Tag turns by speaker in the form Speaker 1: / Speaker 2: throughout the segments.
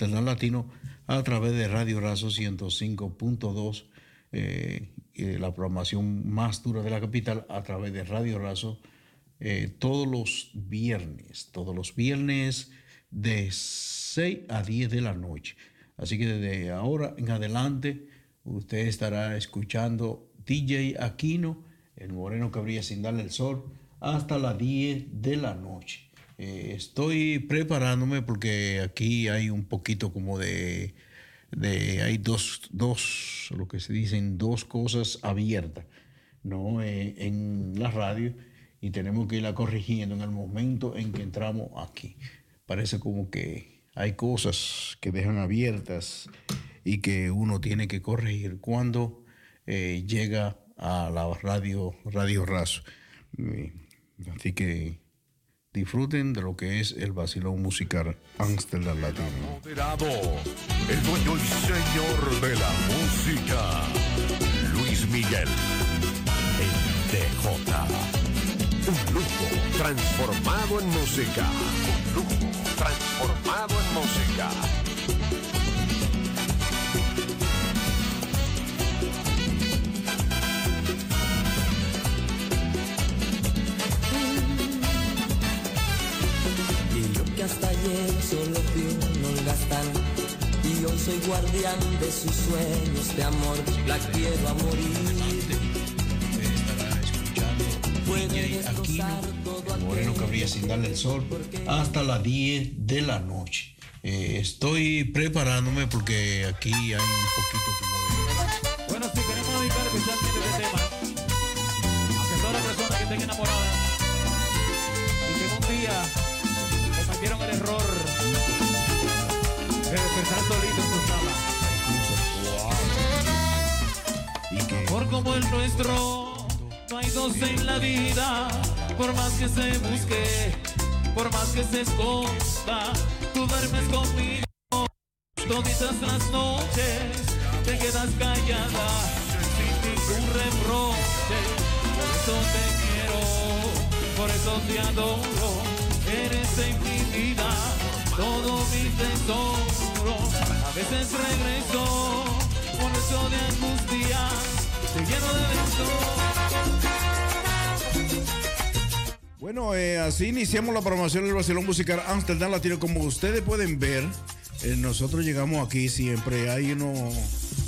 Speaker 1: Amsterdam Latino a través de Radio Razo 105.2, eh, la programación más dura de la capital a través de Radio Razo eh, todos los viernes, todos los viernes de 6 a 10 de la noche. Así que desde ahora en adelante usted estará escuchando DJ Aquino, el moreno brilla sin darle el sol, hasta las 10 de la noche. Eh, estoy preparándome porque aquí hay un poquito como de, hay dos, dos, lo que se dicen, dos cosas abiertas, ¿no? Eh, en la radio y tenemos que irla corrigiendo en el momento en que entramos aquí. Parece como que hay cosas que dejan abiertas y que uno tiene que corregir cuando eh, llega a la radio, radio Razo. Así que disfruten de lo que es el vacilón musical Amsterdam Latino.
Speaker 2: El dueño y señor de la música, Luis Miguel, el DJ. Un lujo transformado en música. Un lujo transformado en música.
Speaker 3: Ayer solo fui un holgazán y hoy soy guardián de sus sueños de amor. La quiero a morir.
Speaker 1: El moreno brilla sin darle el sol, hasta las 10 de la noche. Eh, estoy preparándome porque aquí hay un poquito como
Speaker 4: de... Bueno, sí, queremos dedicar especialmente este tema a todas las personas que estén enamoradas cometieron el error de despertar solito en su. Wow. Por como el nuestro no hay dos en la vida, por más que se busque, por más que se esconda, tú duermes conmigo. Todas las noches te quedas callada, sin ningún reproche. Por eso te quiero, por eso te adoro. Eres en mi todo mi tesoro. A veces regreso, eso de angustia, te lleno de.
Speaker 1: Bueno, eh, así iniciamos la promoción del Barcelona Musical Amsterdam Latino. Como ustedes pueden ver, eh, nosotros llegamos aquí siempre, hay unos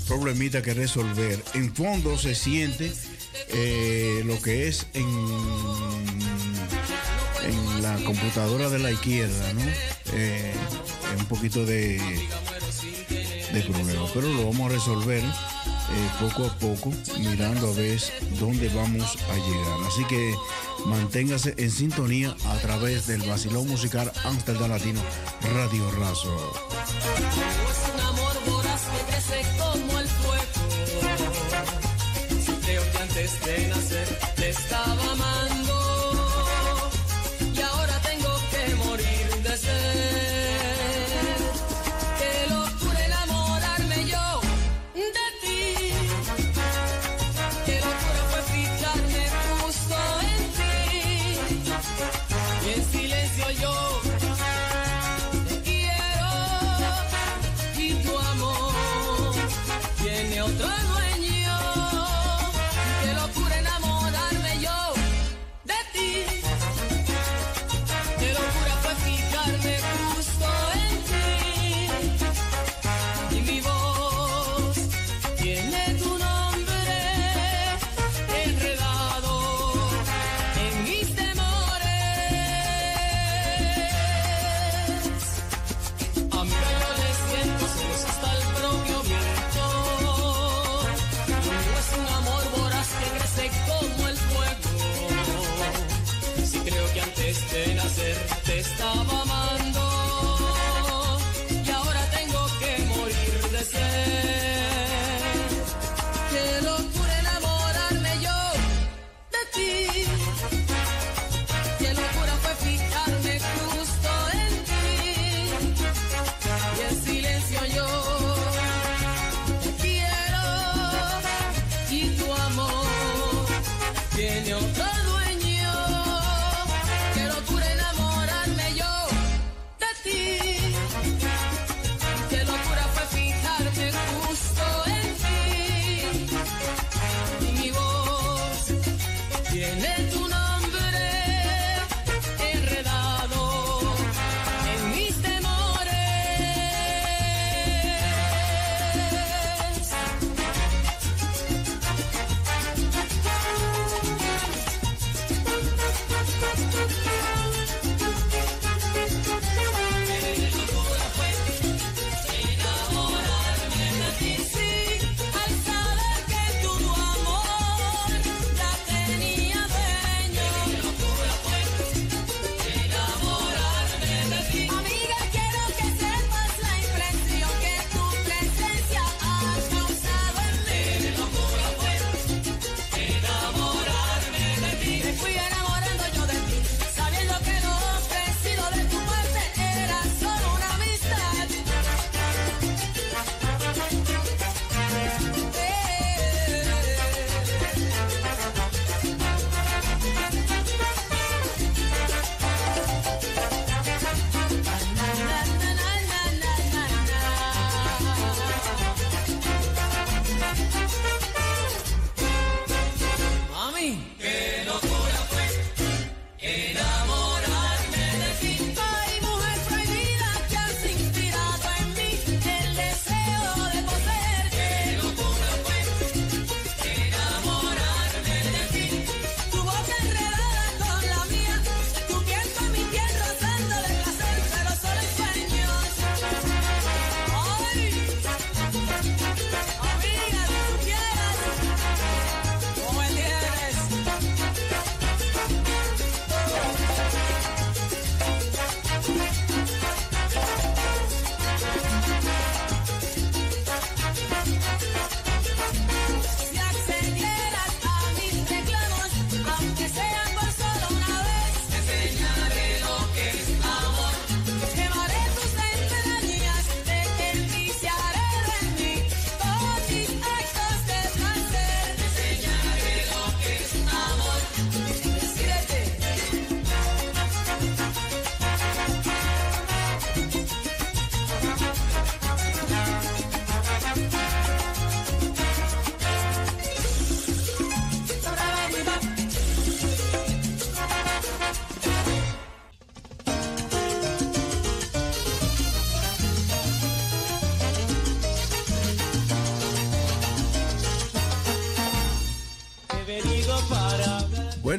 Speaker 1: problemitas que resolver. En fondo se siente eh, lo que es en, en la computadora de la izquierda, ¿no? un poquito de, de problema, pero lo vamos a resolver eh, poco a poco, mirando a ver dónde vamos a llegar. Así que manténgase en sintonía a través del vacilón musical Amsterdam Latino Radio Razo.
Speaker 3: Que antes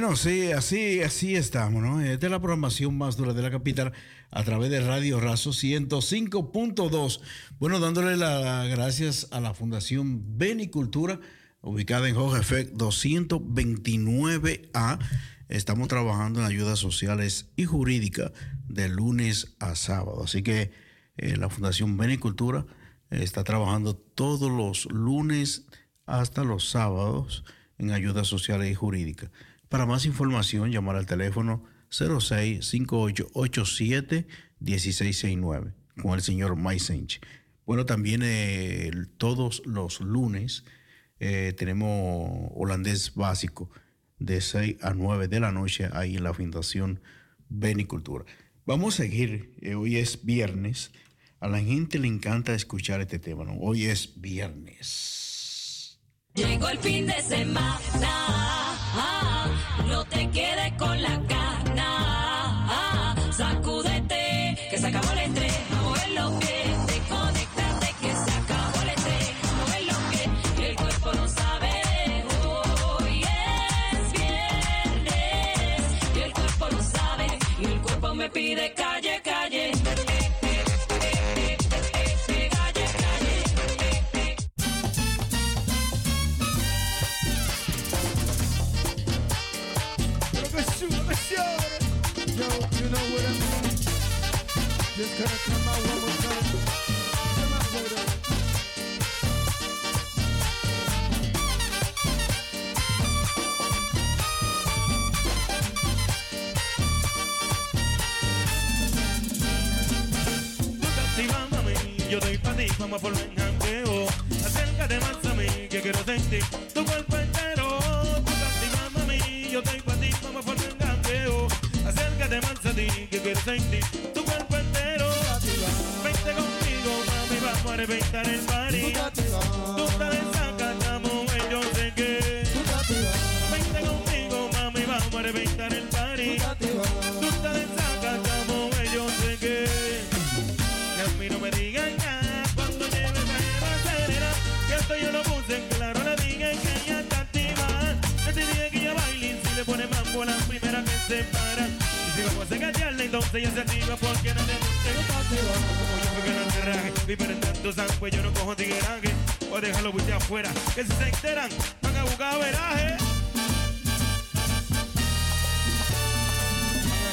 Speaker 1: Bueno, sí, así, así estamos, ¿no? Esta es la programación más dura de la capital a través de Radio Razo 105.2. Bueno, dándole las gracias a la Fundación Benicultura, ubicada en Jorge Effect 229A. Estamos trabajando en ayudas sociales y jurídicas de lunes a sábado. Así que eh, la Fundación Benicultura está trabajando todos los lunes hasta los sábados en ayudas sociales y jurídicas. Para más información, llamar al teléfono 0658871669 con el señor Maisench. Bueno, también eh, todos los lunes eh, tenemos holandés básico de 6 a 9 de la noche ahí en la Fundación Benicultura. Vamos a seguir, eh, hoy es viernes. A la gente le encanta escuchar este tema, ¿no? Hoy es viernes.
Speaker 5: Llegó el fin de semana no te quedes con la gana.
Speaker 6: Vamos por el jangueo. Acércate más a mí, que quiero sentir tu cuerpo entero. Tú a mí, yo doy pa' ti, vamos por el jangueo. Acércate más a ti, que quiero sentir tu cuerpo entero. Vente conmigo, mami, vamos a reventar el party. Tú te desacatamos, yo sé que. Vente conmigo, mami, vamos a reventar el party. Mambo la primera que se para. Y si vamos a engañarla, entonces ella se activa porque no le Como yo que no enterraje, vi pero en tanto san, pues yo no cojo tigueraje. O déjalo de afuera, que si se enteran, van a buscar veraje.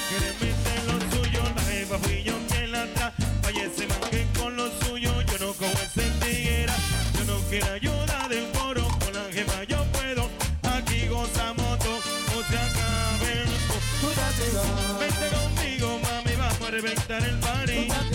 Speaker 6: Quieren meter lo suyo, la jefa fui yo quien la tra. Vaya ese que con lo suyo, yo no cojo ese tiguera. Yo no quiero ayuda vamos a reventar el party.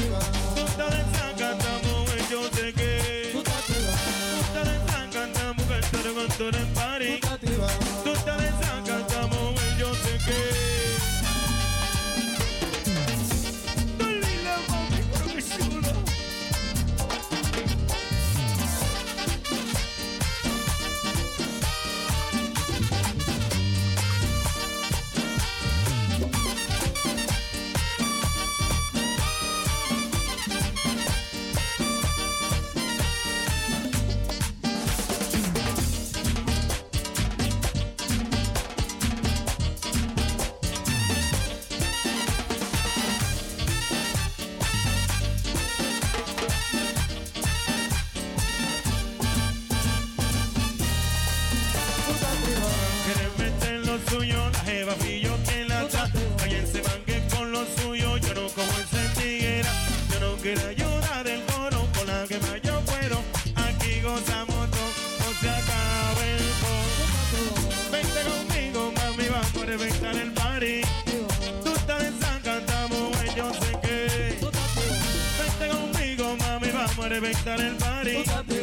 Speaker 6: Vamos a reventar el party.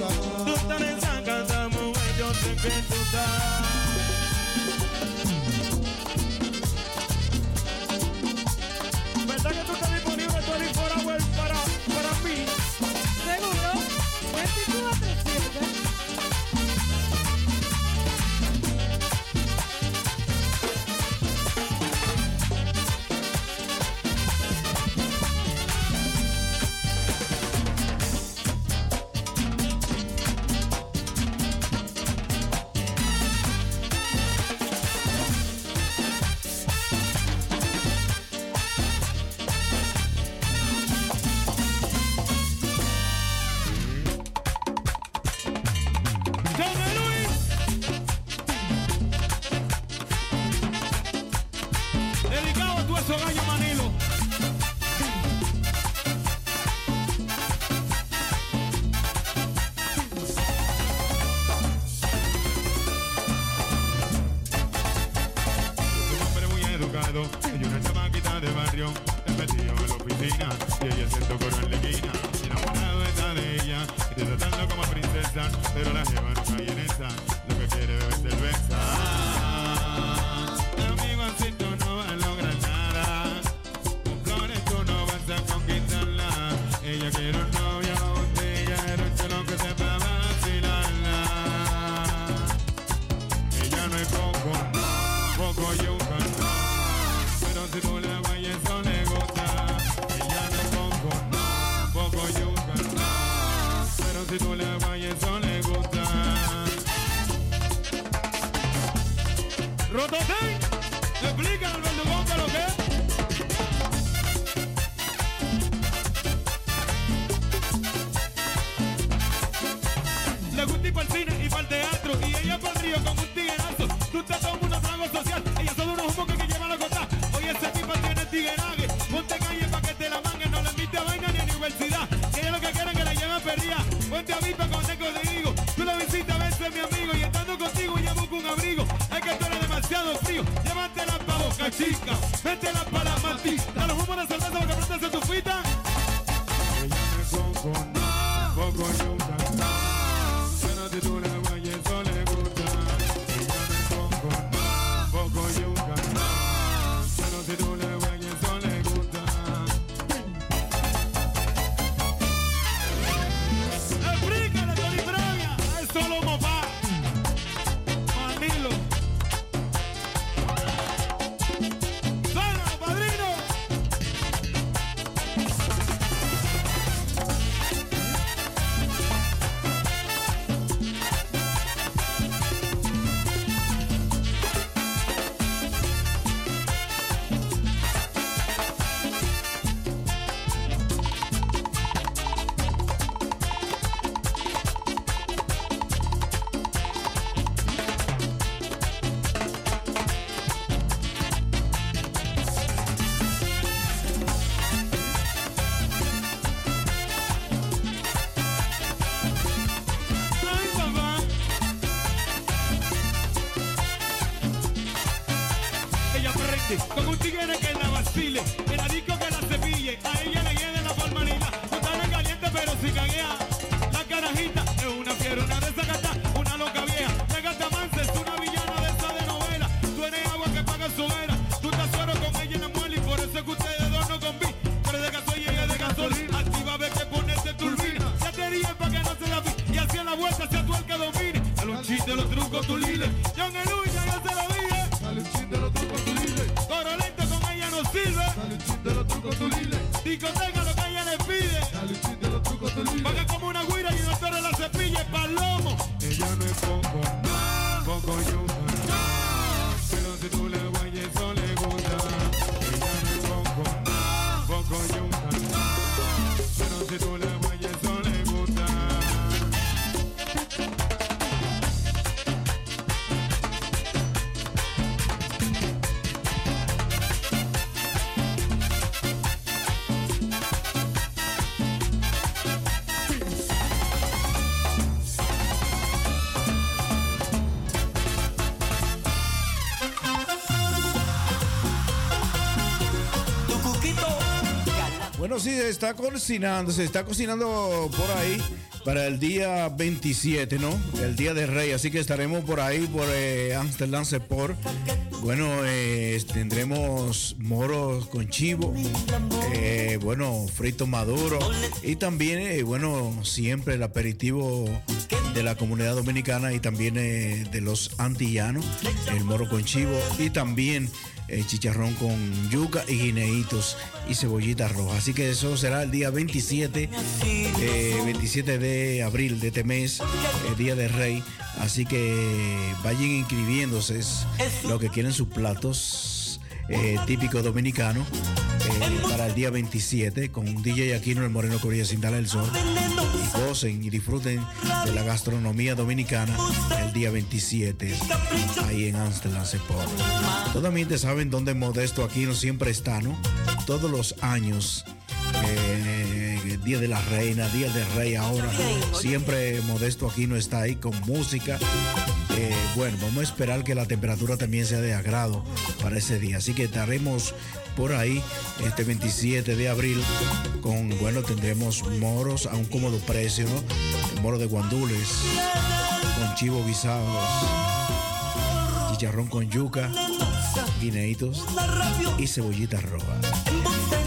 Speaker 6: Tú estás desacatamos, yo sé que tú estás.
Speaker 7: cachica,
Speaker 6: mete la se
Speaker 1: está cocinando, se está cocinando por ahí para el día 27, ¿no? El día de Rey, así que estaremos por ahí, por eh, Amsterdam Sepor. Bueno, eh, tendremos moros con chivo, eh, bueno, frito maduro y también, eh, bueno, siempre el aperitivo de la comunidad dominicana y también de los antillanos, el moro con chivo y también el chicharrón con yuca y guineitos y cebollita roja. Así que eso será el día 27, 27 eh, de abril de este mes, el Día de Rey. Así que vayan inscribiéndose lo que quieren sus platos eh, típicos dominicanos eh, para el día 27 con un DJ Aquino el Moreno Corilla sin darle el sol. Y gocen y disfruten de la gastronomía dominicana el día 27 ahí en Amsterdam, se Totalmente saben dónde Modesto Aquino siempre está, ¿no? todos los años. Eh, día de la Reina, Día del Rey ahora. Siempre Modesto aquí no está ahí con música. Eh, bueno, vamos a esperar que la temperatura también sea de agrado para ese día. Así que estaremos por ahí este 27 de abril con, bueno, tendremos moros a un cómodo precio, ¿no? Moro de guandules, con chivo guisados, chicharrón con yuca guineitos y cebollitas rojas.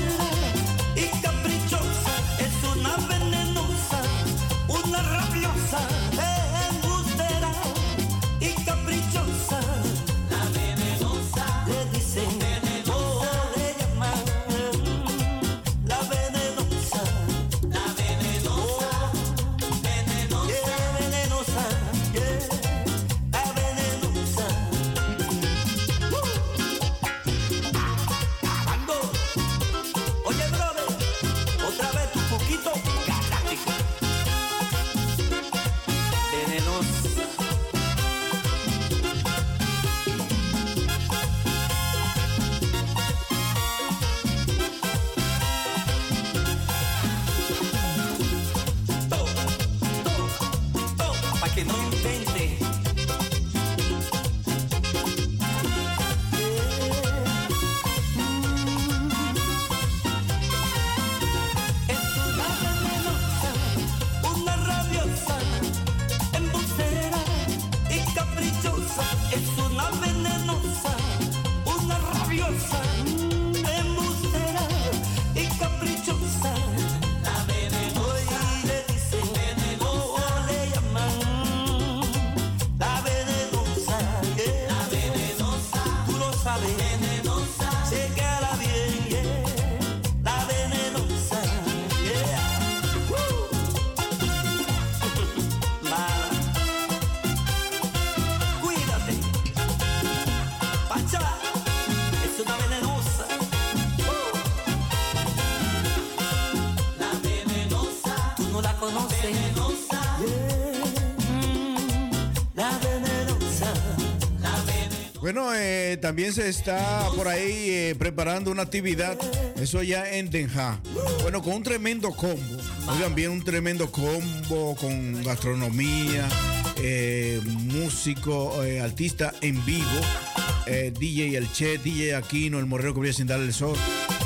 Speaker 1: También se está por ahí eh, preparando una actividad, eso ya en Denja. Bueno, con un tremendo combo. Oigan bien, un tremendo combo con gastronomía, eh, músico, eh, artista en vivo, eh, DJ El Che, DJ Aquino, el morreo que voy sin darle el sol.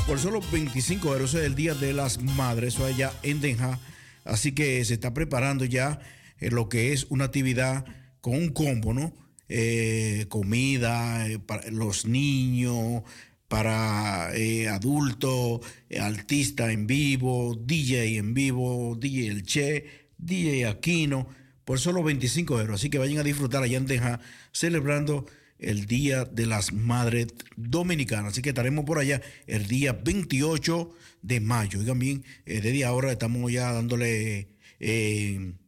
Speaker 1: Por solo 25 euros es el Día de las Madres, eso allá en Denja. Así que se está preparando ya lo que es una actividad con un combo, ¿no? Eh, comida eh, para los niños, para eh, adultos, artista en vivo, DJ en vivo, DJ El Che, DJ Aquino, por solo 25 euros. Así que vayan a disfrutar allá en Teja, celebrando el Día de las Madres Dominicanas. Así que estaremos por allá el día 28 de mayo. Oigan bien, eh, desde ahora estamos ya dándole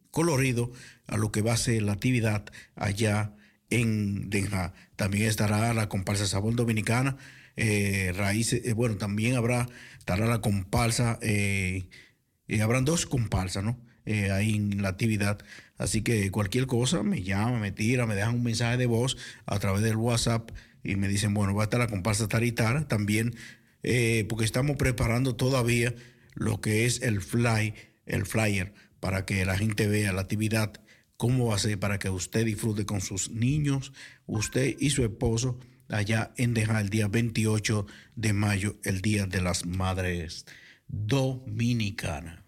Speaker 1: colorido a lo que va a ser la actividad allá en Denja. También estará la comparsa Sabor Dominicana, eh, raíces, eh, bueno, también habrá, estará la comparsa, eh, eh, habrán dos comparsas, ¿no? Ahí en la actividad. Así que cualquier cosa me llama, me tira, me dejan un mensaje de voz a través del WhatsApp y me dicen, bueno, va a estar la comparsa Taritara también, porque estamos preparando todavía lo que es el fly, el flyer, para que la gente vea la actividad, cómo va a ser para que usted disfrute con sus niños, usted y su esposo, allá en Deja el día 28 de mayo, el Día de las Madres Dominicanas.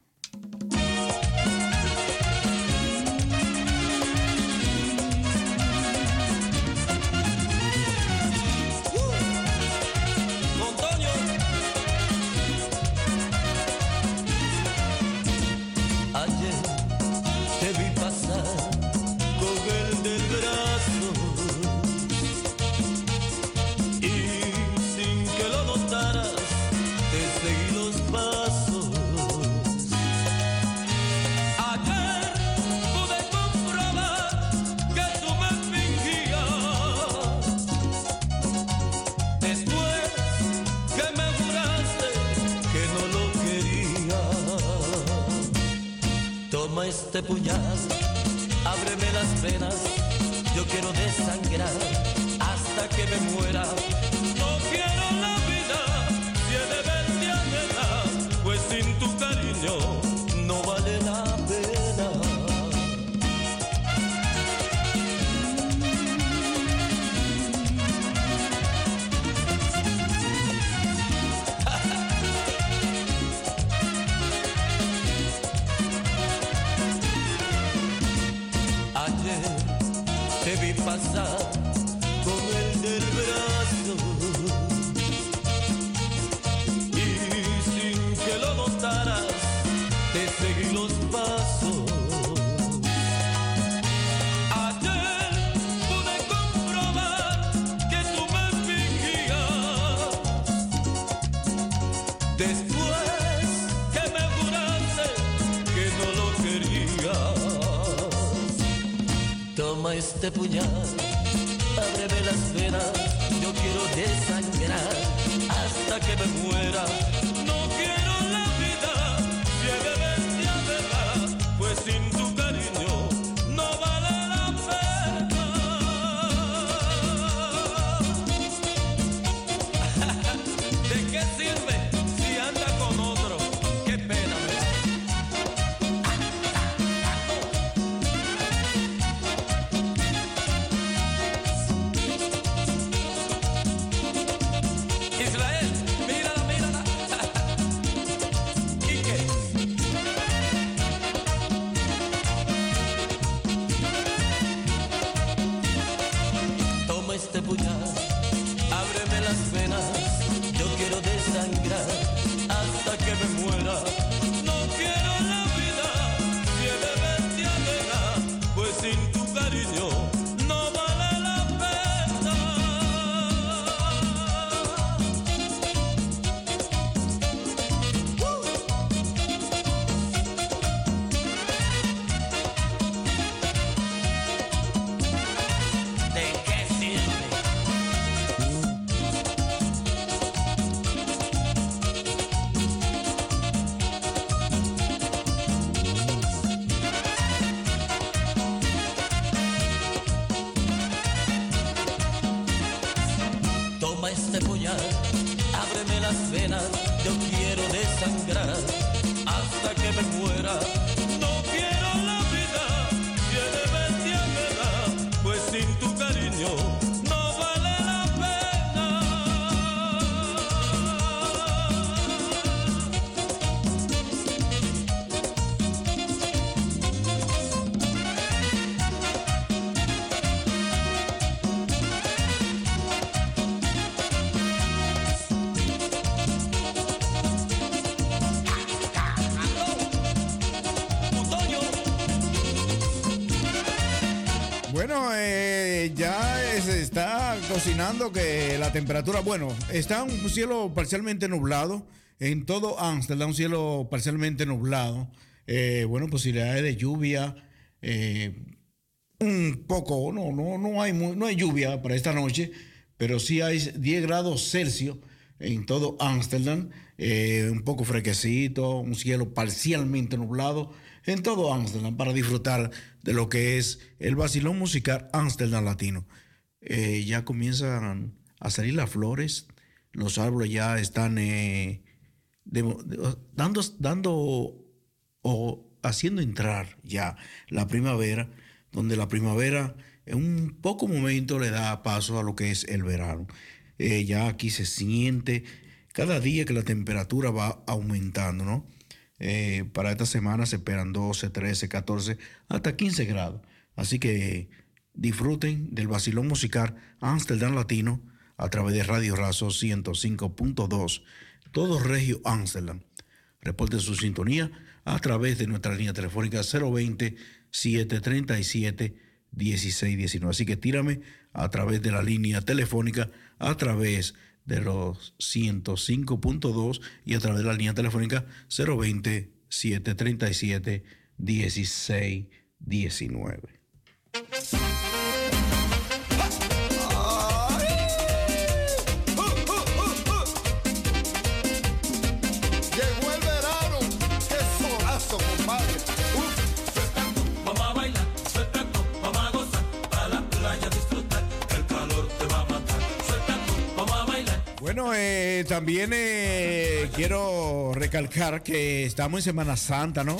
Speaker 8: Este ábreme las venas, yo quiero desangrar hasta que me muera. Este puñal, ábreme las venas, yo quiero desangrar hasta que me muera.
Speaker 1: Temperatura, bueno, está un cielo parcialmente nublado en todo Amsterdam, un cielo parcialmente nublado. Eh, bueno, posibilidades de lluvia, eh, un poco, no, no, no hay, no hay lluvia para esta noche, pero sí hay 10 grados Celsius en todo Ámsterdam, eh, un poco fresquecito, un cielo parcialmente nublado en todo Ámsterdam para disfrutar de lo que es el vacilón musical Ámsterdam Latino. Eh, ya comienzan a salir las flores, los árboles ya están eh, dando, dando o haciendo entrar ya la primavera, donde la primavera en un poco momento le da paso a lo que es el verano. Eh, ya aquí se siente cada día que la temperatura va aumentando, ¿no? Eh, para esta semana se esperan 12, 13, 14, hasta 15 grados. Así que disfruten del vacilón musical Amsterdam Latino a través de Radio Razo 105.2, todo Regio Amsterdam. Reporte su sintonía a través de nuestra línea telefónica 020-737-1619. Así que tírame a través de la línea telefónica, a través de los 105.2 y a través de la línea telefónica 020-737-1619. Bueno, eh, también eh, quiero recalcar que estamos en Semana Santa, ¿no?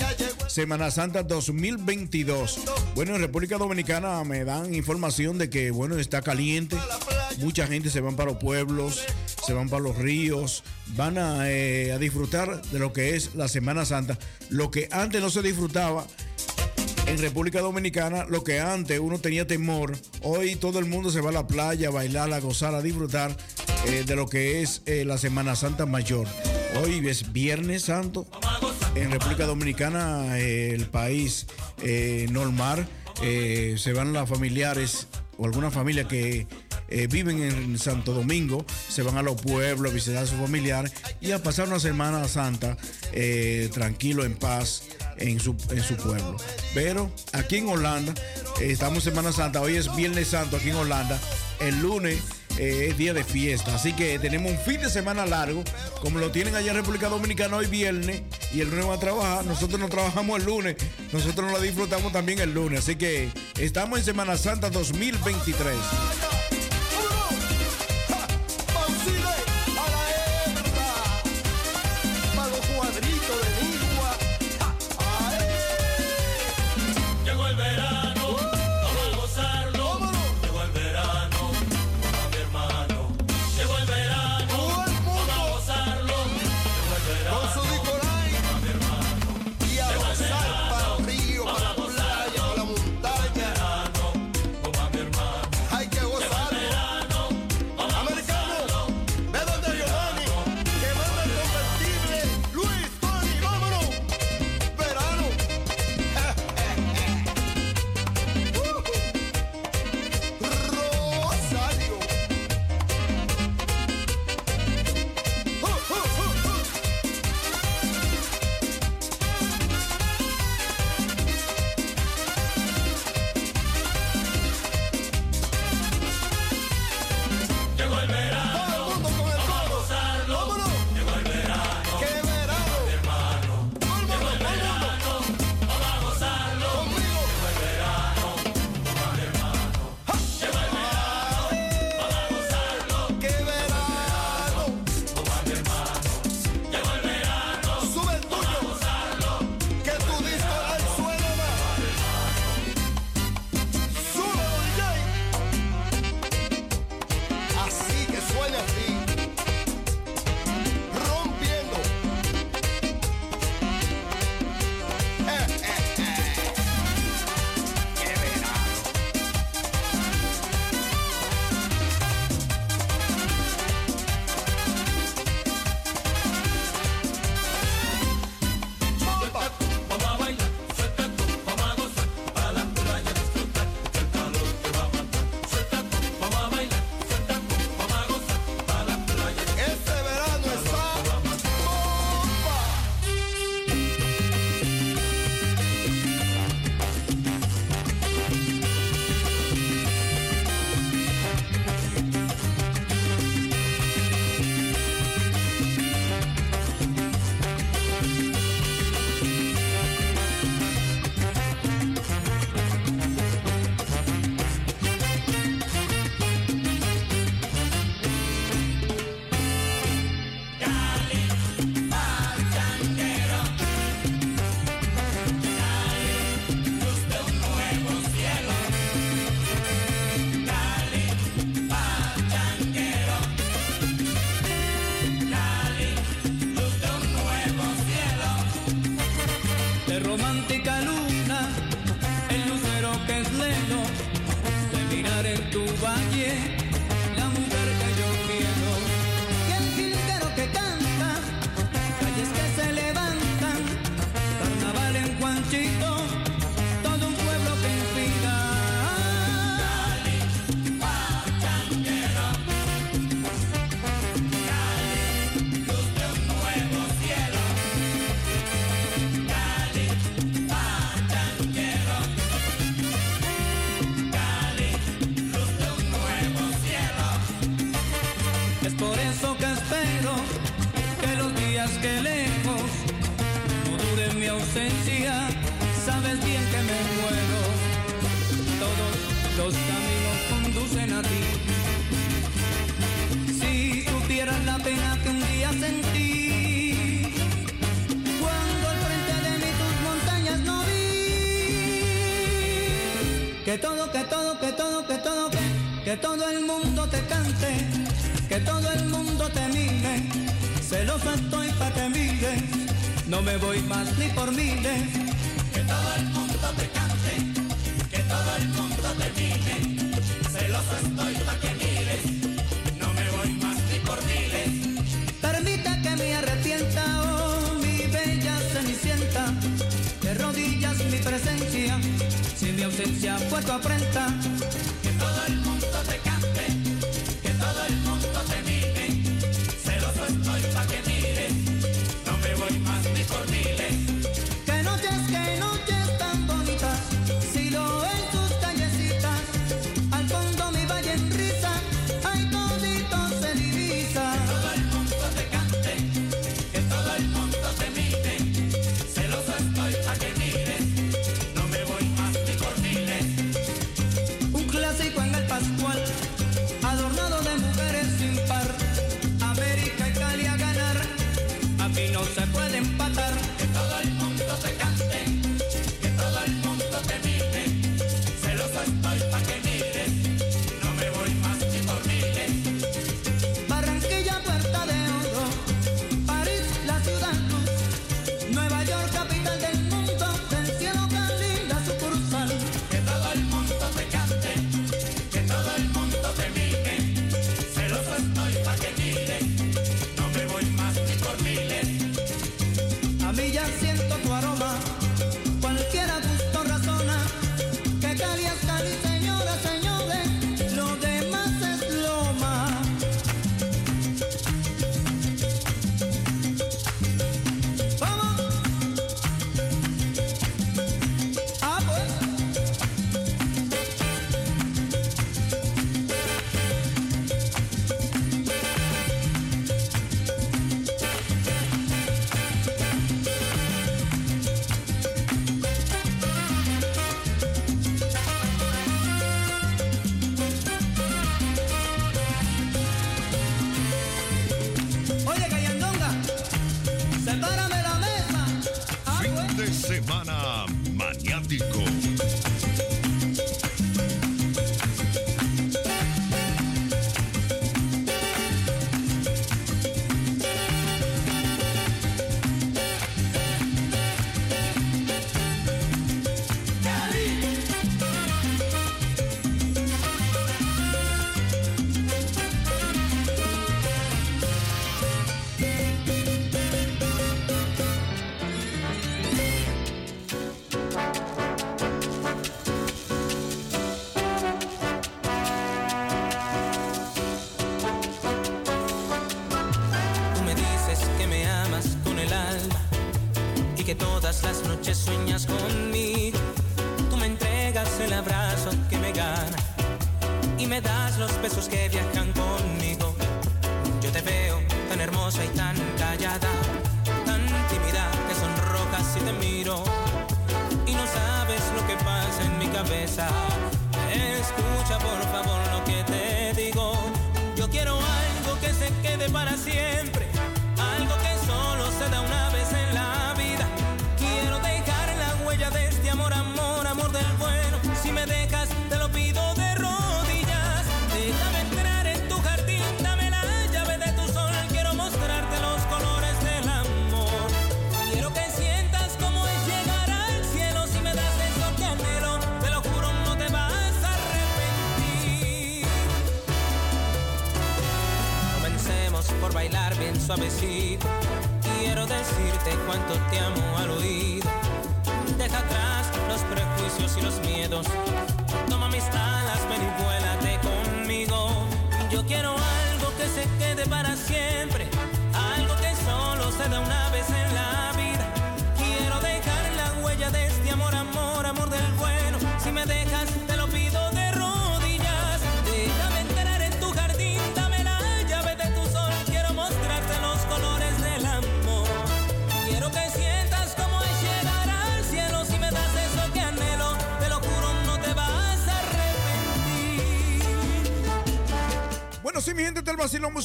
Speaker 1: Semana Santa 2022. Bueno, en República Dominicana me dan información de que, bueno, está caliente. Mucha gente se van para los pueblos, se van para los ríos, van a, eh, a disfrutar de lo que es la Semana Santa. Lo que antes no se disfrutaba en República Dominicana, lo que antes uno tenía temor, hoy todo el mundo se va a la playa a bailar, a gozar, a disfrutar eh, de lo que es eh, la Semana Santa Mayor. Hoy es Viernes Santo. En República Dominicana, eh, el país normal, se van las familiares o alguna familia que viven en Santo Domingo, se van a los pueblos a visitar a sus familiares y a pasar una Semana Santa tranquilo, en paz, en su, en su pueblo. Pero aquí en Holanda, eh, estamos Semana Santa, hoy es Viernes Santo aquí en Holanda, el lunes eh, es día de fiesta, así que tenemos un fin de semana largo, como lo tienen allá en República Dominicana hoy viernes y el lunes va a trabajar, nosotros no trabajamos el lunes, nosotros no la disfrutamos también el lunes, así que estamos en Semana Santa 2023.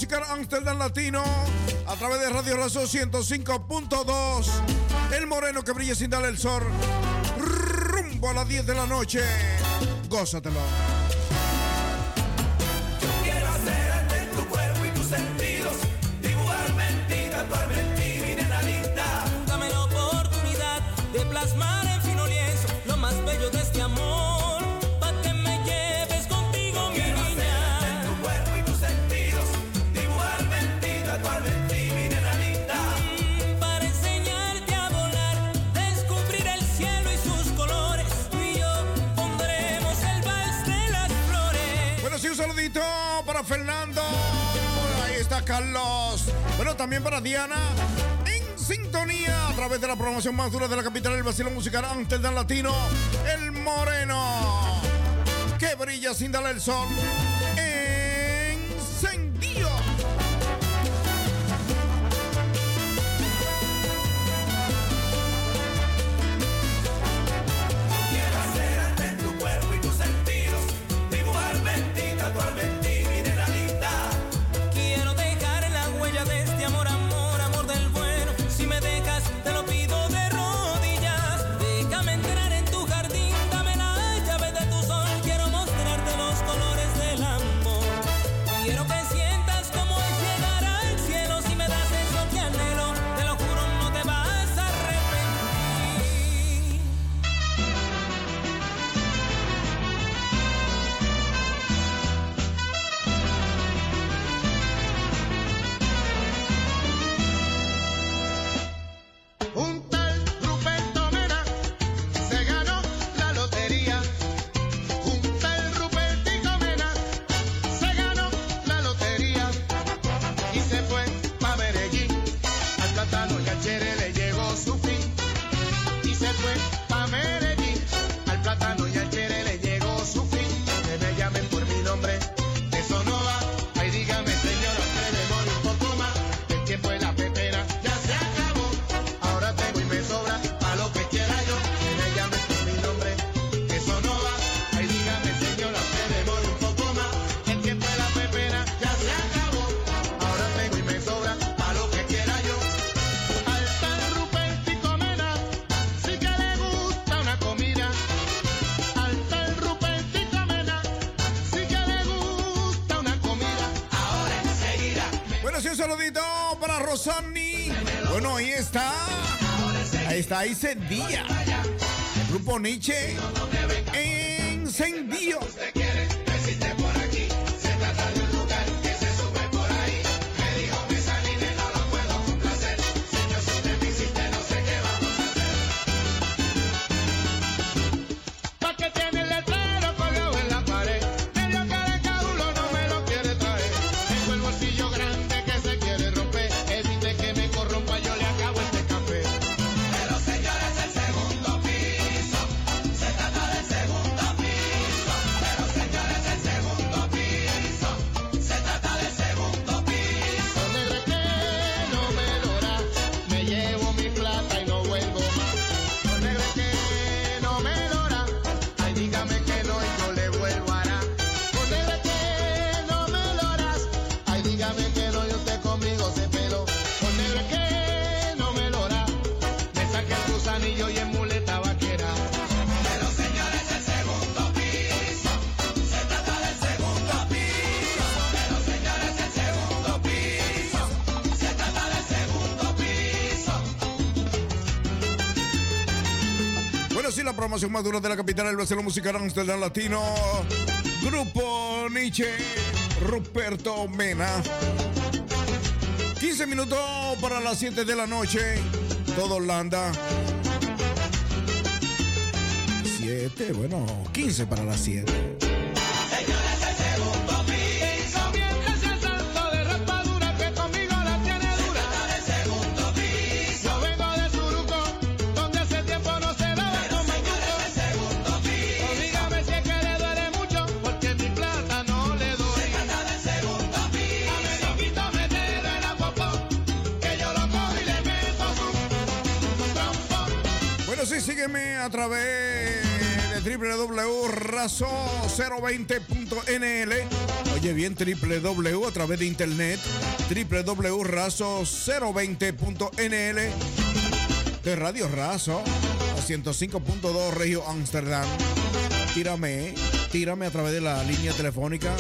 Speaker 9: Musical Amsterdam Latino a través de Radio Razo 105.2. El moreno que brilla sin darle el sol. Rumbo a las 10 de la noche. Gózatelo.
Speaker 10: programación más dura de la capital del vacilo musical antes del latino, el moreno, que brilla sin darle el sol. tipo Nietzsche.
Speaker 1: programación más
Speaker 10: dura de la capital del Brasil musical Amsterdam Latino. Grupo Nietzsche, Ruperto Mena. 15 minutos para las 7 de la noche. Todo Holanda. 7, bueno, 15 para las 7. Razo 020.nl. Oye bien, www a través de internet. www.razo020.nl. De Radio Razo. a 105.2 Regio Amsterdam. Tírame, tírame a través de la línea telefónica.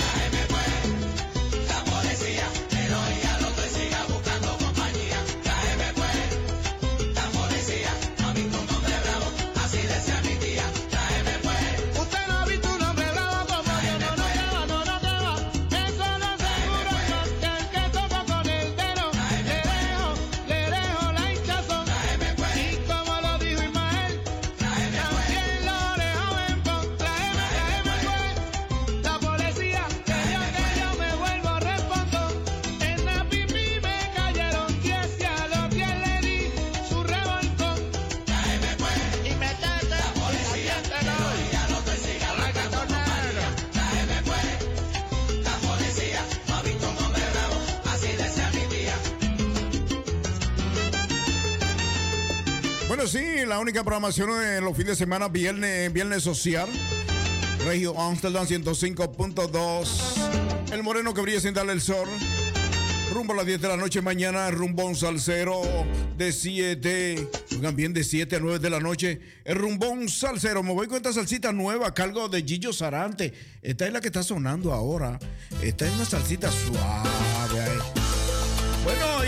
Speaker 11: Programación en los fines de semana, viernes, viernes social. Regio Amsterdam 105.2. El moreno que brilla sin darle el sol. Rumbo a las 10 de la noche mañana, rumbón salsero de 7. Oigan bien, de 7 a 9 de la noche. El rumbón salsero. Me voy con esta salsita nueva a cargo de Gillo Sarante. Esta es la que está sonando ahora. Esta es una salsita suave.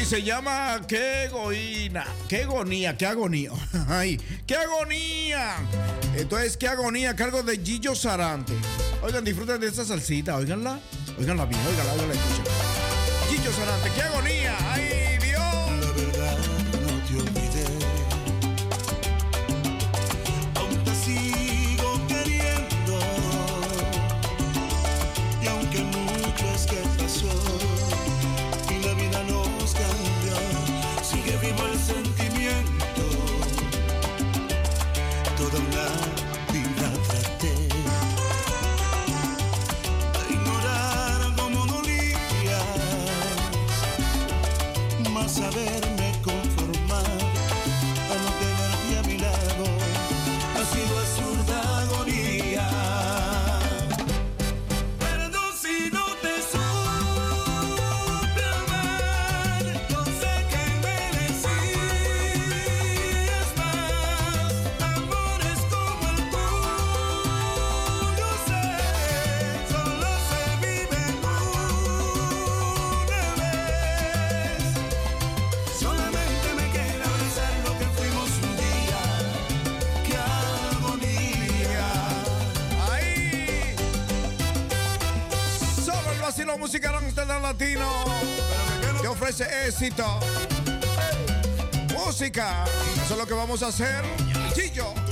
Speaker 11: Se llama Qué egoína, qué agonía, qué agonía. Ay, qué agonía. Entonces, qué agonía cargo de Gillo Sarante. Oigan, disfruten de esta salsita, oiganla. Oiganla bien, oiganla, oiganla, escuchen. Gillo Sarante, qué agonía. Latino te ofrece éxito. Música. Eso es lo que vamos a hacer. Chillo.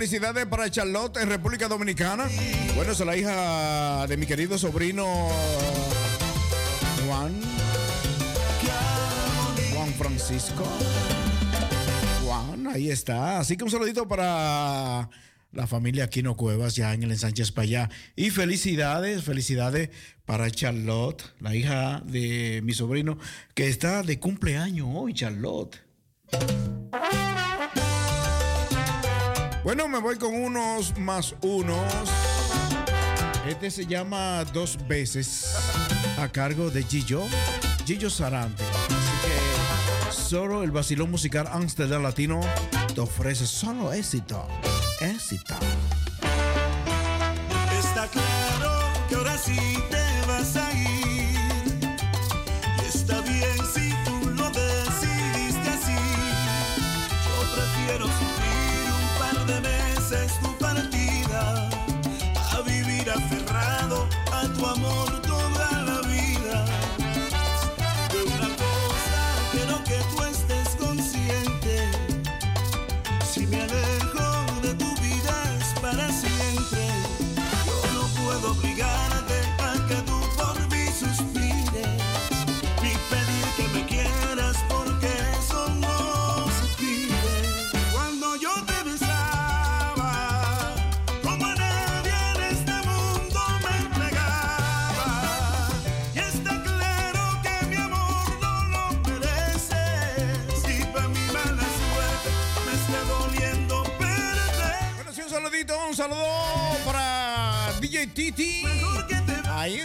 Speaker 11: Felicidades para Charlotte en República Dominicana. Bueno, es la hija de mi querido sobrino Juan. Juan Francisco. Juan, ahí está. Así que un saludito para la familia Aquino Cuevas, ya en el ensanche España. Y felicidades, felicidades para Charlotte, la hija de mi sobrino, que está de cumpleaños hoy, Charlotte. Bueno, me voy con unos más unos. Este se llama Dos veces a cargo de Gillo, Gillo Sarante. Así que solo el vacilón musical Amsterdam Latino te ofrece solo éxito. Éxito.
Speaker 12: Amor
Speaker 1: Ahí.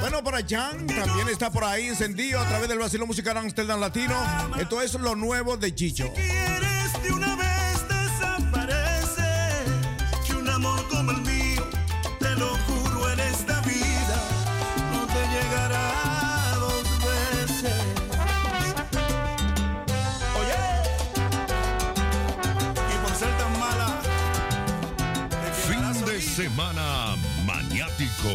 Speaker 1: Bueno, para Jan también está por ahí encendido a través del vacilo musical Amsterdam Latino. Esto es lo nuevo de Chicho.
Speaker 11: Semana maniático.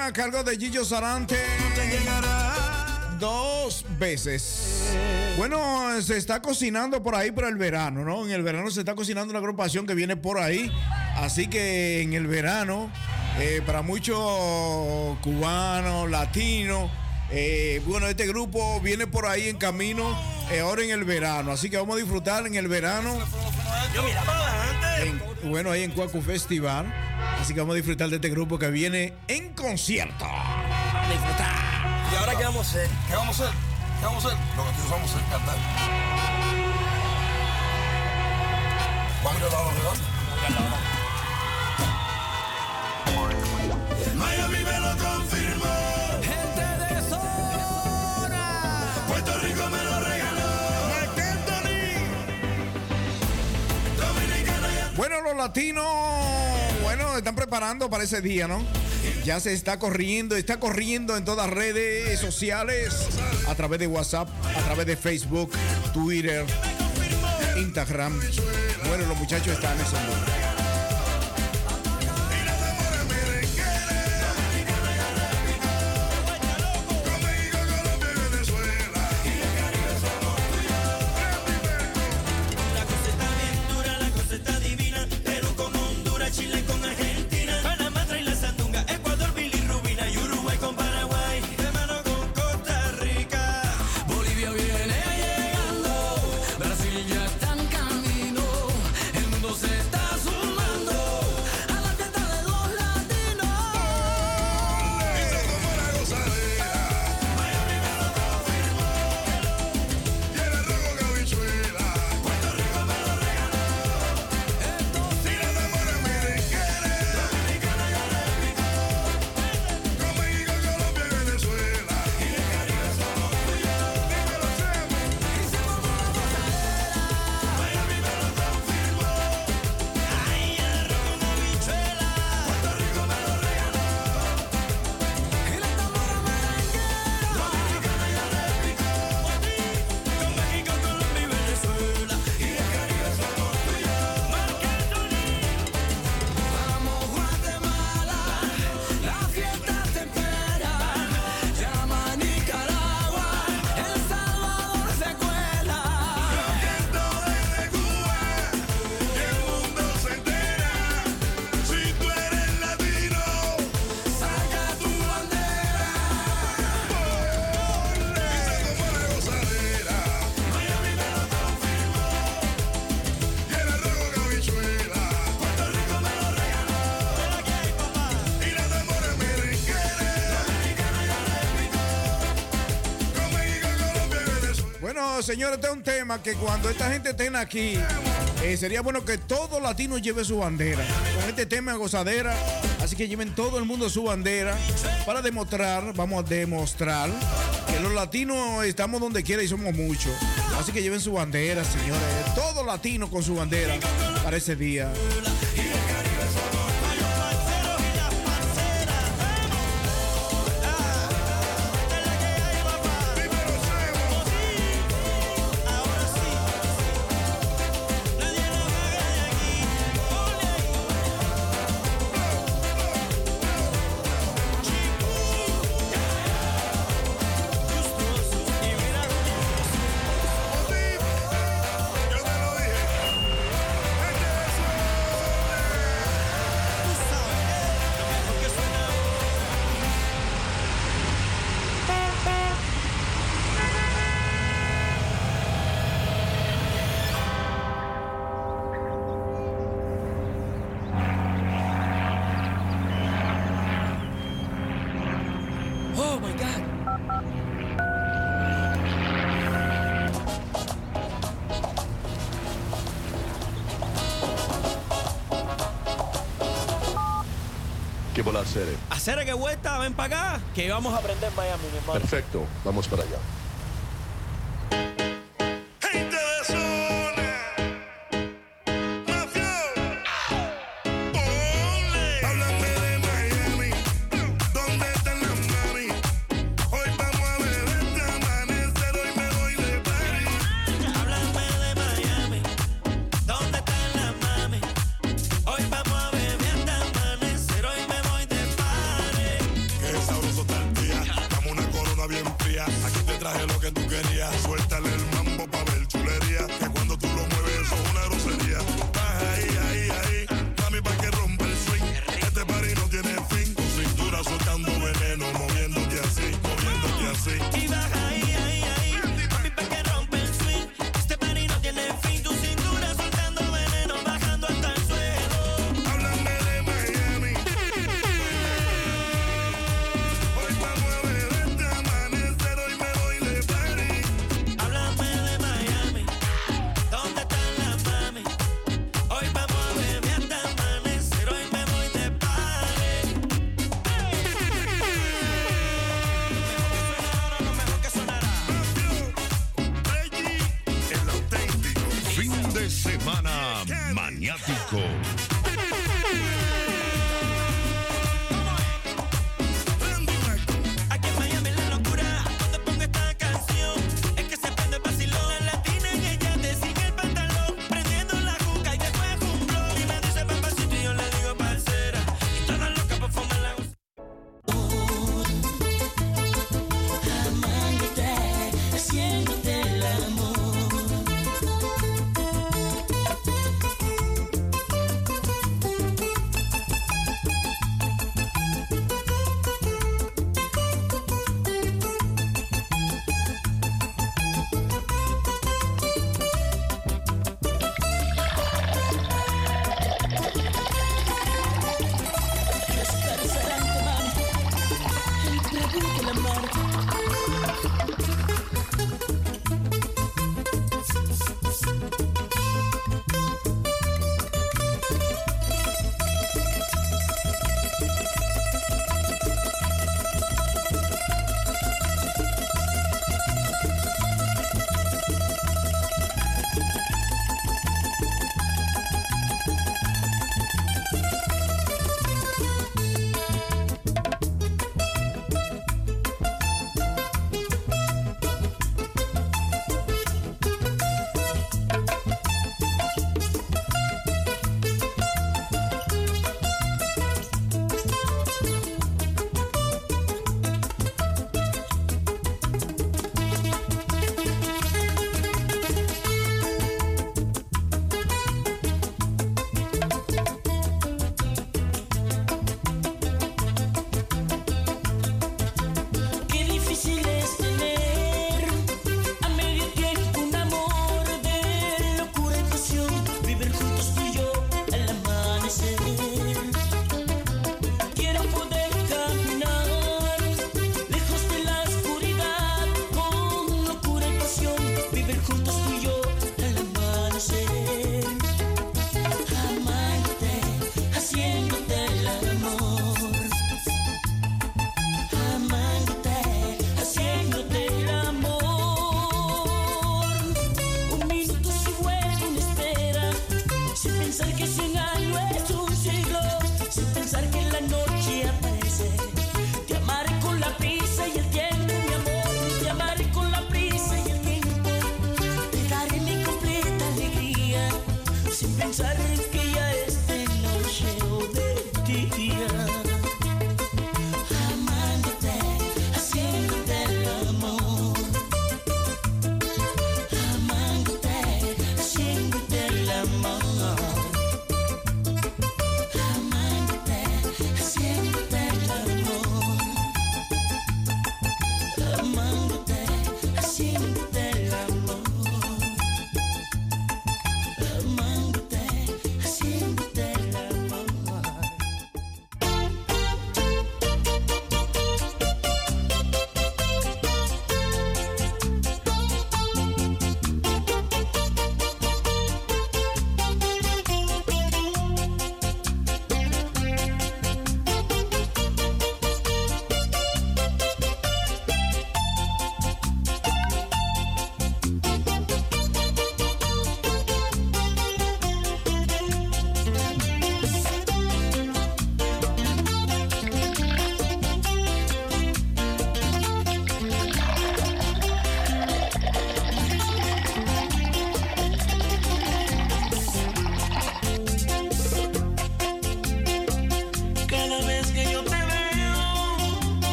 Speaker 1: Tema a cargo de Gillo Sarante. Dos veces. Bueno, se está cocinando por ahí para el verano, ¿no? En el verano se está cocinando una agrupación que viene por ahí. Así que en el verano, eh, para muchos cubanos, latinos, eh, bueno, este grupo viene por ahí en camino eh, ahora en el verano. Así que vamos a disfrutar en el verano. En- bueno, ahí en Cuacu Festival. Así que vamos a disfrutar de este grupo que viene en concierto. Vamos a disfrutar.
Speaker 13: ¿Y ahora qué vamos a hacer? ¿Qué vamos a hacer? ¿Qué vamos a hacer? Lo que nosotros vamos a hacer, cantar. ¿Vamos a ir a la redonda?
Speaker 14: Miami me lo confirmó.
Speaker 3: Gente de zona.
Speaker 14: Puerto Rico me lo regaló.
Speaker 1: Bueno, los latinos, están preparando para ese día, ¿no? Ya se está corriendo, está corriendo en todas redes sociales, a través de WhatsApp, a través de Facebook, Twitter, Instagram. Bueno, los muchachos están en mundo. Señores, este es un tema que cuando esta gente estén aquí, eh, sería bueno que todo latino lleve su bandera. Con este tema de gozadera, así que lleven todo el mundo su bandera para demostrar, vamos a demostrar que los latinos estamos donde quiera y somos muchos. Así que lleven su bandera, señores. Todo latino con su bandera para ese día.
Speaker 2: ven para acá, que vamos a aprender Miami, mi hermano.
Speaker 15: Perfecto, vamos para allá.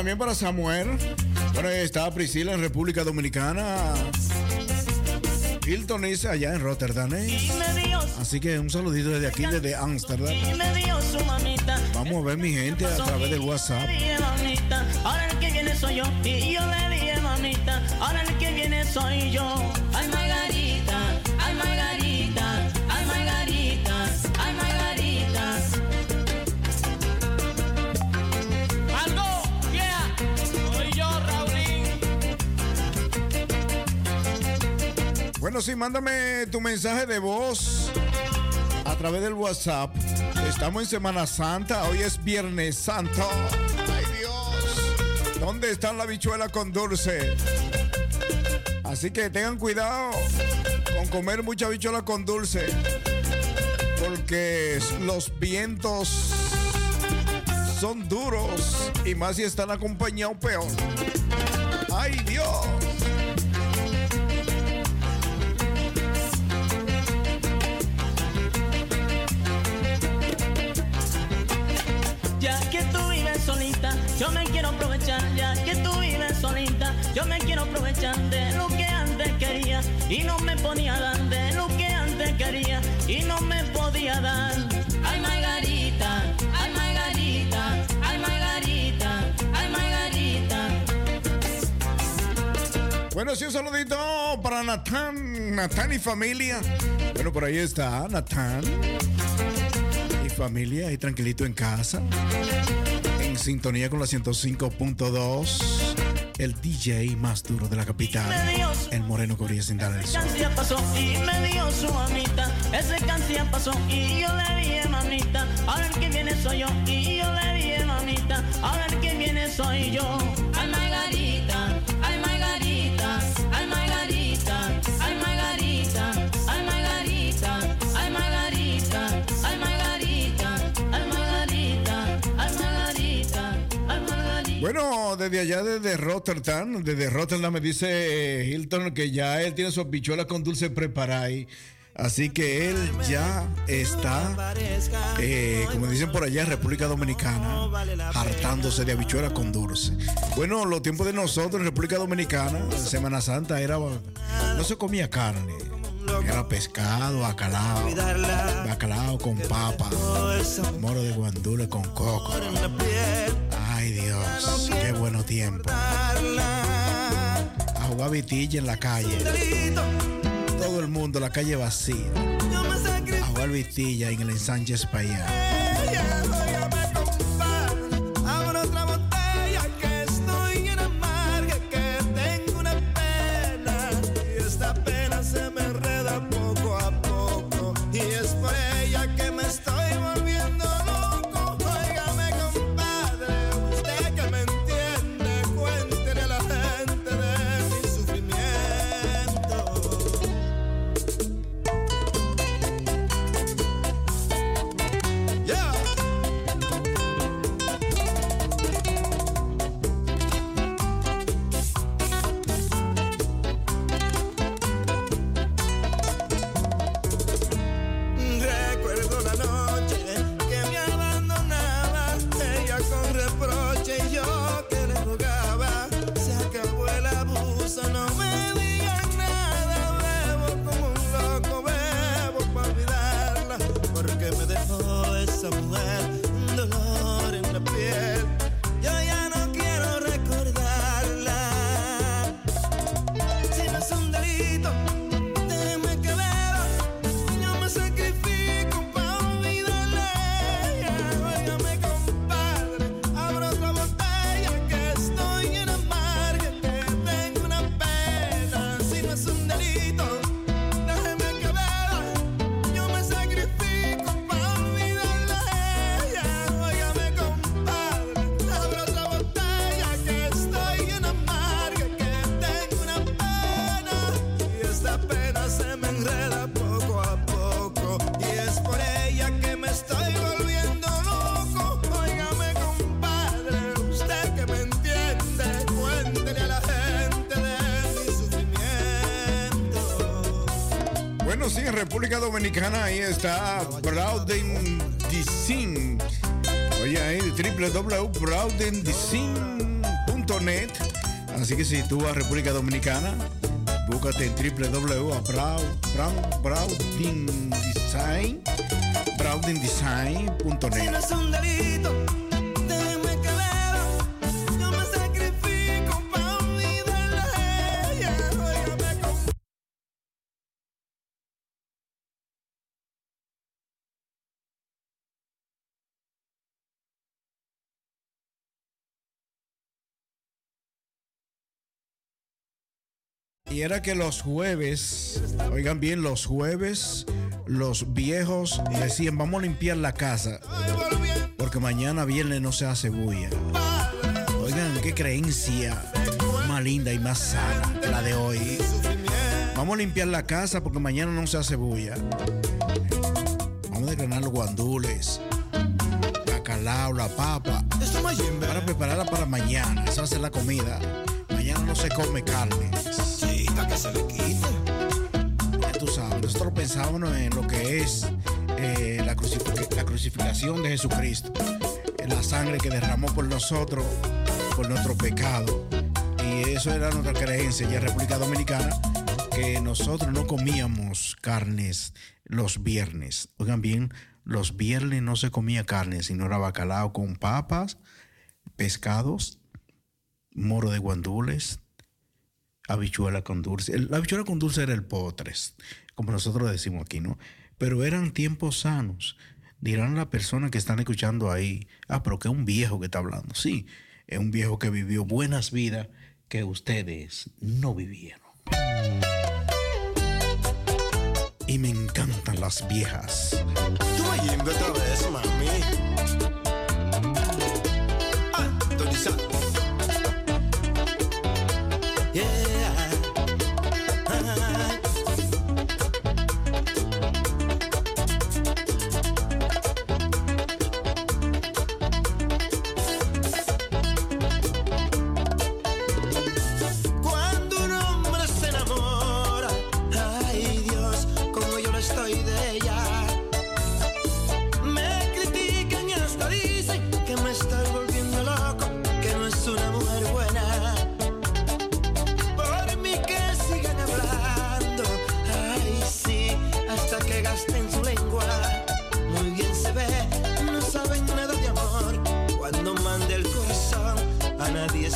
Speaker 15: También
Speaker 16: para
Speaker 1: Samuel. Bueno, está Priscila en República Dominicana. Hilton es allá en Rotterdam, ¿eh? Así que un saludito desde aquí, desde Ámsterdam. Vamos a ver mi gente a través del WhatsApp.
Speaker 16: Le dije mamita, ahora el que viene soy yo. Y yo le dije mamita, ahora el que viene soy yo. Ay Margarita, ay
Speaker 1: Bueno, sí, mándame tu mensaje de voz a través del WhatsApp. Estamos en Semana Santa, hoy es Viernes Santo. ¡Ay Dios! ¿Dónde está la bichuela con dulce? Así que tengan cuidado con comer mucha bichuela con dulce. Porque los vientos son duros y más si están acompañados peor. ¡Ay Dios!
Speaker 16: Y no me podía dar. De lo que antes quería y no me podía dar. Ay Margarita, ay Margarita, ay Margarita, ay Margarita.
Speaker 1: Bueno, sí, un saludito para Natán, Natán y familia. Bueno, por ahí está Natán y familia, ahí tranquilito en casa, en sintonía con la 105.2, el DJ más duro de la capital, el Moreno Coría sin dar el sol.
Speaker 16: Pasó y me dio su mamita. Ese cancilla pasó y yo le dije mamita. Ahora el que viene soy yo y yo le dije mamita. Ahora el que viene soy yo.
Speaker 1: Bueno, desde allá, desde Rotterdam, desde Rotterdam me dice eh, Hilton que ya él tiene sus bichuelas con dulce preparadas. ahí. Así que él ya está, eh, como dicen por allá, República Dominicana, hartándose de habichuelas con dulce. Bueno, los tiempos de nosotros en República Dominicana, Semana Santa, era no se comía carne. Era pescado, bacalao, bacalao con papa, moro de guandule con coco. Ay Dios, qué bueno tiempo. A jugar vitilla en la calle. Todo el mundo, la calle vacía. A jugar vitilla en el ensanche España. Está Browden Design. Oye, ahí. Así que si tú vas a República Dominicana, búscate en www.browdendesign Y era que los jueves, oigan bien, los jueves, los viejos decían, vamos a limpiar la casa, porque mañana viernes no se hace bulla. Oigan, qué creencia más linda y más sana la de hoy. Vamos a limpiar la casa porque mañana no se hace bulla. Vamos a desgranar los guandules, bacalao, la papa, para prepararla para mañana. Esa va a ser la comida. Mañana no se come carne. Se le quite. Ya tú sabes, nosotros pensábamos en lo que es eh, la, la crucificación de Jesucristo, en la sangre que derramó por nosotros, por nuestro pecado. Y eso era nuestra creencia ya en República Dominicana, que nosotros no comíamos carnes los viernes. Oigan bien, los viernes no se comía carne, sino era bacalao con papas, pescados, moro de guandules, habichuela con dulce. La habichuela con dulce era el potres, como nosotros decimos aquí, ¿no? Pero eran tiempos sanos. Dirán las personas que están escuchando ahí, ah, pero que es un viejo que está hablando. Sí, es un viejo que vivió buenas vidas que ustedes no vivieron. Y me encantan las viejas.
Speaker 13: Otra vez, mami. Ah.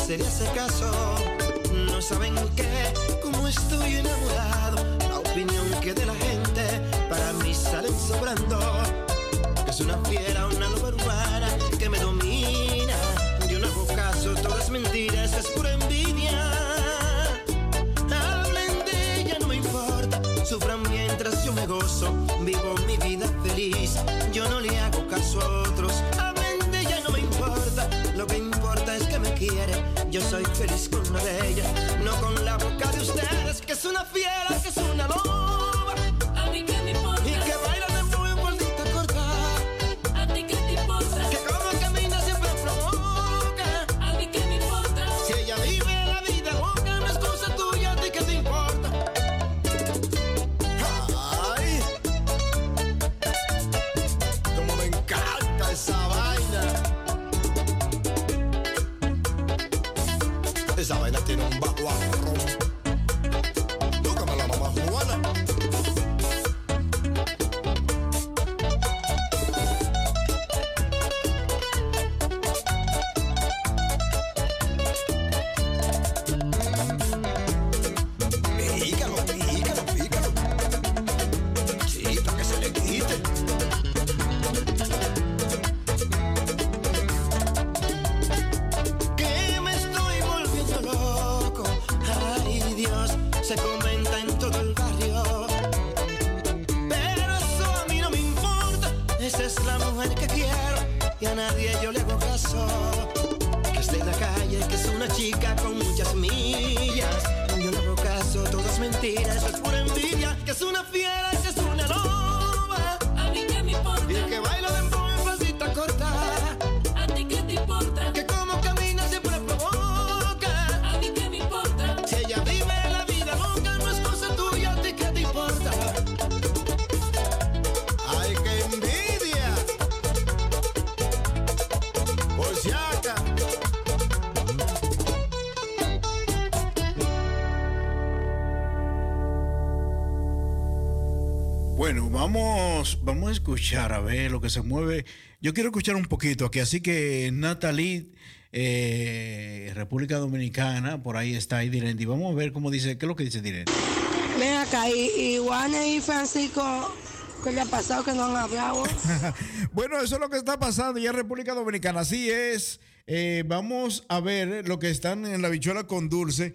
Speaker 13: Nadie se le hace caso. No saben que, como estoy enamorado, la opinión que de la gente para mí salen sobrando. Es una fiera, una loba urbana que me domina. Yo no hago caso, todo es mentira, Yo soy feliz con la de no con la boca de ustedes, que es una fiera,
Speaker 17: se comenta en todo el barrio. Pero eso a mí no me importa. Esa es la mujer que quiero y a nadie yo le hago caso. Que esté en la calle, que es una chica con muchas millas. Yo no hago caso, todo es mentira, eso es pura envidia. Que es una fiera, que
Speaker 1: vamos, a escuchar a ver lo que se mueve. Yo quiero escuchar un poquito aquí, así que Natalie, eh, República Dominicana, por ahí está ahí Direndi. Vamos a ver cómo dice, qué es lo que dice Direndi.
Speaker 18: Ven acá, y, y y Francisco, ¿qué le ha pasado que no han hablado?
Speaker 1: Bueno, eso es lo que está pasando ya en República Dominicana. Así es. Eh, vamos a ver lo que están en la bichuela con dulce,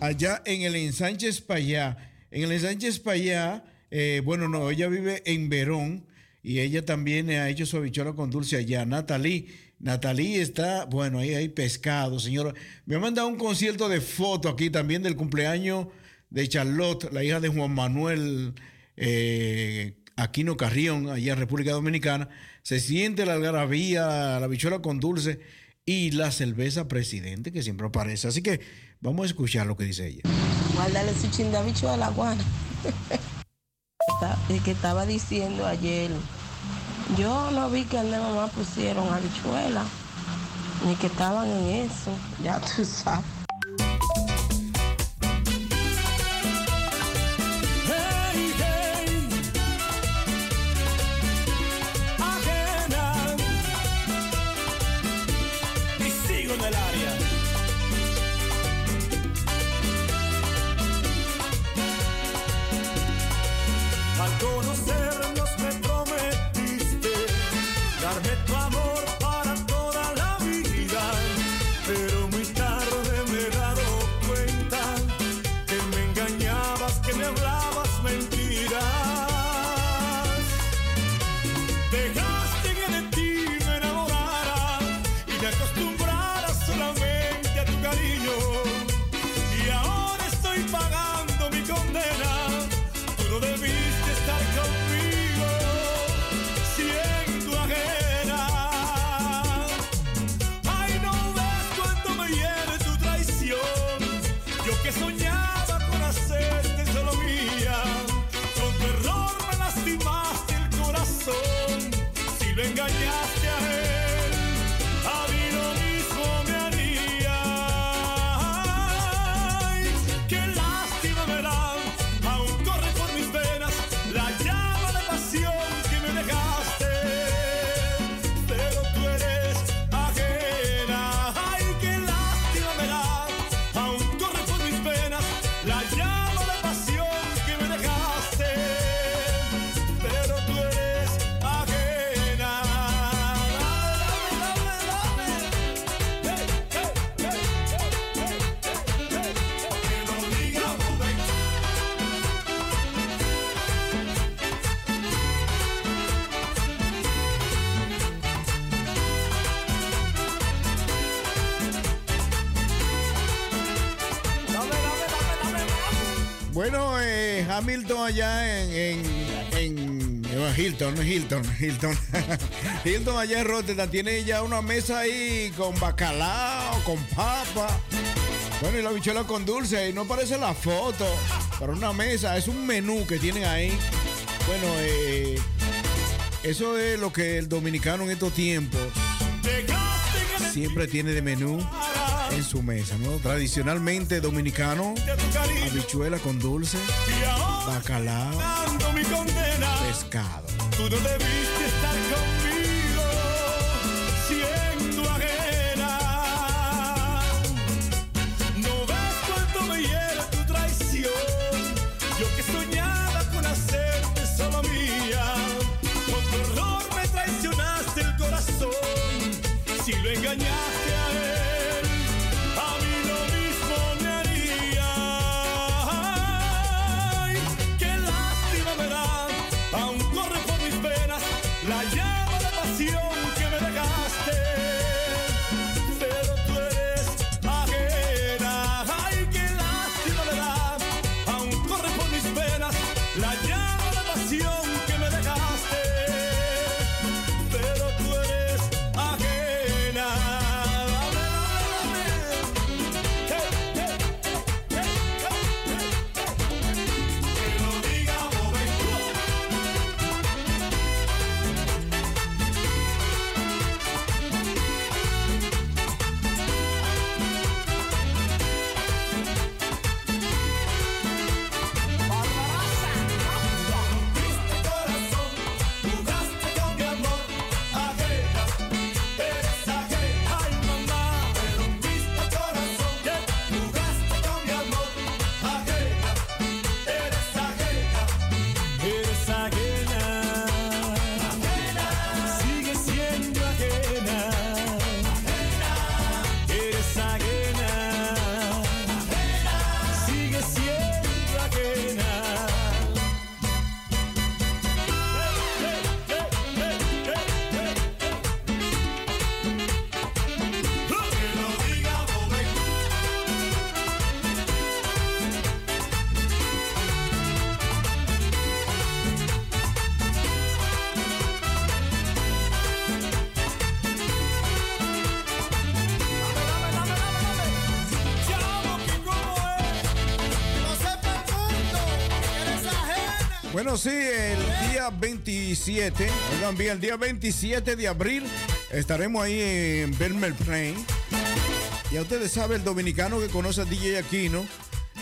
Speaker 1: allá en el ensánchez Payá. En el ensánchez Payá, eh, bueno, no, ella vive en Verón y ella también ha hecho su habichuela con dulce allá. Natalie. Natalie está, bueno, ahí hay pescado, señora. Me ha mandado un concierto de foto aquí también del cumpleaños de Charlotte, la hija de Juan Manuel eh, Aquino Carrión, allá en República Dominicana. Se siente la algarabía, la bichuela con dulce y la cerveza presidente que siempre aparece. Así que vamos a escuchar lo que dice ella.
Speaker 18: Guárdale su chin de habichuela, Juana. Que estaba diciendo ayer, yo no vi que al de mamá pusieron habichuela, ni que estaban en eso, ya tú sabes.
Speaker 1: Hilton, Hilton, Hilton. Hilton allá en Rotterdam tiene ya una mesa ahí con bacalao, con papa. Bueno, y la bichuela con dulce, y no parece la foto, pero una mesa, es un menú que tienen ahí. Bueno, eh, eso es lo que el dominicano en estos tiempos siempre tiene de menú en su mesa, ¿no? Tradicionalmente dominicano, habichuela con dulce, bacalao, pescado.
Speaker 3: Tú no debiste estar conmigo siendo ajena. No ves cuánto me hiere tu traición. Yo que soñaba con hacerte solo mía. Con tu error me traicionaste el corazón. Si lo engañaste
Speaker 1: 27, oigan bien, el día 27 de abril estaremos ahí en Belmer Plain. Ya ustedes saben, el dominicano que conoce a DJ Aquino,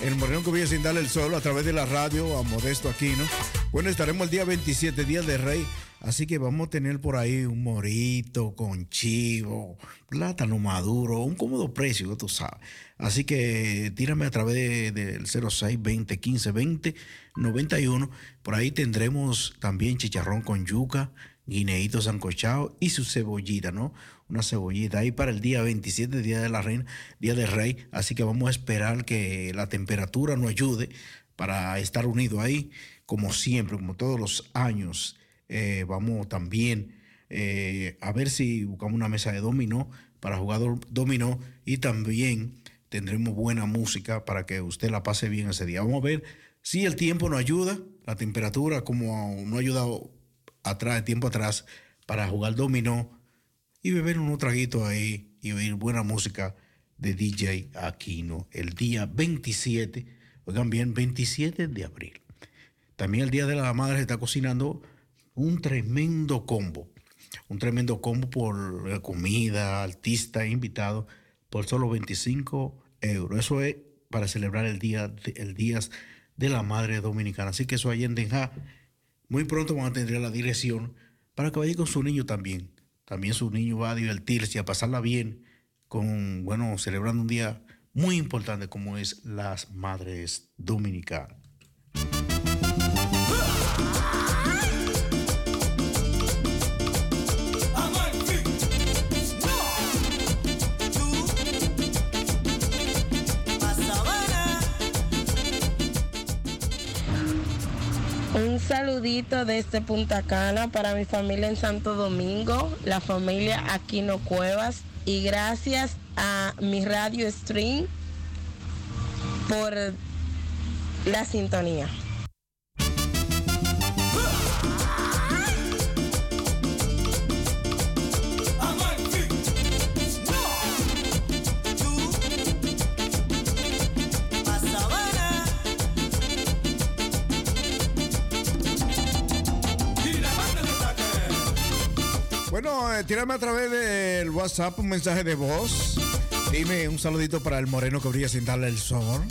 Speaker 1: el moreno que vive sin darle el sol a través de la radio a Modesto Aquino. Bueno, estaremos el día 27, Día de Rey. Así que vamos a tener por ahí un morito con chivo, plátano maduro, un cómodo precio, tú sabes. Así que tírame a través de- del 06 20 15 20 91. Por ahí tendremos también chicharrón con yuca, guineíto sancochado y su cebollita, ¿no? Una cebollita ahí para el día 27, Día de la Reina, Día del Rey. Así que vamos a esperar que la temperatura nos ayude para estar unidos ahí, como siempre, como todos los años. Eh, vamos también eh, a ver si buscamos una mesa de dominó para jugar do- dominó y también tendremos buena música para que usted la pase bien ese día. Vamos a ver si el tiempo nos ayuda, la temperatura, como no ha ayudado atrás, tiempo atrás, para jugar dominó y beber unos traguitos ahí y oír buena música de DJ Aquino el día 27, oigan bien, 27 de abril. También el Día de la Madre se está cocinando un tremendo combo. Un tremendo combo por comida, artista, invitado, por solo 25 euros. Eso es para celebrar el Día el días de la Madre Dominicana. Así que eso ahí en Den Haag. Muy pronto van a tener la dirección para que vaya con su niño también. También su niño va a divertirse, a pasarla bien, con, bueno, celebrando un día muy importante como es las Madres Dominicanas.
Speaker 18: Saludito desde Punta Cana para mi familia en Santo Domingo, la familia Aquino Cuevas y gracias a mi radio stream por la sintonía.
Speaker 1: Bueno, eh, tírame a través del WhatsApp un mensaje de voz. Dime un saludito para el moreno que brilla sin darle el sol.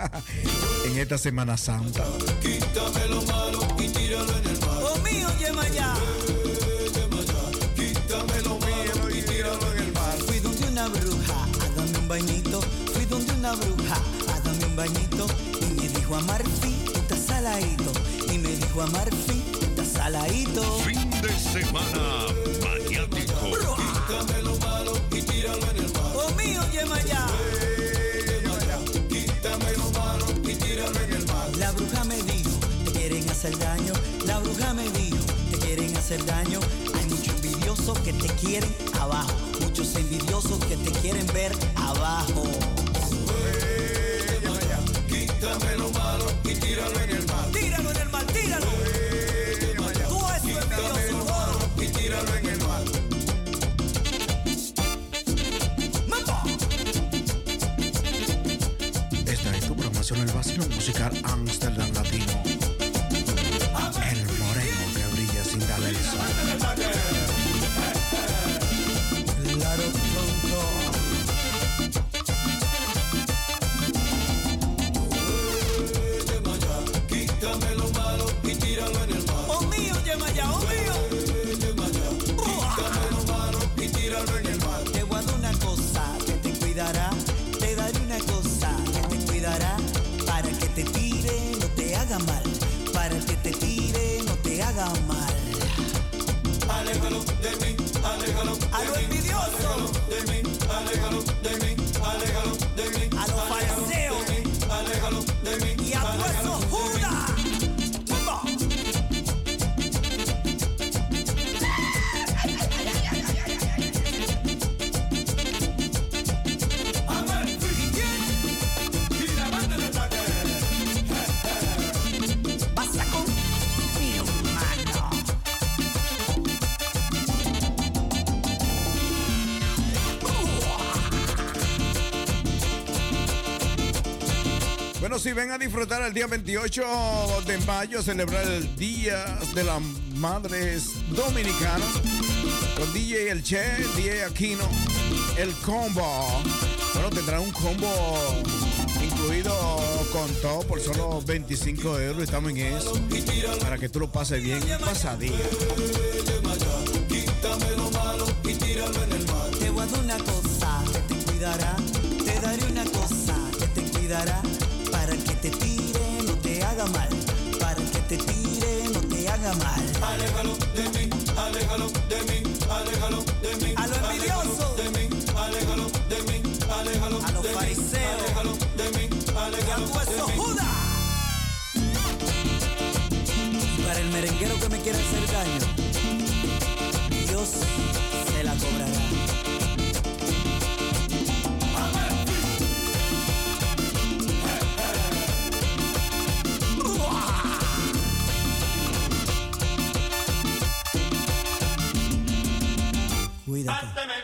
Speaker 1: en esta Semana Santa.
Speaker 17: Quítame lo malo y tíralo en el mar. Oh mío, lleva ya. Quítame lo malo y tíralo en el mar.
Speaker 19: Fui donde una bruja a darme un bañito. Fui donde una bruja a darme un bañito. Y me dijo a Marfi, está saladito. Y me dijo a Marfi, saladito.
Speaker 11: Fin de semana maniático.
Speaker 17: Quítame lo malo y tíralo en el mar.
Speaker 19: Oh mío, lleva ya.
Speaker 17: Quítame lo malo y tíralo en el mar.
Speaker 19: La bruja me dijo, te quieren hacer daño. La bruja me dijo, te quieren hacer daño. Hay muchos envidiosos que te quieren abajo. Muchos envidiosos que te quieren ver abajo.
Speaker 17: Quítame lo malo y tíralo en el mar.
Speaker 1: Musical Amsterdam Latino. El moreno que brilla sin darle el sol.
Speaker 19: A lo envidioso.
Speaker 1: Sí, ven a disfrutar el día 28 de mayo, celebrar el Día de las Madres Dominicanas con DJ El Che, DJ Aquino, el combo. Bueno, tendrá un combo incluido con todo por solo 25 euros. Estamos en eso para que tú lo pases bien. Pasadía.
Speaker 19: Te voy a dar una cosa que te cuidará. Te daré una cosa que te cuidará. Para que te tire, no te haga mal. Para que te tire, no te haga mal.
Speaker 17: Aléjalo de mí, aléjalo de mí, aléjalo de mí.
Speaker 19: A los envidiosos.
Speaker 17: de mí, aléjalo de mí, aléjalo
Speaker 19: A los
Speaker 17: de mí,
Speaker 19: fariseos.
Speaker 17: aléjalo de mí, aléjalo de mí.
Speaker 19: Judas. Para el merenguero que me quiere hacer daño, Dios se la cobrará. Cuídate.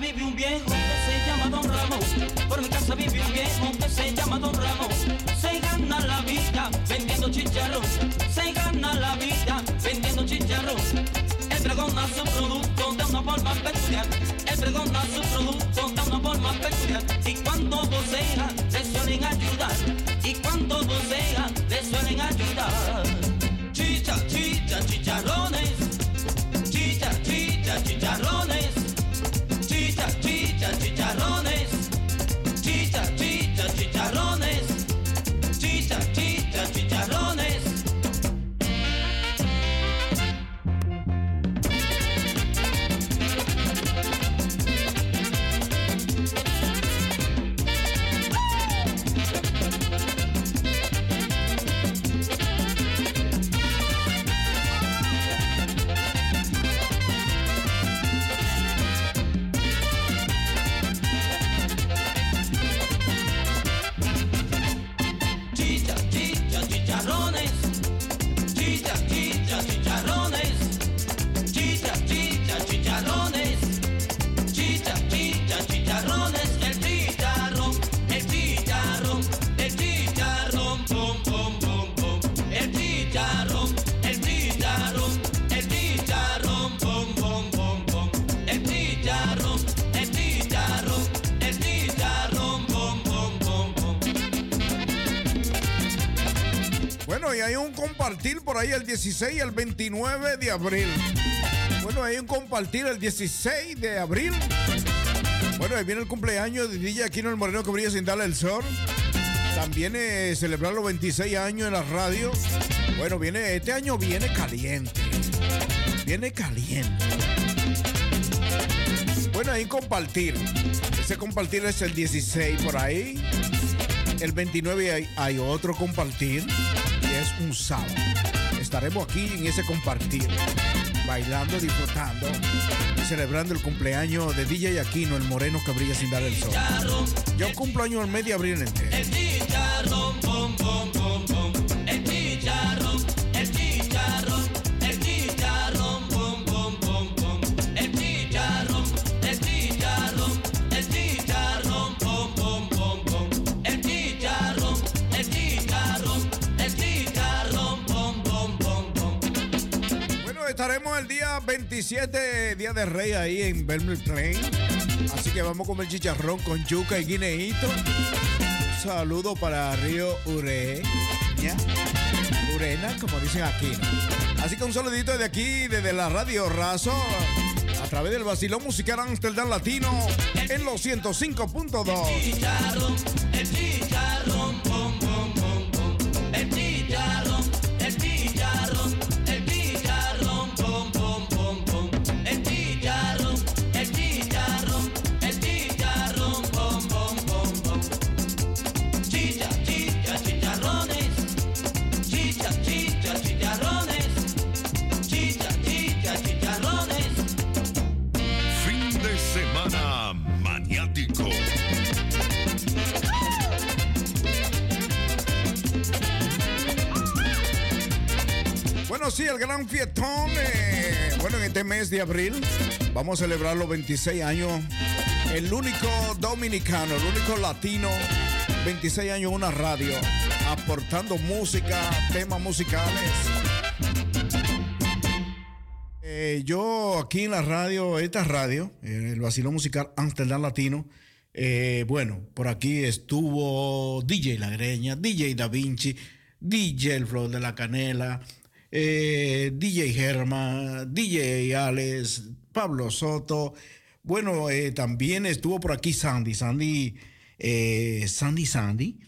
Speaker 17: mí vi un
Speaker 1: bien. Ahí el 16 y el 29 de abril. Bueno, hay un compartir el 16 de abril. Bueno, ahí viene el cumpleaños de DJ Aquino el Moreno que brilla sin darle el sol. También eh, celebrar los 26 años en la radio. Bueno, viene, este año viene caliente. Viene caliente. Bueno, ahí compartir. Ese compartir es el 16 por ahí. El 29 hay, hay otro compartir y es un sábado. Estaremos aquí en ese compartir, bailando, disfrutando celebrando el cumpleaños de DJ Aquino, el moreno que brilla sin dar el sol. Yo cumplo año el mes de abril entero. 7, Día de Rey ahí en Belmont Plain. Así que vamos a comer chicharrón con yuca y guineíto. Un saludo para Río Ureña. Urena, como dicen aquí. Así que un saludito de aquí, desde la Radio Razo, a través del Basilón Musical Amsterdam Latino, en los 105.2.
Speaker 11: de
Speaker 1: abril vamos a celebrar los 26 años. El único dominicano, el único latino, 26 años una radio, aportando música, temas musicales. Eh, yo aquí en la radio, esta radio, eh, el vacilón musical Amsterdam Latino, eh, bueno, por aquí estuvo DJ La Greña, DJ Da Vinci, DJ El Flor de la Canela, eh, DJ Germa, DJ Alex, Pablo Soto. Bueno, eh, también estuvo por aquí Sandy, Sandy, eh, Sandy Sandy.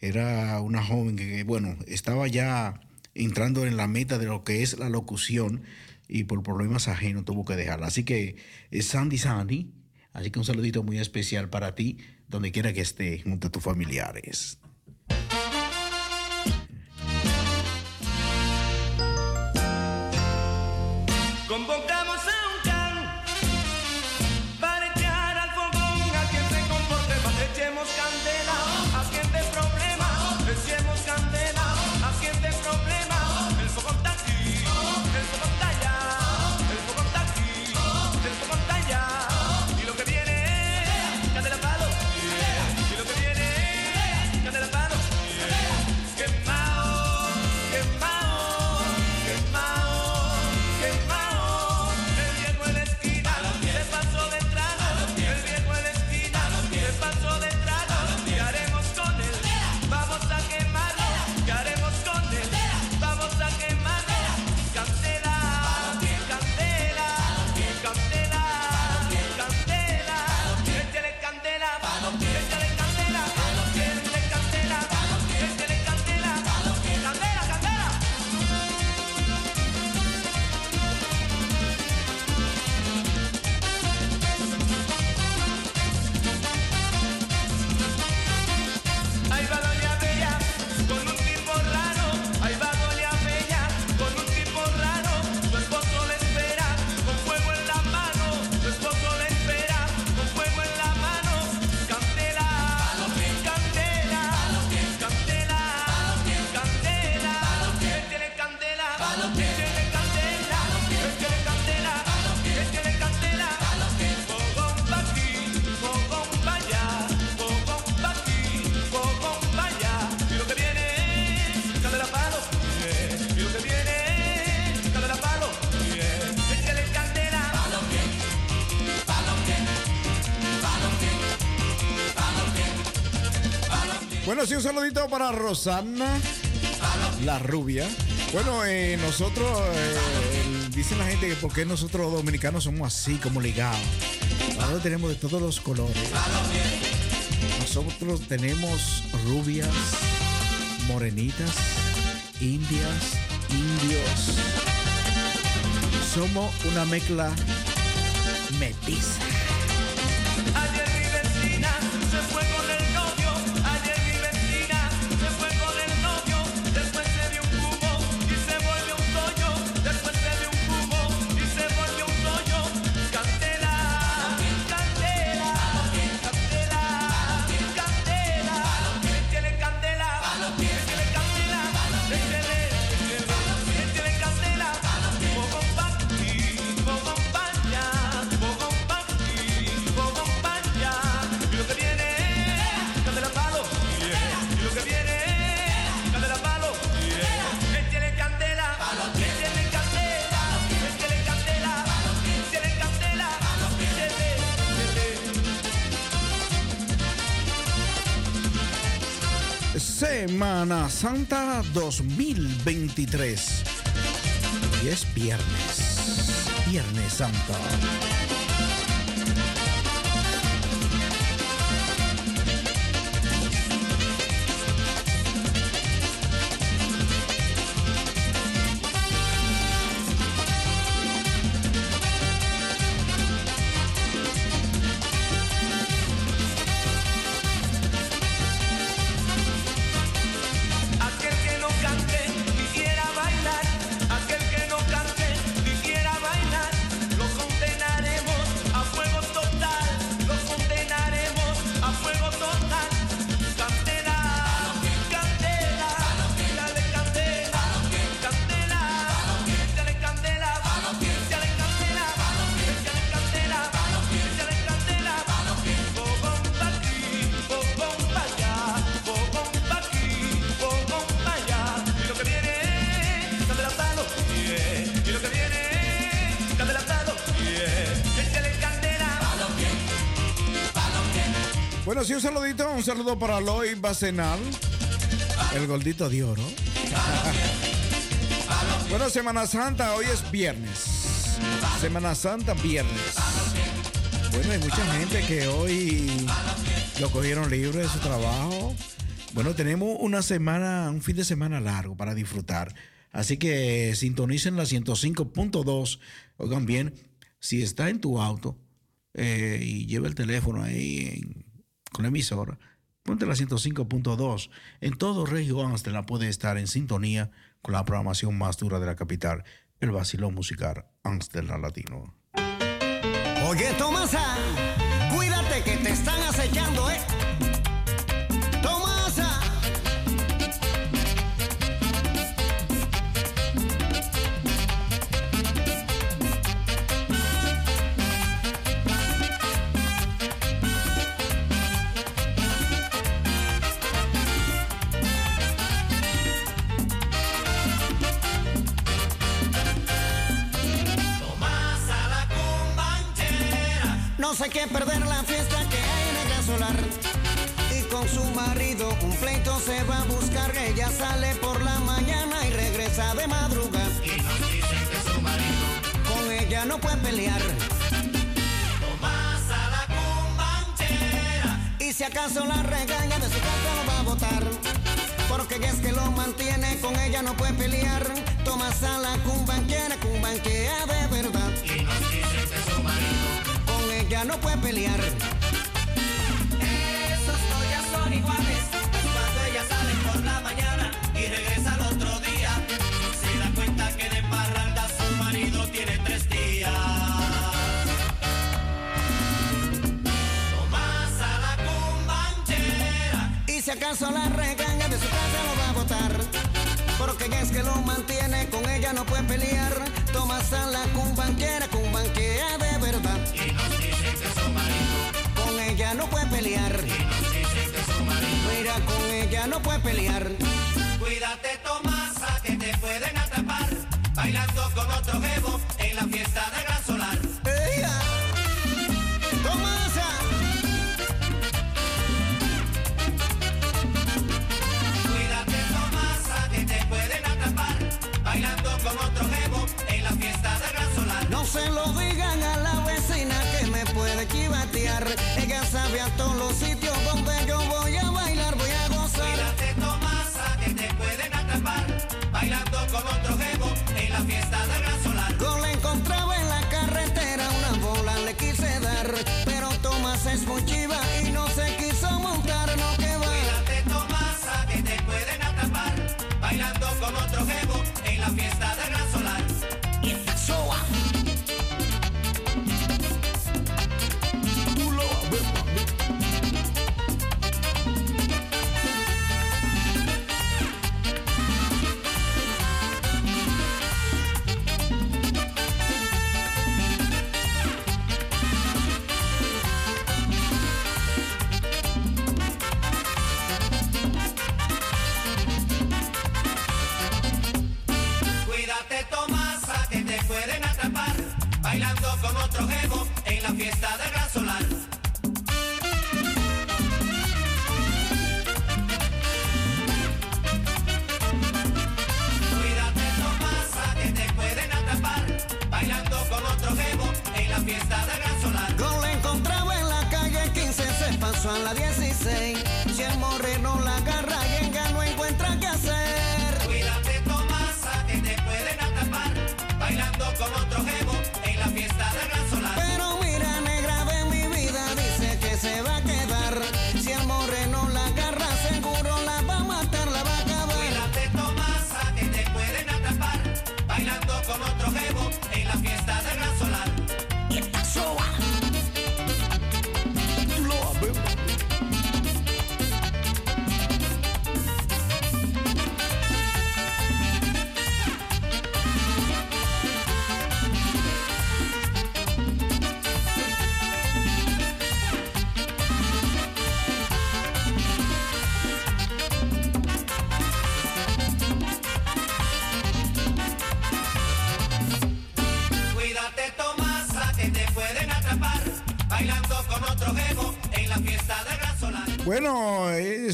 Speaker 1: Era una joven que, bueno, estaba ya entrando en la meta de lo que es la locución y por problemas ajenos tuvo que dejarla. Así que eh, Sandy Sandy, así que un saludito muy especial para ti, donde quiera que esté, junto a tus familiares.
Speaker 20: Para
Speaker 21: Rosana, la rubia. Bueno, eh, nosotros, eh, dicen la gente que por qué nosotros los dominicanos somos así, como ligados. Nosotros tenemos de todos los colores. Nosotros tenemos rubias, morenitas, indias, indios. Somos una mezcla metiza. Santa 2023. Y es viernes. Viernes Santa. Para Loy Bacenal, el gordito de oro. Bueno, Semana Santa, hoy es viernes. Semana Santa, viernes. Bueno, hay mucha gente que hoy lo cogieron libre de su trabajo. Bueno, tenemos una semana, un fin de semana largo para disfrutar. Así que sintonicen la 105.2. Oigan bien, si está en tu auto eh, y lleva el teléfono ahí con la emisora, ponte la 105.2. En todo Regio Amsterdam puede estar en sintonía con la programación más dura de la capital, el vacilón musical Amsterdam Latino.
Speaker 22: Oye, Tomasa, cuídate que te están acechando, ¿eh? No sé qué perder la fiesta que hay en el gran solar. Y con su marido un pleito se va a buscar. Ella sale por la mañana y regresa de madrugada.
Speaker 23: Y nos dicen que su marido
Speaker 22: Con ella no puede pelear.
Speaker 23: Tomasa la cumbanchera.
Speaker 22: Y si acaso la regaña de su casa lo va a botar. Porque es que lo mantiene, con ella no puede pelear. Tomas a la cumbanquera, cumbanquea de verdad. Ella no puede pelear.
Speaker 23: Esos ya son iguales. Cuando ella sale por la mañana y regresa al otro día, se da cuenta que de parranda su marido tiene tres días. Tomasa la cumbanchera.
Speaker 22: Y si acaso la regaña de su casa lo va a botar. Porque es que lo mantiene, con ella no puede pelear. Tomas a la cumbanquera, cumbanquea de verdad. Ella no puede pelear. Mira, con ella no puede pelear.
Speaker 23: Cuídate, Tomasa,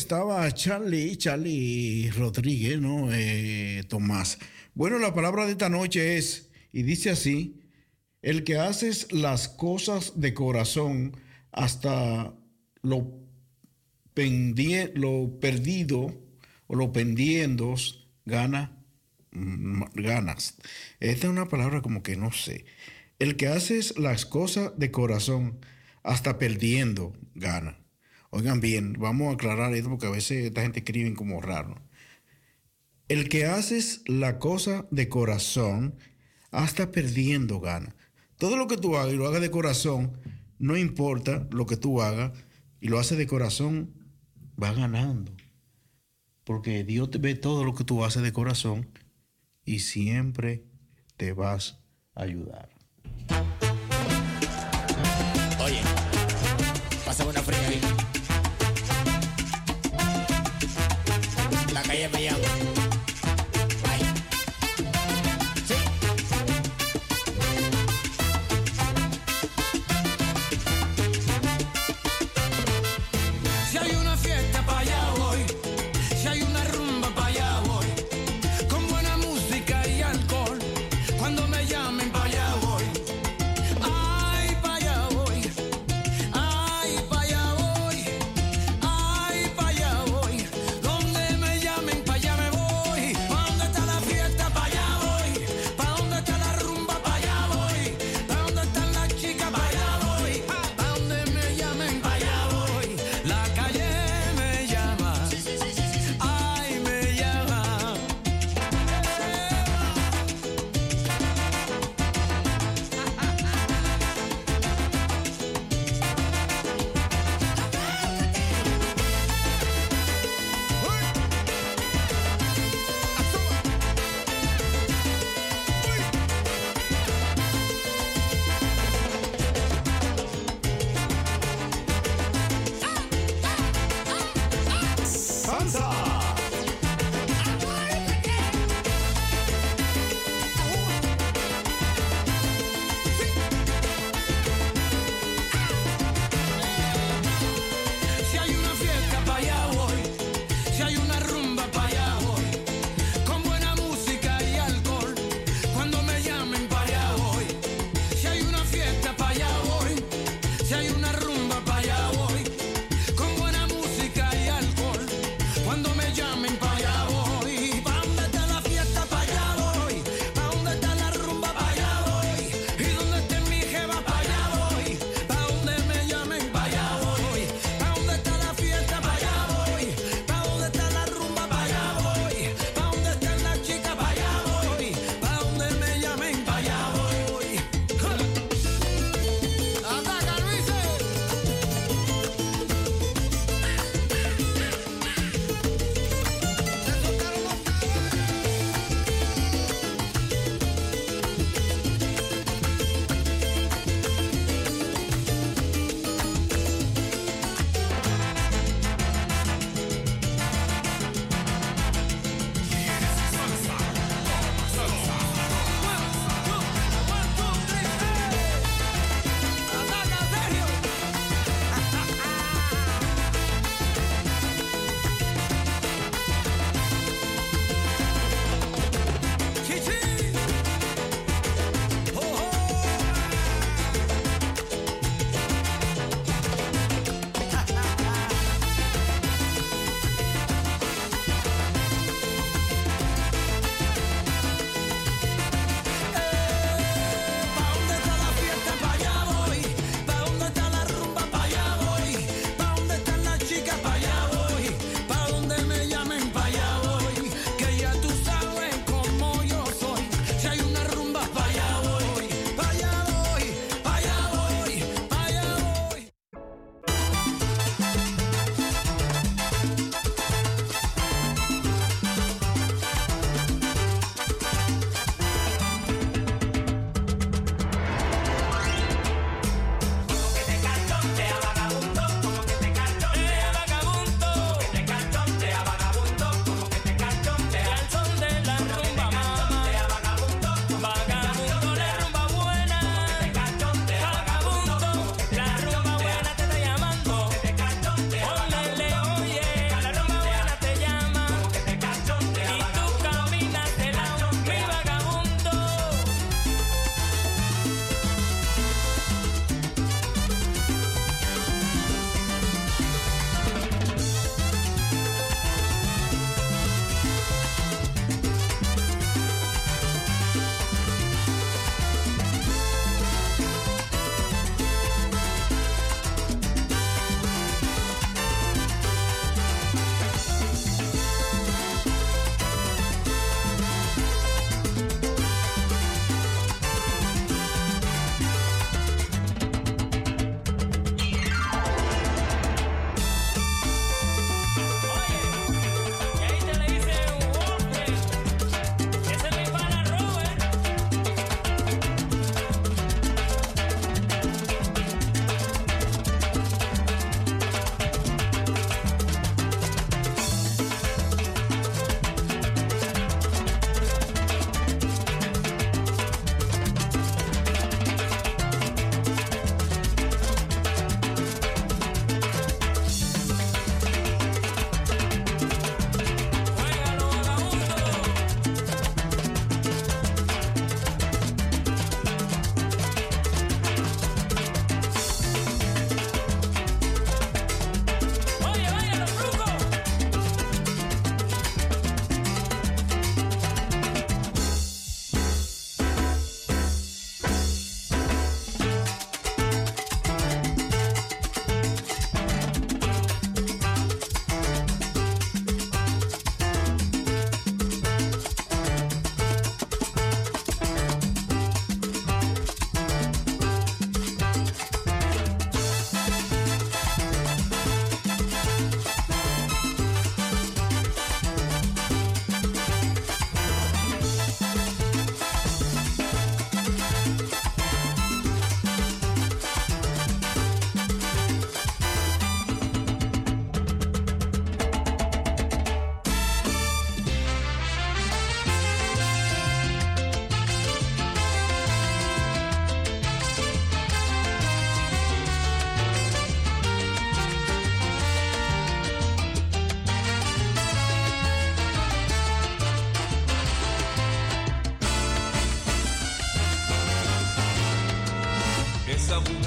Speaker 1: estaba Charlie, Charlie Rodríguez, ¿no? Eh, Tomás. Bueno, la palabra de esta noche es, y dice así, el que haces las cosas de corazón hasta lo, pendie, lo perdido o lo pendiendos, gana, mm, ganas. Esta es una palabra como que no sé. El que haces las cosas de corazón hasta perdiendo, gana. Oigan bien, vamos a aclarar esto porque a veces esta gente escribe como raro. El que haces la cosa de corazón, hasta perdiendo gana. Todo lo que tú hagas y lo hagas de corazón, no importa lo que tú hagas y lo haces de corazón, va ganando. Porque Dios te ve todo lo que tú haces de corazón y siempre te vas a ayudar.
Speaker 24: Oye, pasa una fría.
Speaker 25: Yeah.
Speaker 11: I'm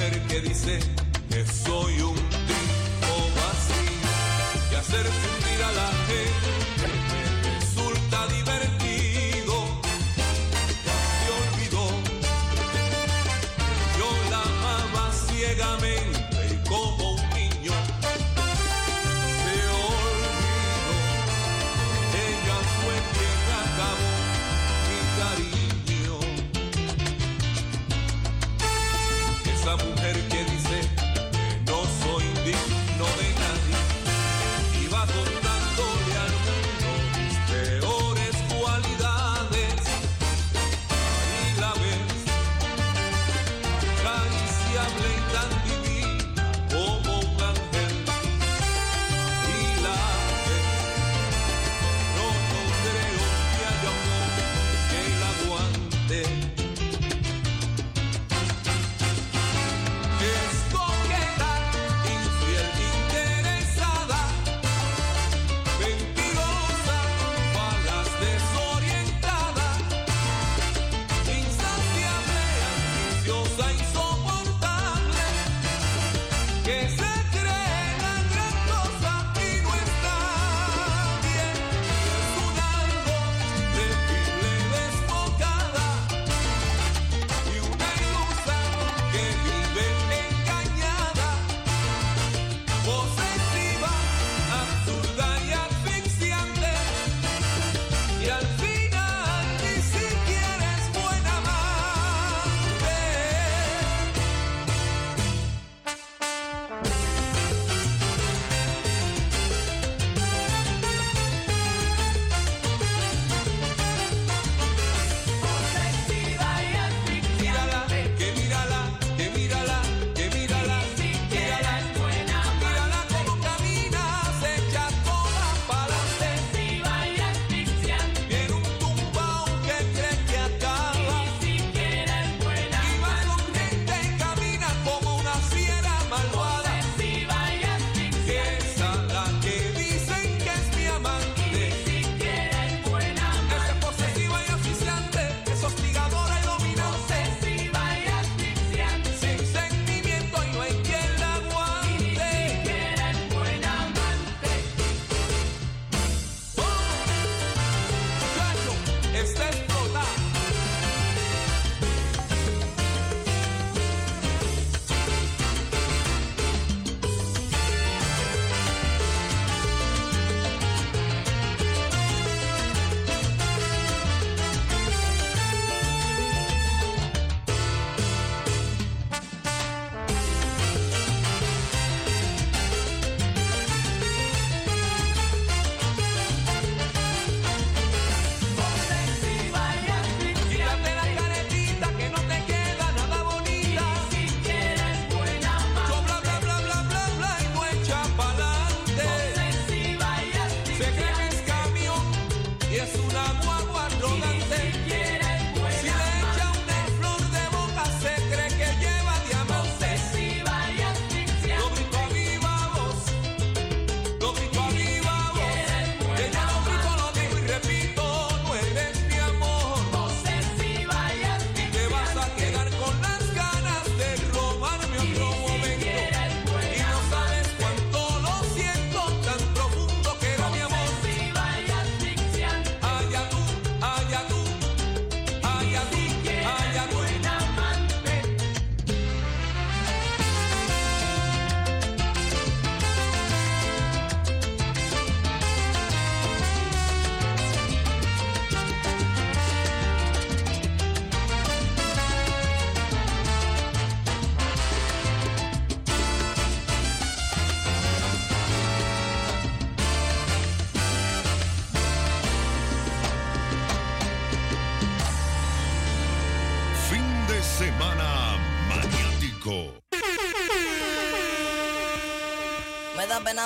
Speaker 11: que dice que soy un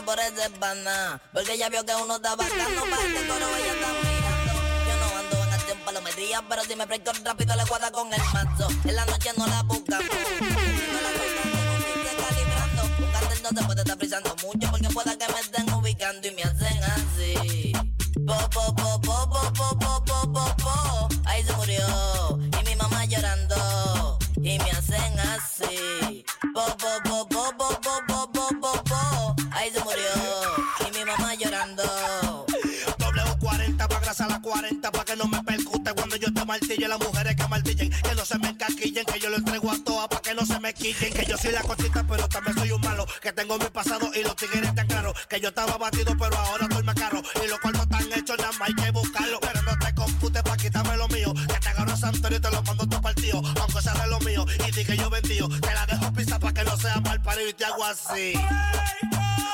Speaker 26: por ese pana. Porque ya vio que uno está bacano para este coro, ella está mirando. Yo no ando en acción palomería, pero si me presto rápido le guarda con el mazo. En la noche no la buscamos. No la buscamos, calibrando. Un cartel no se puede estar frisando mucho porque pueda que me estén ubicando y me hacen así.
Speaker 14: Las mujeres que martillen, que no se me encaquillen, que yo lo entrego a todas para que no se me quillen. Que yo soy la cosita, pero también soy un malo. Que tengo mi pasado y los tigres están claros. Que yo estaba batido, pero ahora estoy más caro. Y los cuartos están hechos, nada más hay que buscarlo. Pero no te computes para quitarme lo mío. Que te agarro a Santorio y te lo mando todo partido. Aunque sea de lo mío y di que yo vendío. Te la dejo pisa para que no sea mal parido y te hago así.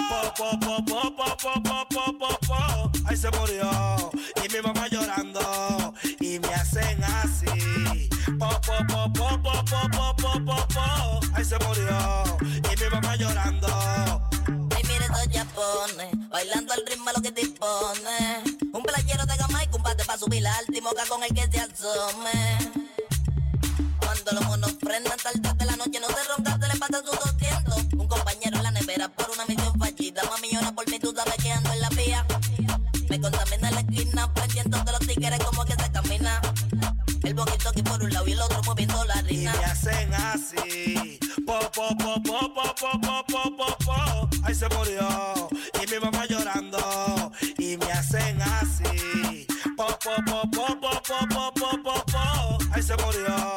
Speaker 14: Po, po, po, po, po, po, po, po, po, po. Ahí se murió. Po, po, po, po. Ahí se murió. Y mi mamá llorando.
Speaker 26: Ay, mire esos japones, bailando al ritmo lo que dispone. Un playero de gama y combate para subir la altimoca con el que se asome. Cuando los monos prendan tarde de la noche, no se ronca, se le pasa su 200. Un compañero en la nevera por una misión fallida. Mami llora por mí, tú sabes que ando en la vía. Me contamina la esquina, prendiendo de los tigres como que se aquí por un lado y el otro moviendo la
Speaker 14: Y
Speaker 26: rina.
Speaker 14: me hacen así. Po, po, po, po, po, po, po, po, po, po. Ahí se murió. Y mi mamá llorando. Y me hacen así. Po, po, po, po, po, po, po, po, po. Ahí se murió.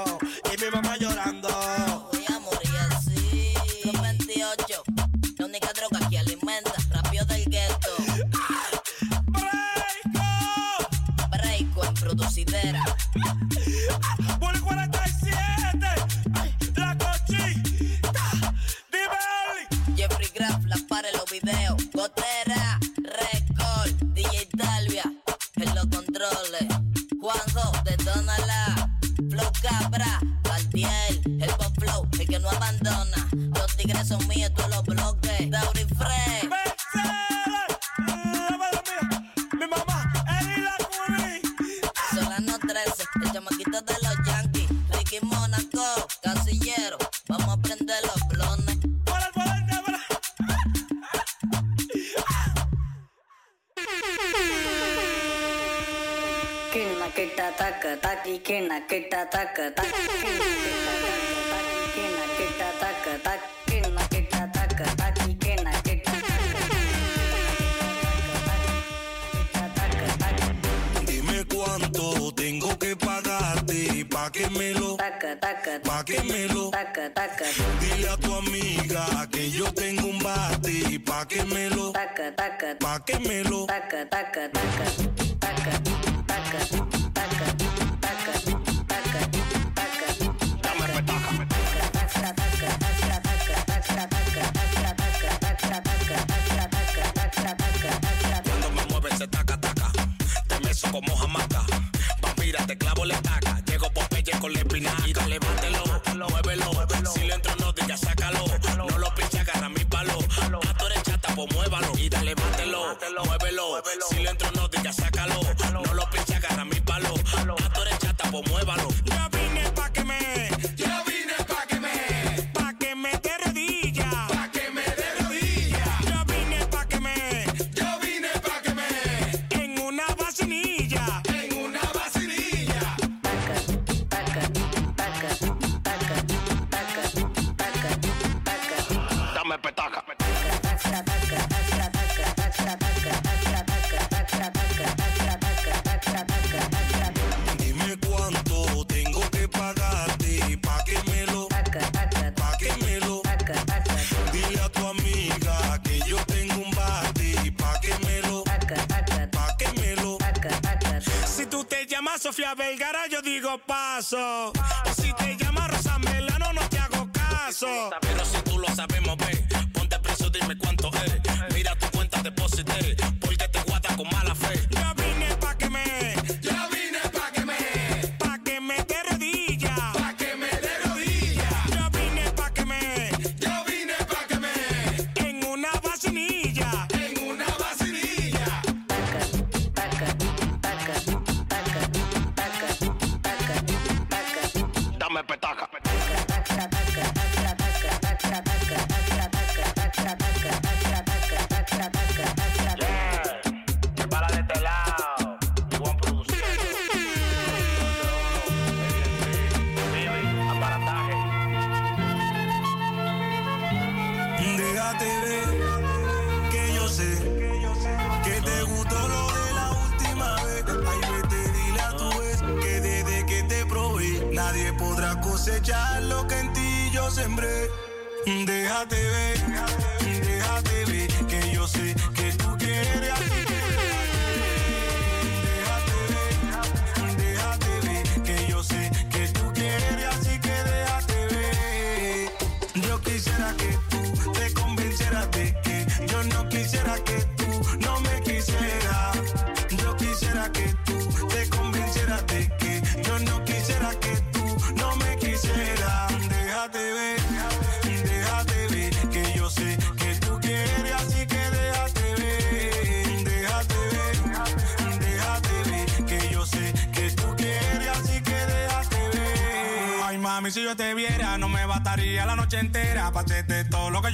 Speaker 27: taca, taca, taca, taca, taca.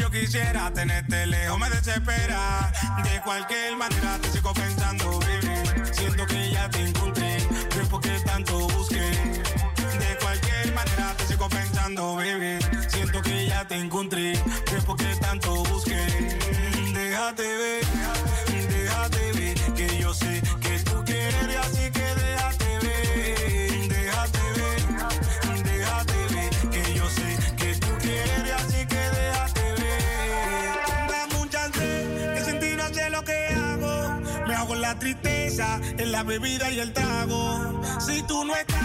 Speaker 14: Yo quisiera. Tenerte lejos me desespera. De cualquier manera te sigo pensando, baby. Siento que ya te encontré. Ven porque tanto busqué. De cualquier manera te sigo pensando, baby. Siento que ya te encontré. Ven porque tanto busqué. En la bebida y el trago. Si tú no estás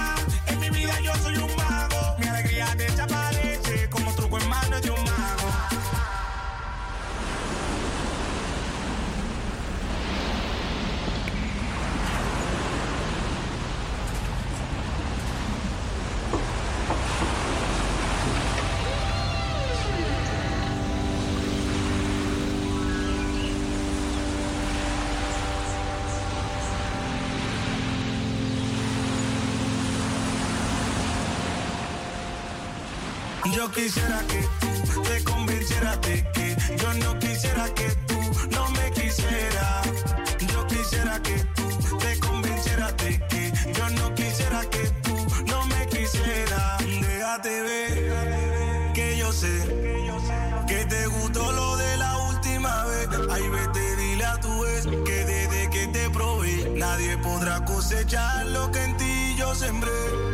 Speaker 14: quisiera que tú te convencieras de que yo no quisiera que tú no me quisieras. Yo quisiera que tú te convencieras de que yo no quisiera que tú no me quisieras. Déjate ver que yo sé que te gustó lo de la última vez. Ay, vete, dile a tu ex que desde que te probé nadie podrá cosechar lo que en ti yo sembré.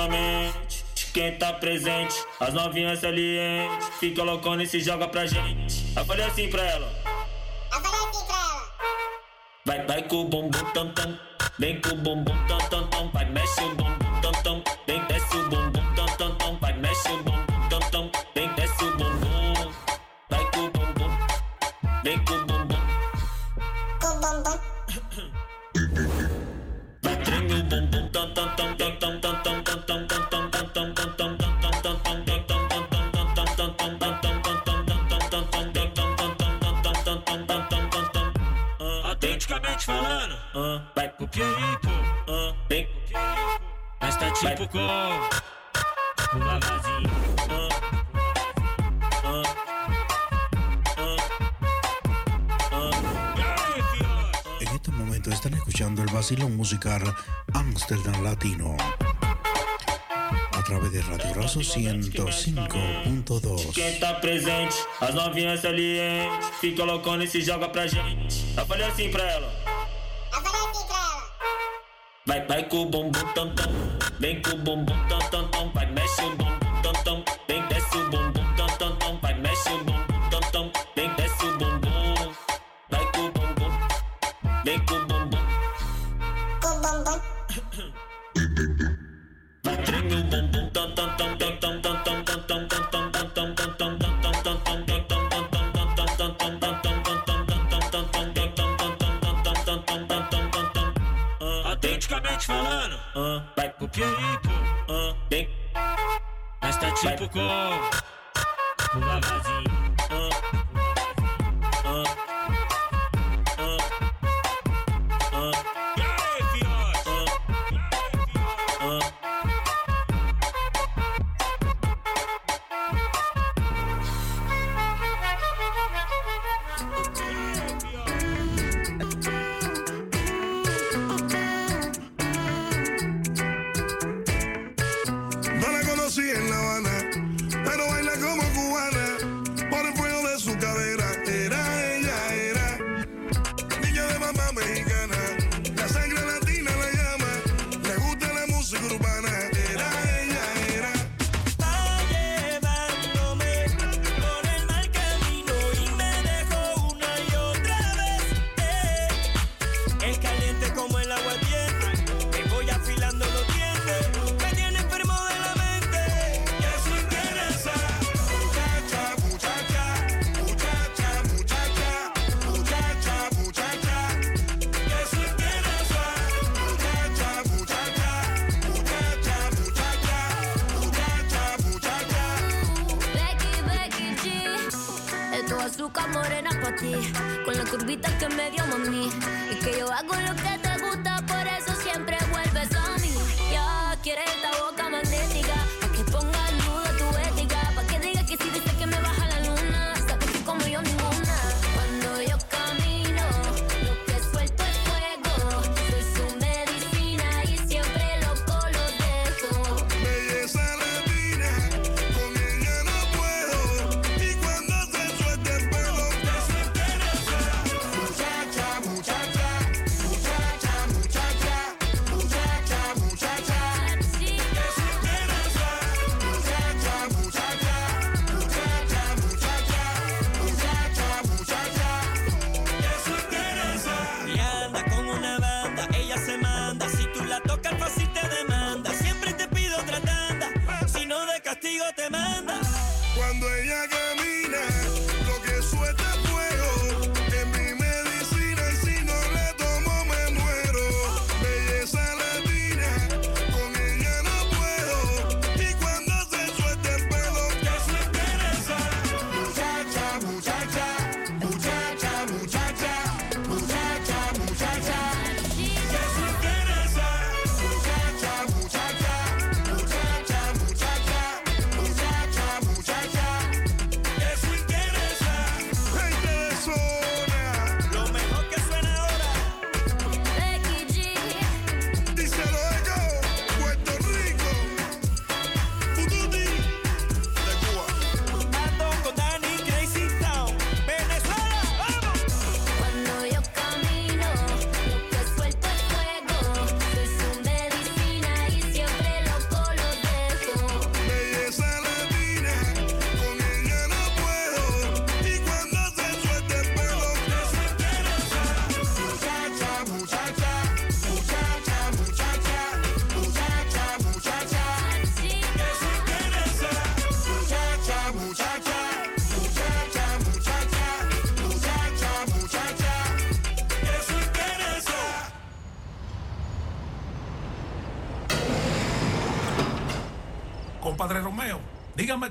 Speaker 20: Que mexe com a mente. De Quem tá presente, as novinhas salientes. Fica loucona e se joga pra gente. Eu falei assim pra ela. Vai, vai com o bumbum tam tam. Vem com o bumbum tam tam tam. Vai, mexe o bumbum tam tam. Vem, desce o bumbum tam tam tam. Vai, mexe o bumbum tam tam. Vem, vem,
Speaker 28: mas tá tipo com o.
Speaker 1: En este momento están escuchando el vacilón musical Amsterdam Latino a través de Radio Razo 105.2.
Speaker 20: Quem tá presente, as novinhas salientes. Fica loucona e se joga pra gente. Eu falei assim pra ela. Vai, vai com o bumbum tam tam. Vem com o bumbum tam tam tam. Vai, mexe o bumbum tam tam. Vem, desce o bumbum jeito. Uh, bem. Mas tá tipo com. Pula, Com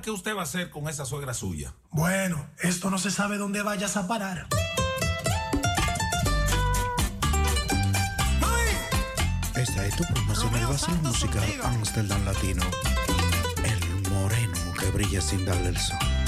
Speaker 29: ¿qué usted va a hacer con esa suegra suya?
Speaker 1: Bueno, esto no se sabe dónde vayas a parar.
Speaker 30: Esta es tu promoción del vacío musical Amsterdam Latino. El moreno que brilla sin darle el sol.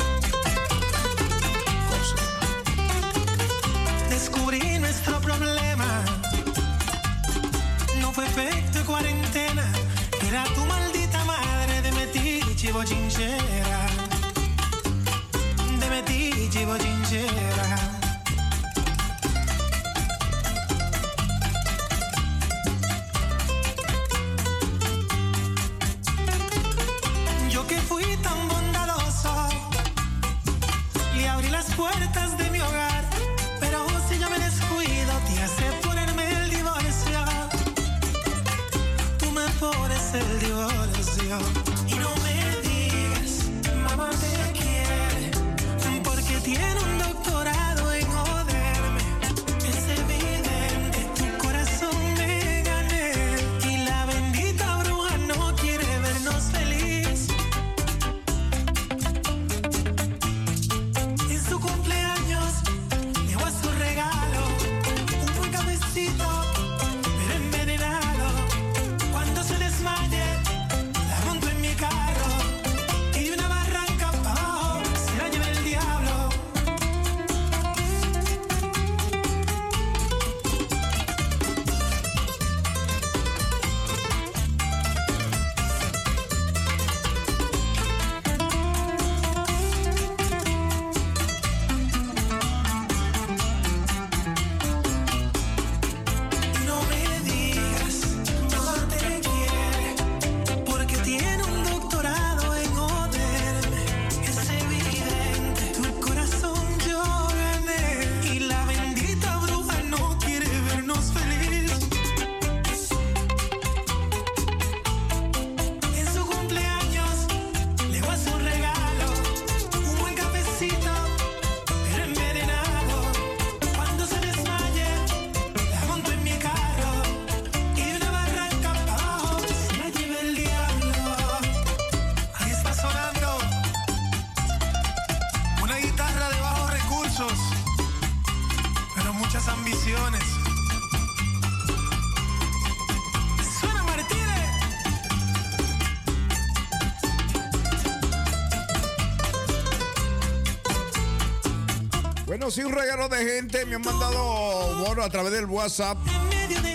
Speaker 1: Sí, un regalo de gente me han mandado, bueno, a través del WhatsApp.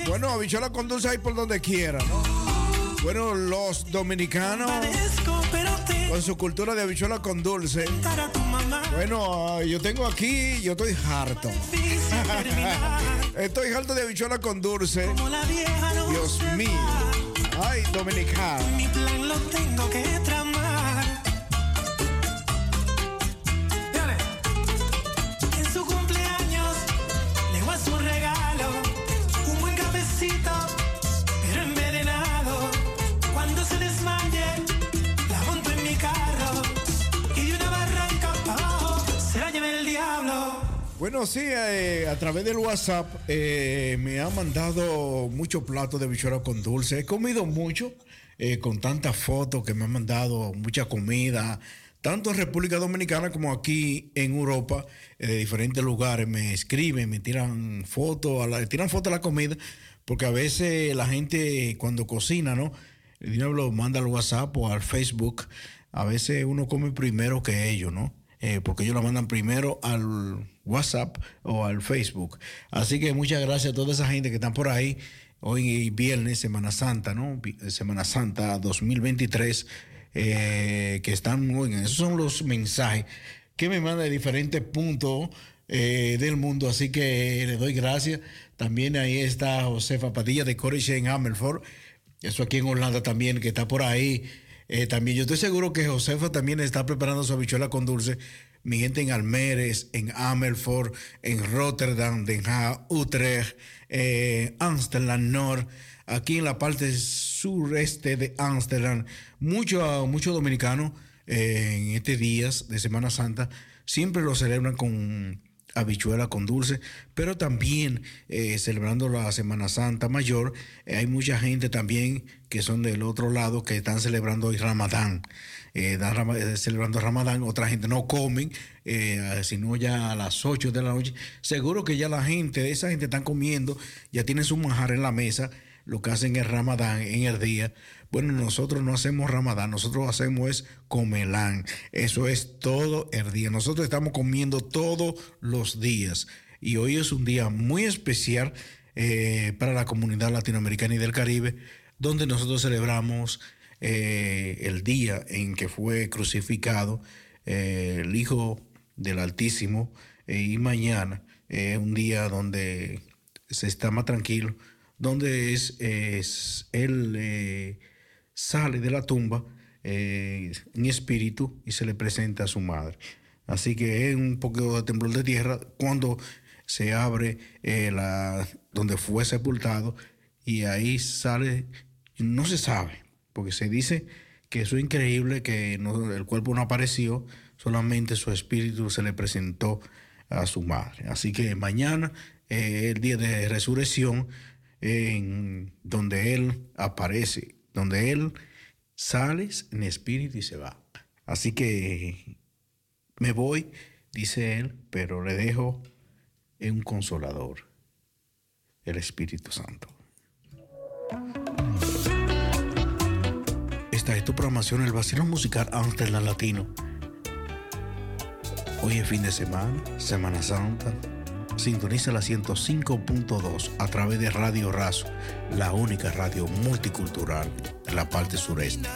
Speaker 1: Bueno, habichuela con dulce ahí por donde quiera, ¿no? Bueno, los dominicanos con su cultura de habichuela con dulce. Bueno, yo tengo aquí, yo estoy harto. Estoy harto de habichuela con dulce. Dios mío. Ay, dominicano.
Speaker 30: Mi plan lo tengo que
Speaker 1: Bueno, sí, eh, a través del WhatsApp eh, me han mandado muchos platos de habichuela con dulce. He comido mucho eh, con tantas fotos que me han mandado, mucha comida, tanto en República Dominicana como aquí en Europa, de diferentes lugares. Me escriben, me tiran fotos, tiran fotos a la comida, porque a veces la gente cuando cocina, ¿no? El dinero lo manda al WhatsApp o al Facebook. A veces uno come primero que ellos, ¿no? Eh, porque ellos lo mandan primero al WhatsApp o al Facebook. Así que muchas gracias a toda esa gente que están por ahí. Hoy viernes, Semana Santa, ¿no? Vi- Semana Santa 2023, eh, que están, oigan, esos son los mensajes que me mandan de diferentes puntos eh, del mundo. Así que le doy gracias. También ahí está Josefa Padilla de Corriche en Amelford. Eso aquí en Holanda también, que está por ahí. Eh, también yo estoy seguro que Josefa también está preparando su habichuela con dulce. Mi gente en Almeres, en Amelford, en Rotterdam, Den Haag, Utrecht, eh, Amsterdam Nord, aquí en la parte sureste de Amsterdam. Muchos mucho dominicanos eh, en estos días de Semana Santa siempre lo celebran con habichuela con dulce, pero también eh, celebrando la Semana Santa Mayor, hay mucha gente también que son del otro lado que están celebrando hoy Ramadán. Eh, dan Rama- eh, celebrando Ramadán, otra gente no comen, eh, sino ya a las 8 de la noche. Seguro que ya la gente, esa gente están comiendo, ya tienen su manjar en la mesa, lo que hacen es Ramadán en el día. Bueno, nosotros no hacemos Ramadán, nosotros hacemos es comelán. Eso es todo el día. Nosotros estamos comiendo todos los días. Y hoy es un día muy especial eh, para la comunidad latinoamericana y del Caribe, donde nosotros celebramos eh, el día en que fue crucificado eh, el Hijo del Altísimo. eh, y mañana es un día donde se está más tranquilo, donde es, es él sale de la tumba en espíritu y se le presenta a su madre. Así que es un poco de temblor de tierra cuando se abre la donde fue sepultado y ahí sale, no se sabe, porque se dice que eso es increíble, que el cuerpo no apareció, solamente su espíritu se le presentó a su madre. Así que mañana es el día de resurrección, en donde Él aparece, donde Él sale en espíritu y se va. Así que me voy, dice Él, pero le dejo un consolador, el Espíritu Santo. Esta es tu programación, el vacilón musical Amsterdam Latino. Hoy es fin de semana, Semana Santa. Sintoniza la 105.2 a través de Radio Razo, la única radio multicultural en la parte sureste.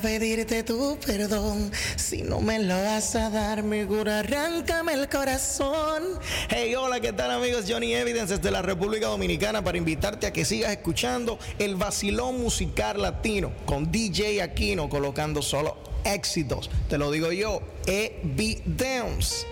Speaker 31: pedirte tu perdón. Si no me lo vas a dar, mi cura, arráncame el corazón. Hey, hola, ¿qué tal amigos? Johnny Evidence desde la República Dominicana para invitarte a que sigas escuchando el vacilón musical latino con DJ Aquino colocando solo éxitos. Te lo digo yo, Evidence.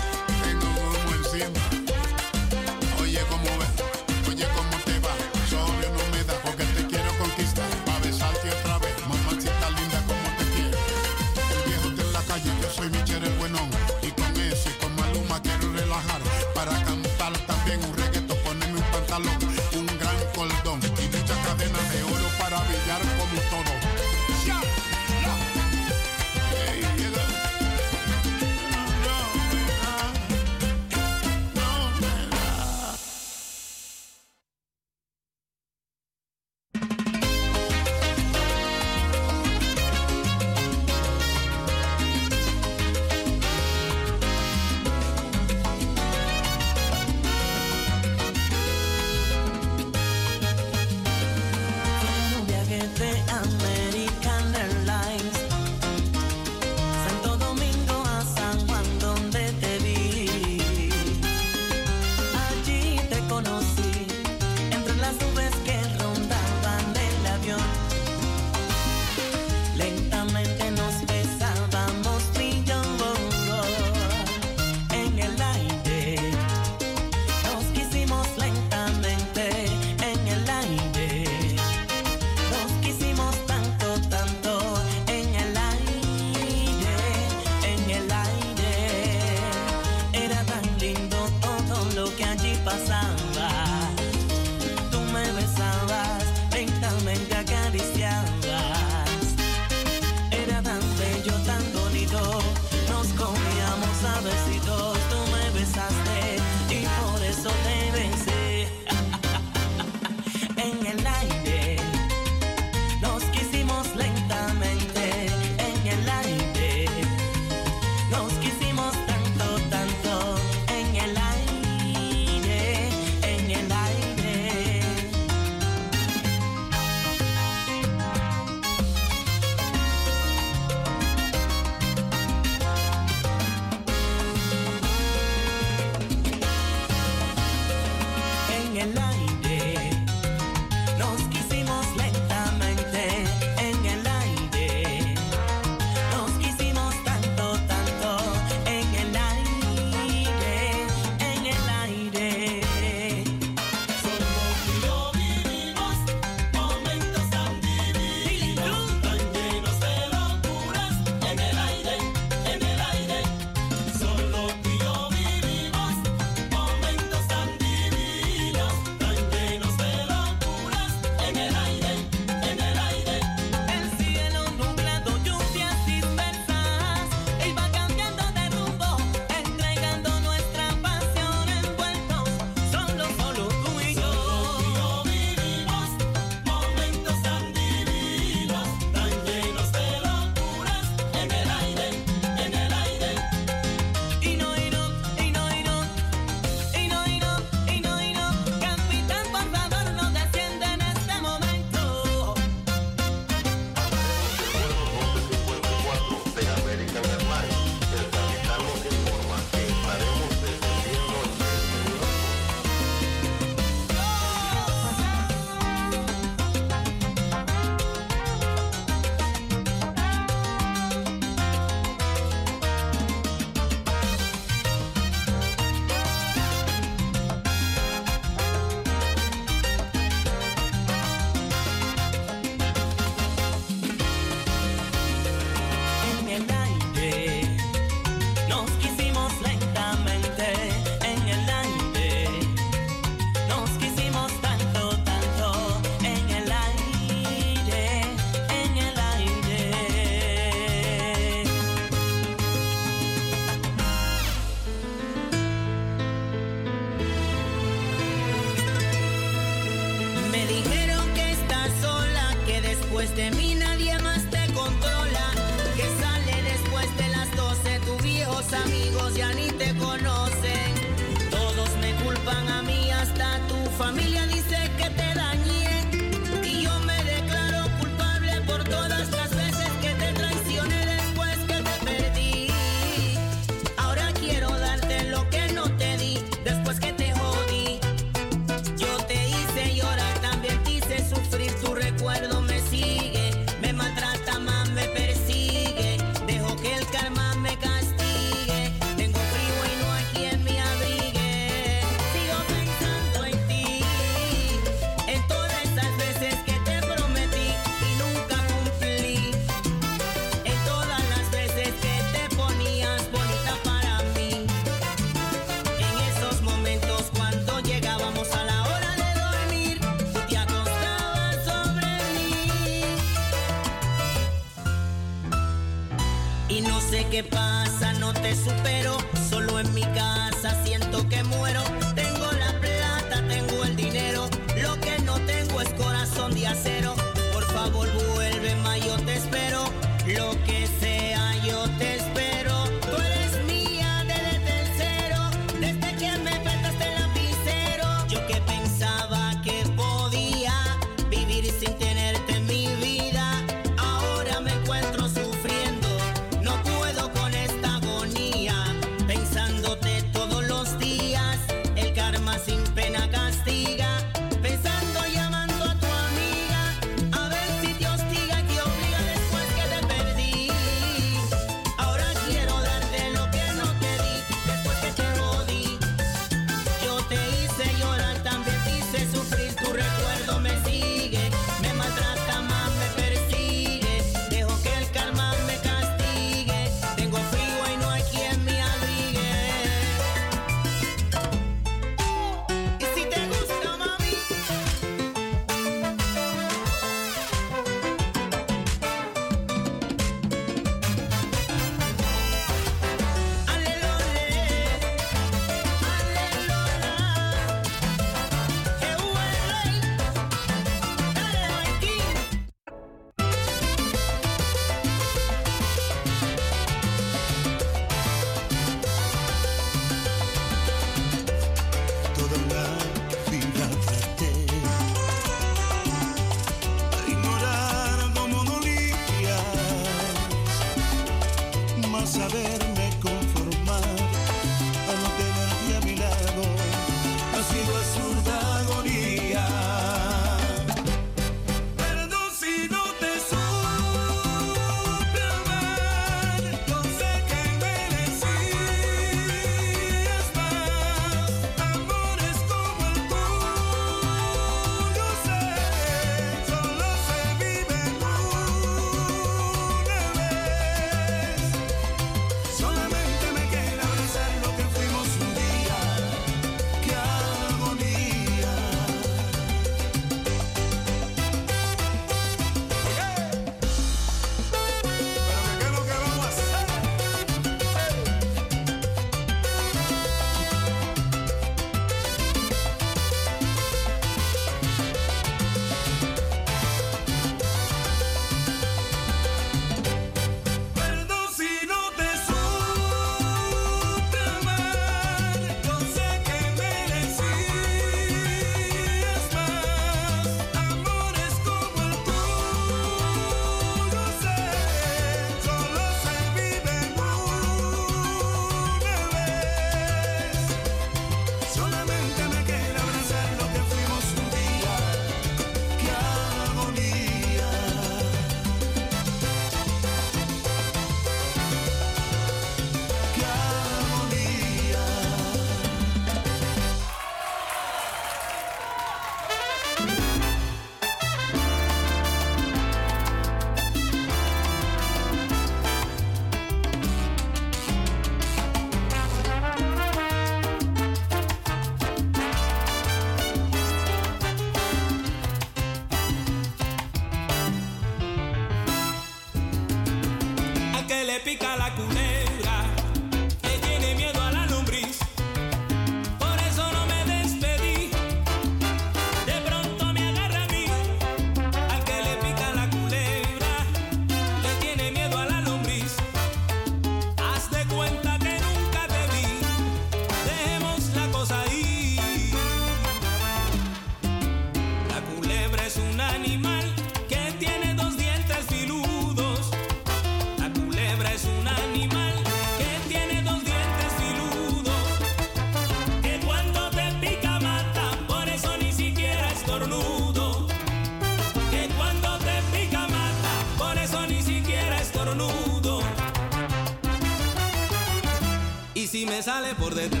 Speaker 9: Sale por detrás,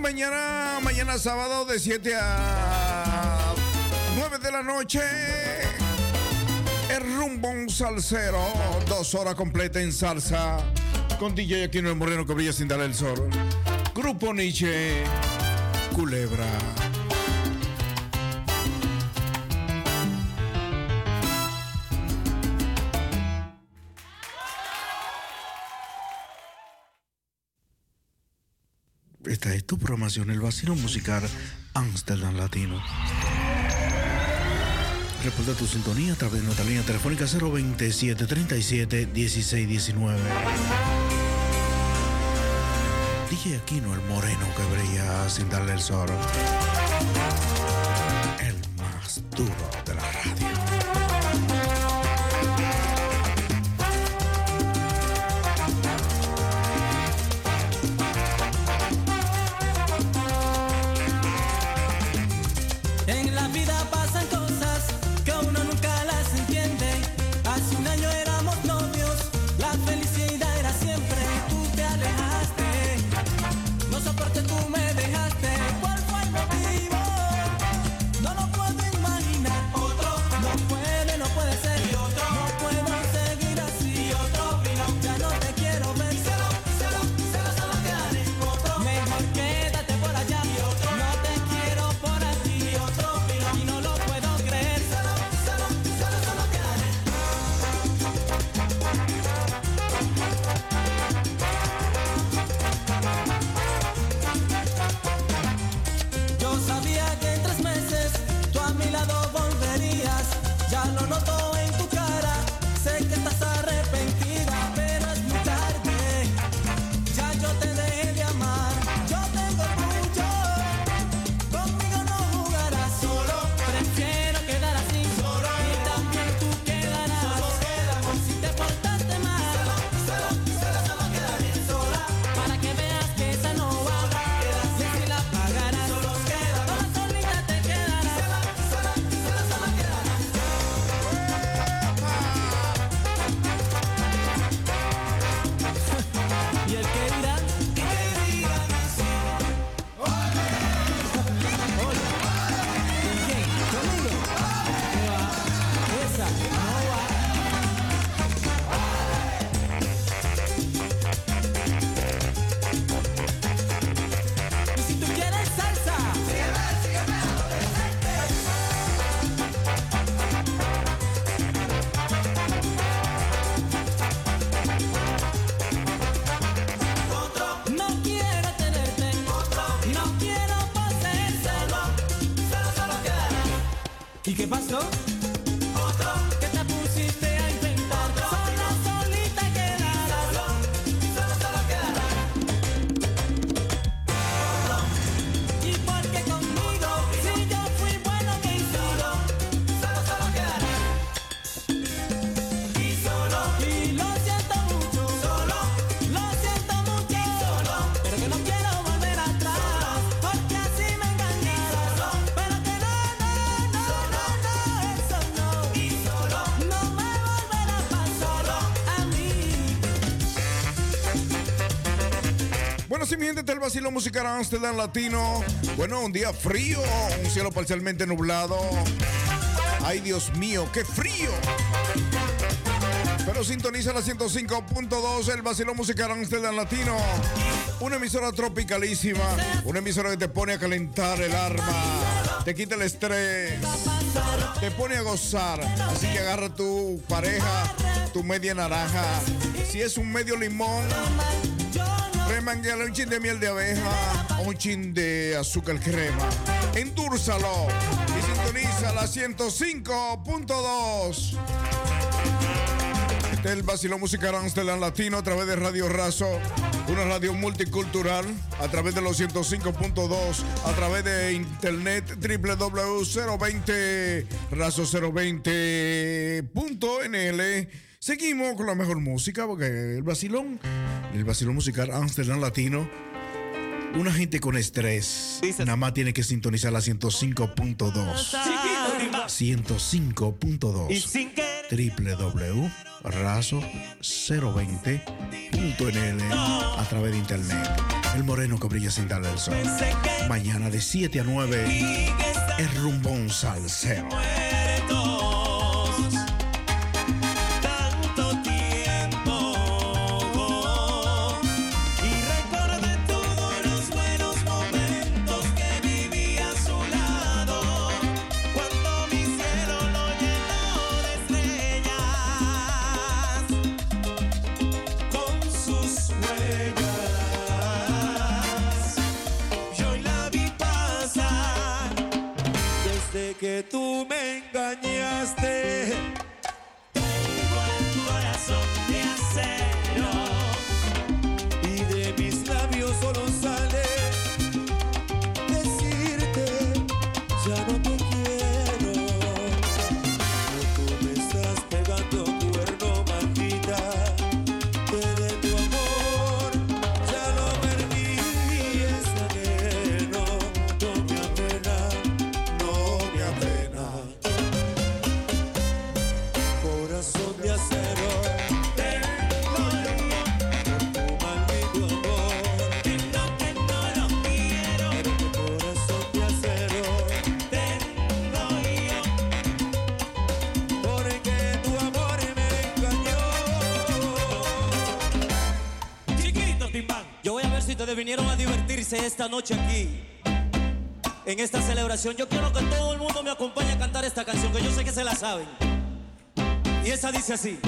Speaker 1: mañana, mañana sábado de 7 a 9 de la noche. El rumbo un salsero, dos horas completa en salsa. Con DJ Aquino el Moreno que brilla sin dar el sol. Grupo Nietzsche, Culebra. continuación el vacío musical Amsterdam Latino. Reporta tu sintonía a través de nuestra línea telefónica 027 37 16 19. Aquino, el moreno que brilla sin darle el sol. El más duro. Vacilo musical Amsterdam Latino. Bueno, un día frío, un cielo parcialmente nublado. Ay, Dios mío, qué frío. Pero sintoniza la 105.2, el vacilo musical Amsterdam Latino. Una emisora tropicalísima, una emisora que te pone a calentar el arma, te quita el estrés, te pone a gozar. Así que agarra tu pareja, tu media naranja. Si es un medio limón, un chin de miel de abeja un chin de azúcar crema. Endúrzalo y sintoniza la 105.2 del Basilón Musical Amsterdam Latino a través de Radio Razo, una radio multicultural, a través de los 105.2, a través de internet www.020 razo020.nl. Seguimos con la mejor música porque el Basilón, el Basilón Musical Amsterdam Latino. Una gente con estrés nada más tiene que sintonizar la 105.2. 105.2 www.razo020.nl a través de internet. El moreno que brilla sin darle el sol. Mañana de 7 a 9 es rumbón salsero.
Speaker 9: Tú esta noche aquí. En esta celebración, yo quiero que todo el mundo me acompañe a cantar esta canción, que yo sé que se la saben. Y esa dice así.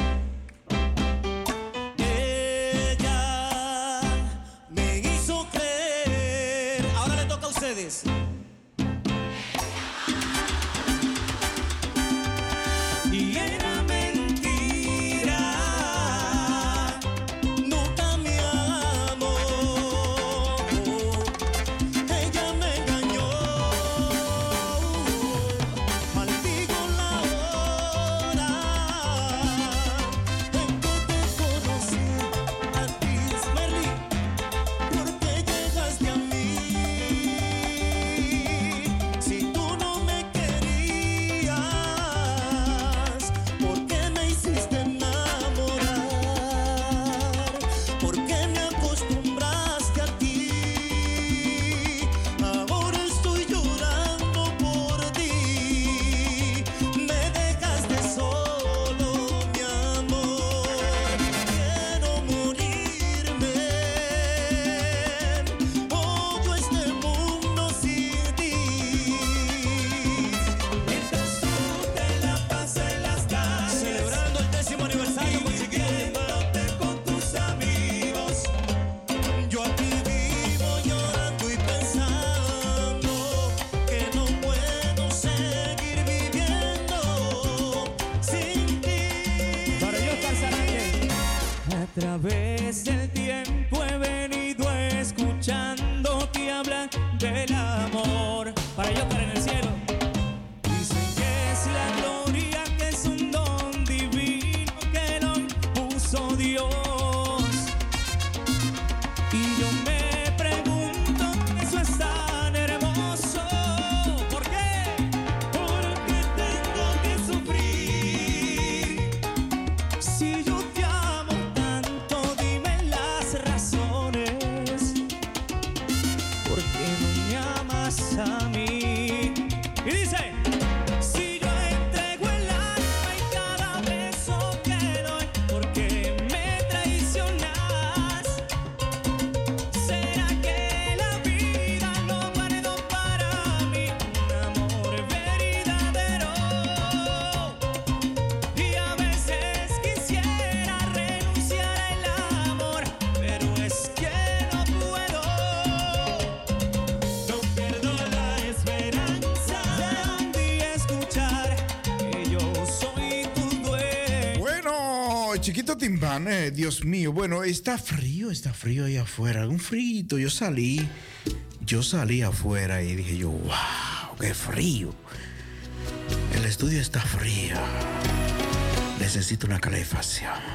Speaker 32: Chiquito Timbán, eh, Dios mío. Bueno, está frío, está frío ahí afuera. Un frito. Yo salí, yo salí afuera y dije yo, wow, qué frío. El estudio está frío. Necesito una calefacción.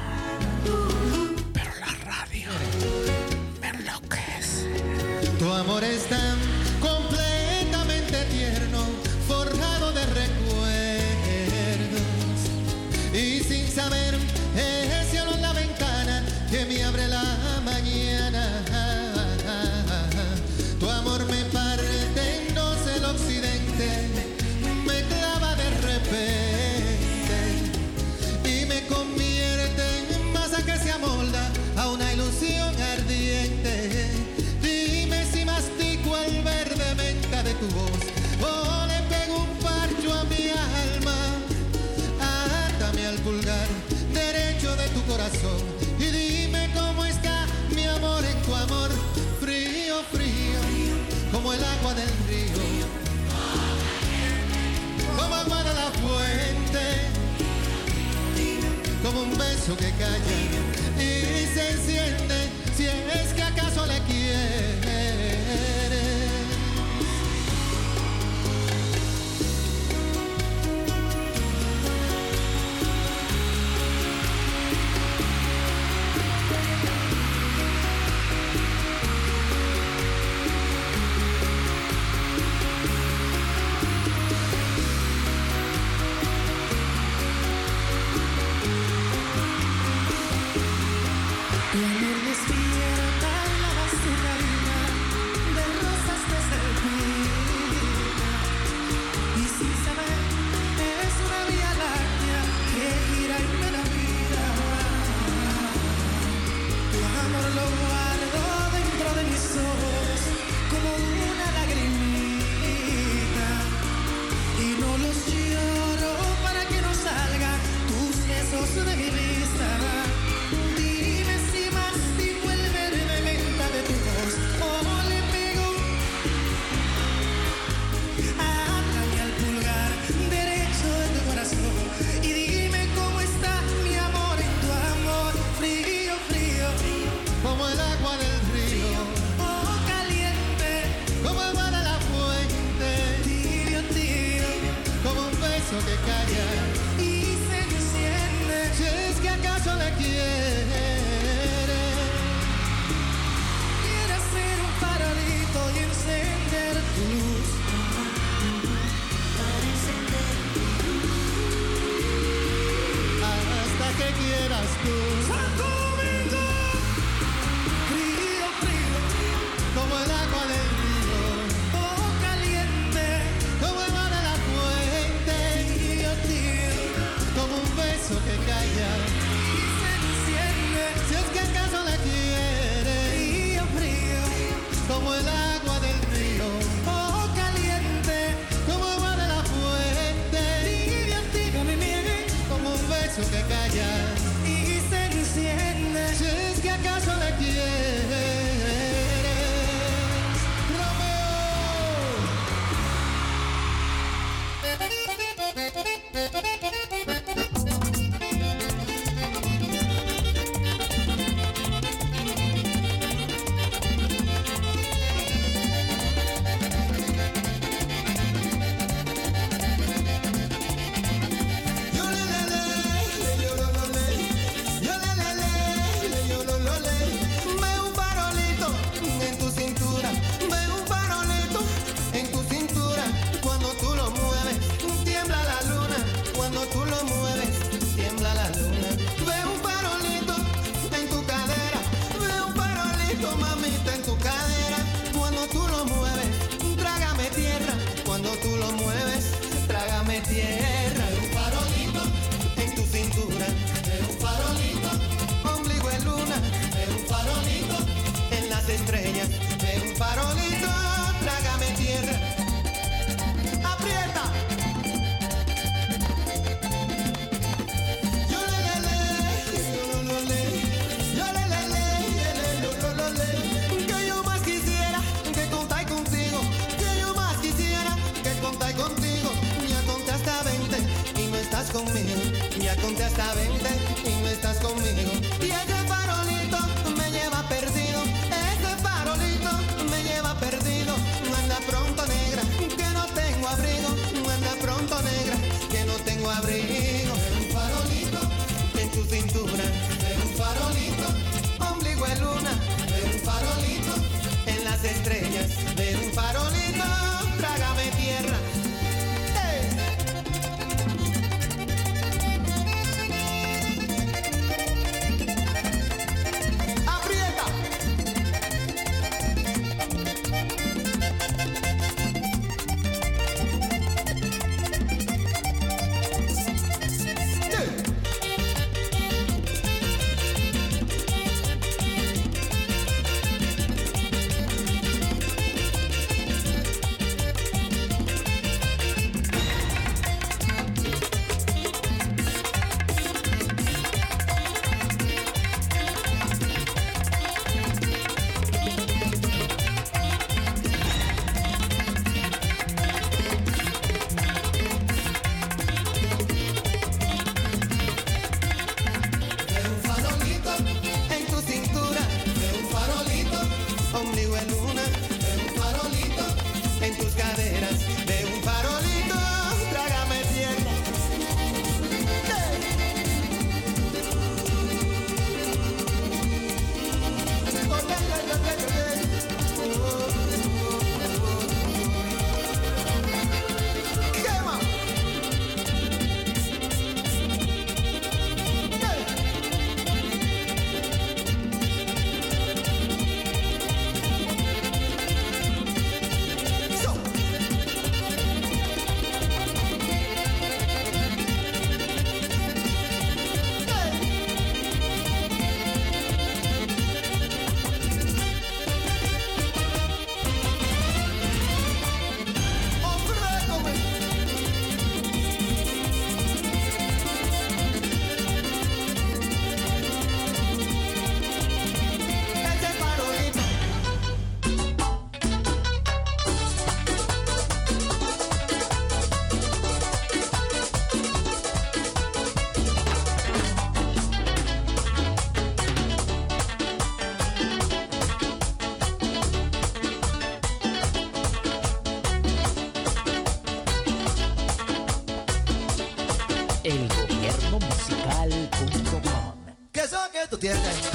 Speaker 33: Es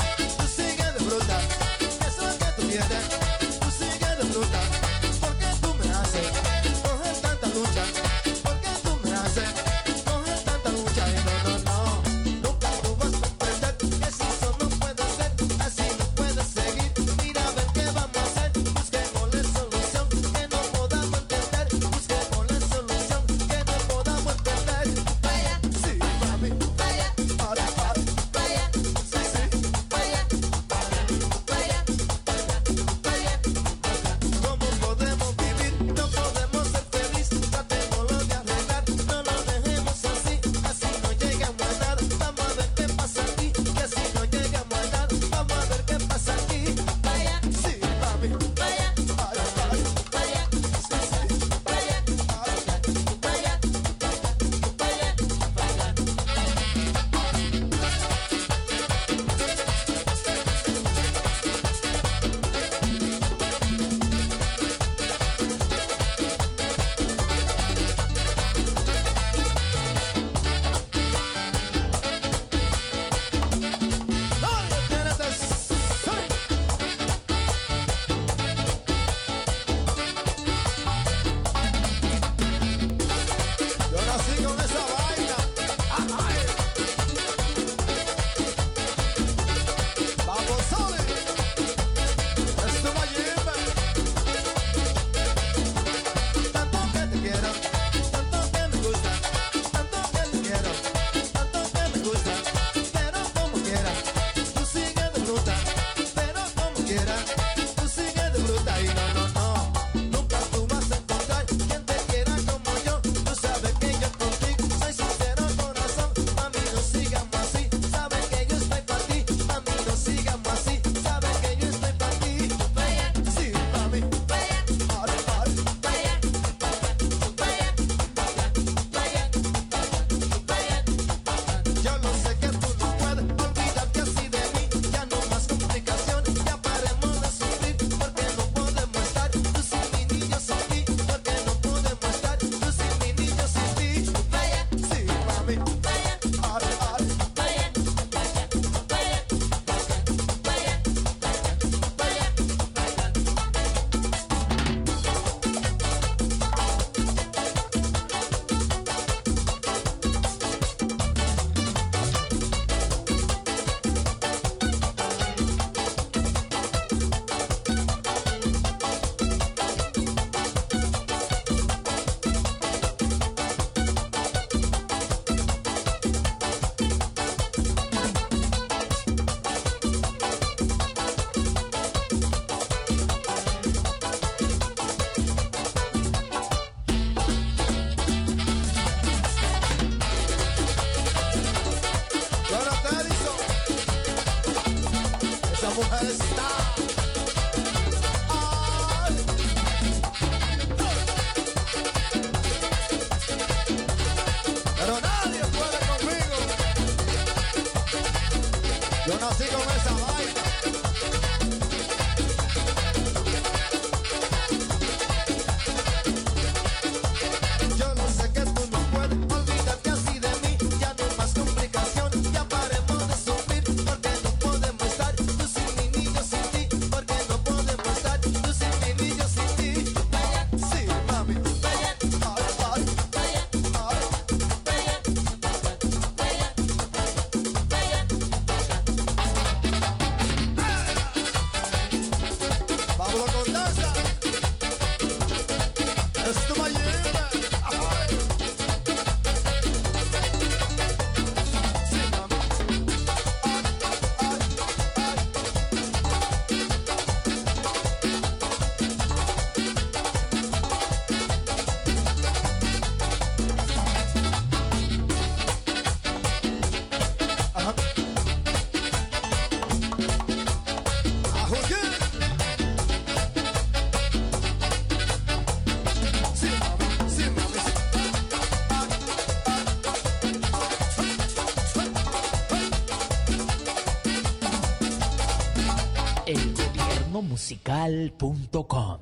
Speaker 34: Elgobiernomusical.com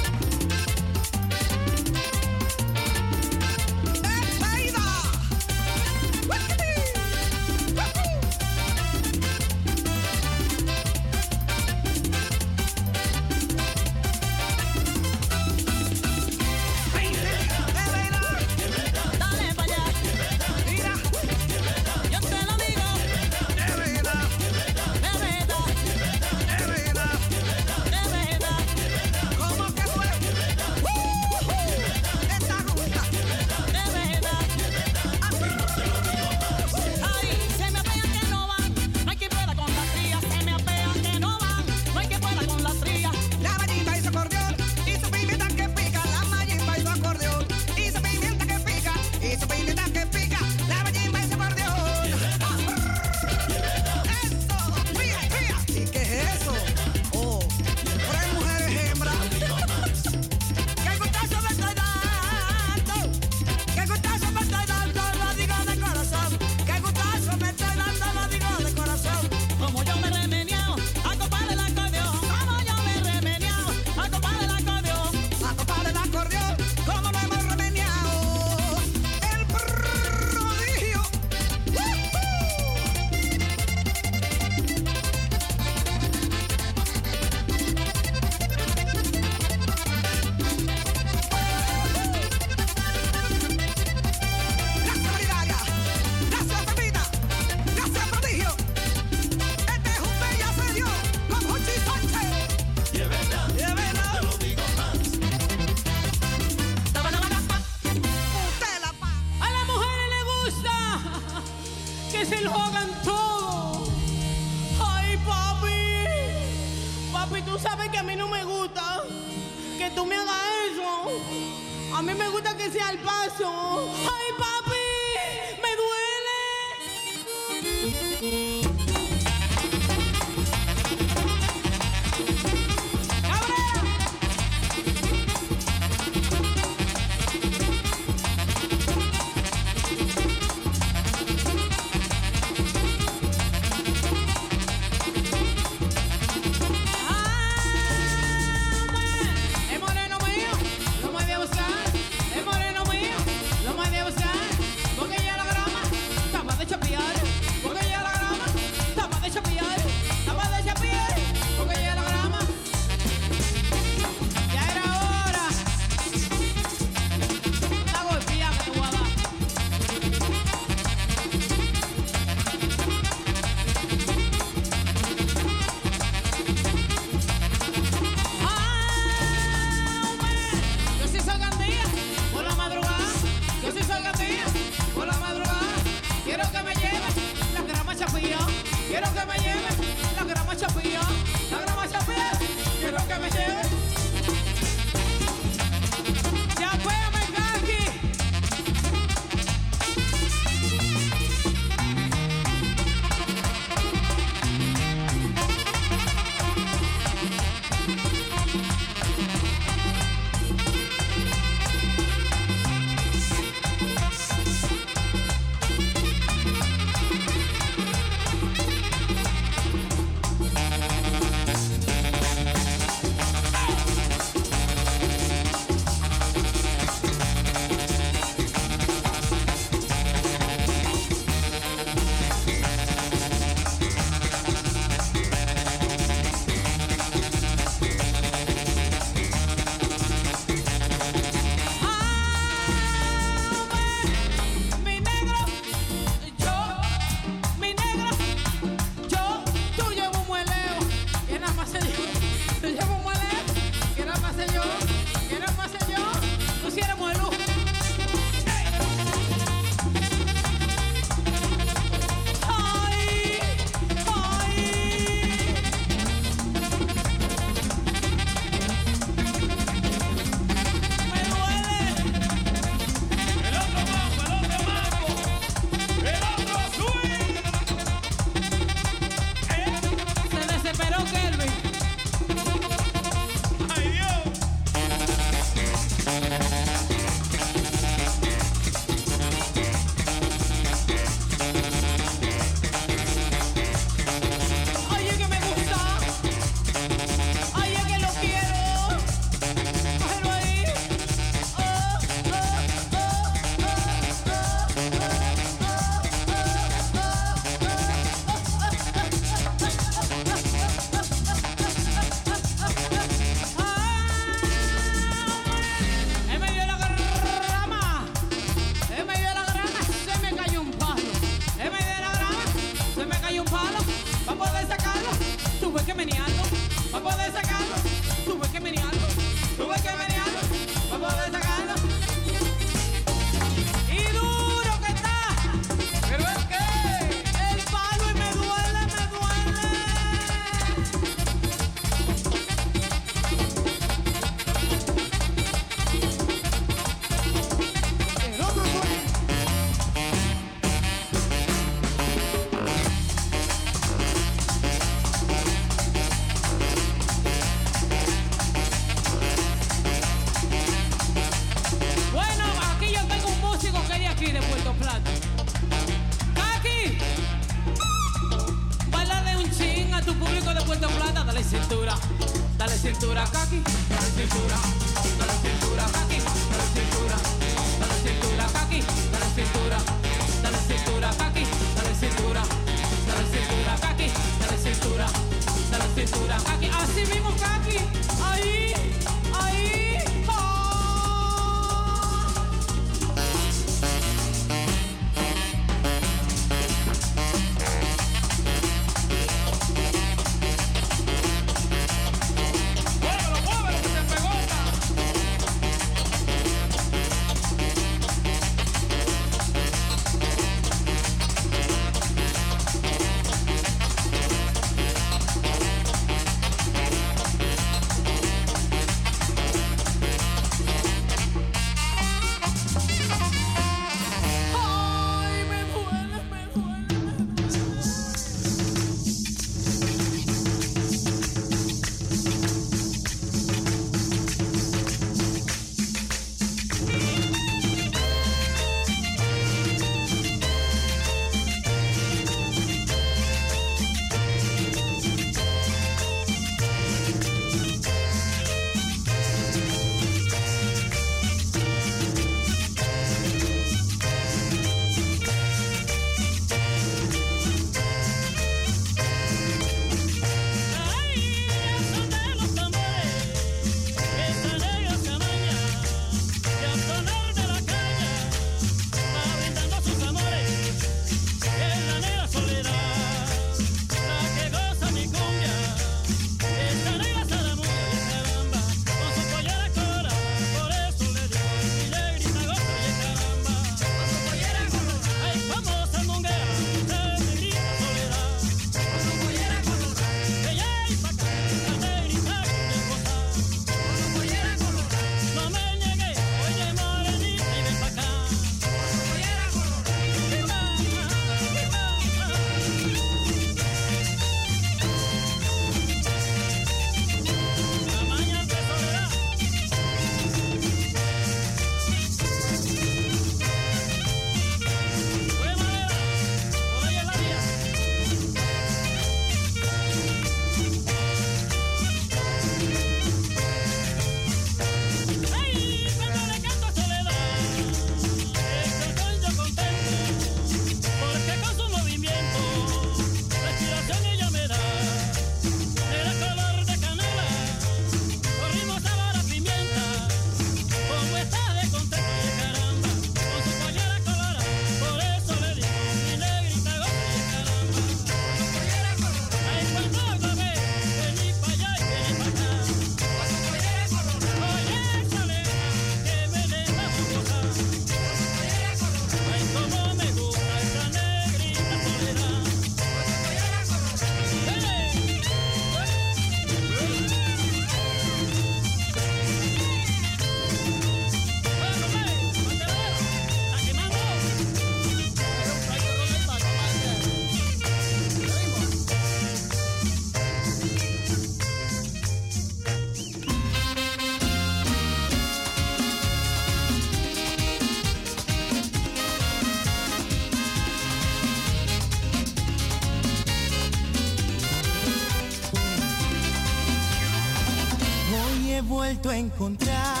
Speaker 13: vuelto a encontrarla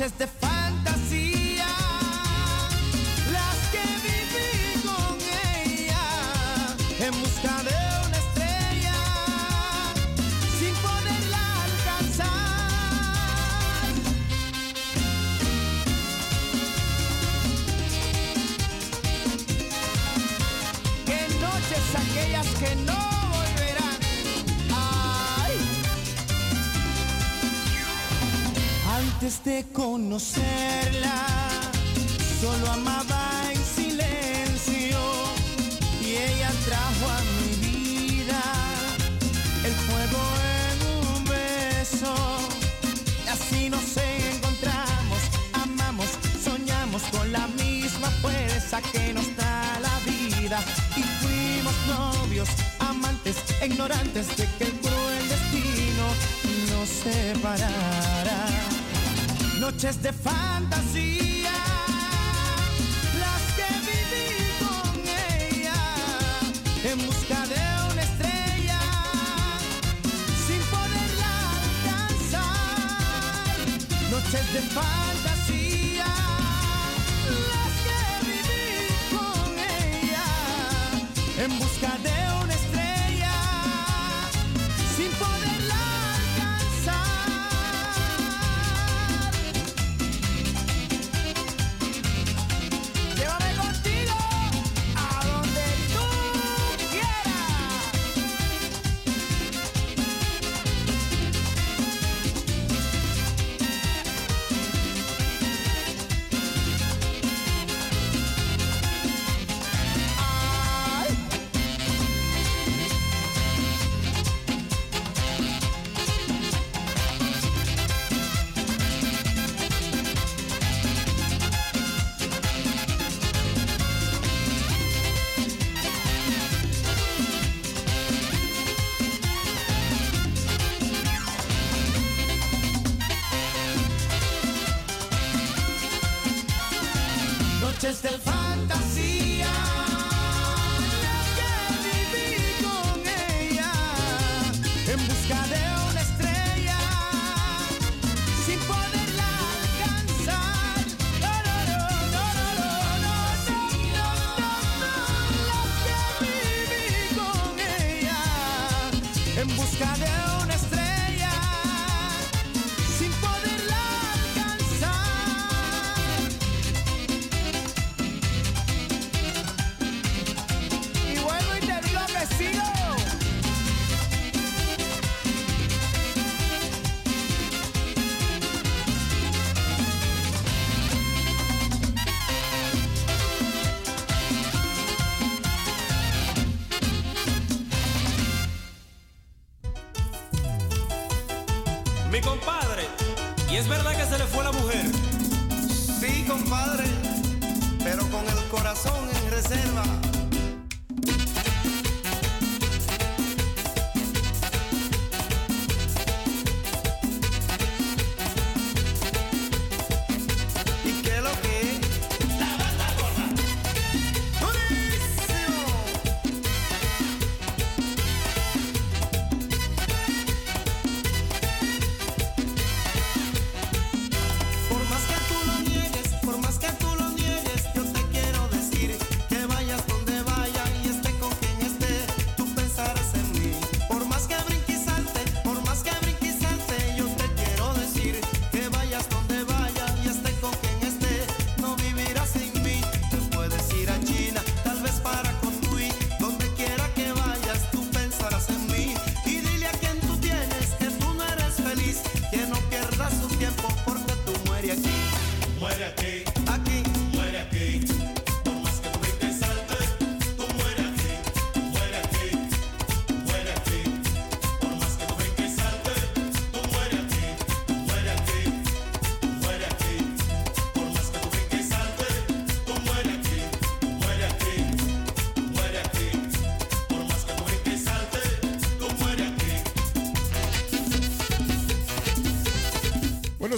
Speaker 35: just the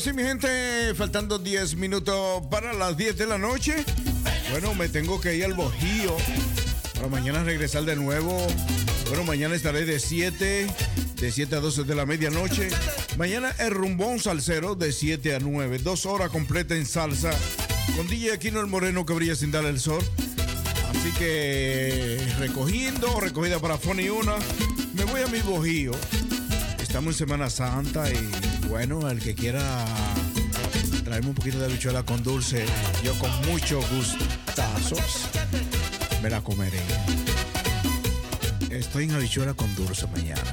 Speaker 36: sí,
Speaker 1: mi gente, faltando 10 minutos para las 10 de la noche. Bueno, me tengo que ir al Bojío para mañana regresar de nuevo. Bueno, mañana estaré de 7, de 7 a 12 de la medianoche. Mañana el rumbón salsero de 7 a 9. Dos horas completa en salsa con DJ Aquino el Moreno que brilla sin dar el sol. Así que recogiendo, recogida para Fony 1. Me voy a mi Bojío. Estamos en Semana Santa y bueno, el que quiera traerme un poquito de habichuela con dulce, yo con mucho gustazos me la comeré. Estoy en habichuela con dulce mañana.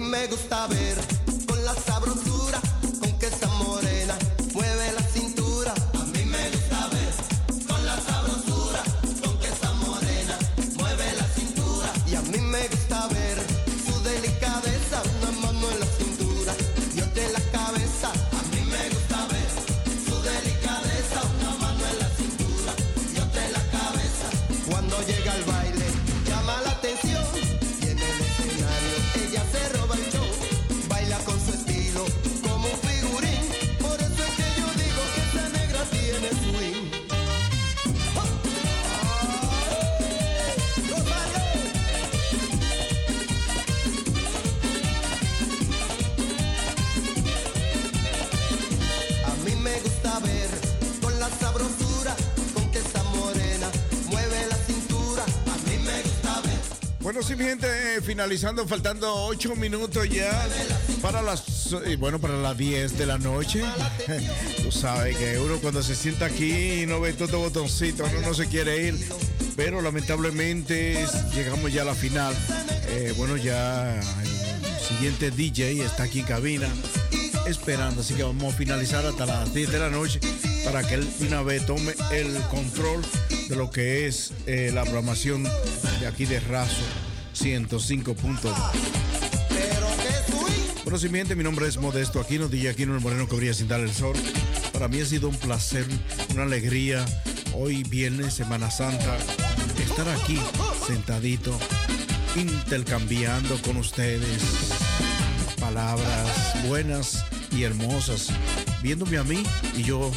Speaker 36: me gusta ver.
Speaker 1: mi gente, eh, finalizando, faltando 8 minutos ya para las bueno, para las 10 de la noche. Tú sabes que uno cuando se sienta aquí y no ve todo botoncito, uno no se quiere ir. Pero lamentablemente llegamos ya a la final. Eh, bueno, ya el siguiente DJ está aquí en cabina esperando. Así que vamos a finalizar hasta las 10 de la noche para que él una vez tome el control de lo que es eh, la programación de aquí de Razo. 105.2. Bueno, si miente, mi nombre es Modesto Aquino, DJ Aquino el Moreno brilla sin dar el sol. Para mí ha sido un placer, una alegría. Hoy viernes, Semana Santa, estar aquí sentadito, intercambiando con ustedes palabras buenas y hermosas, viéndome a mí y yo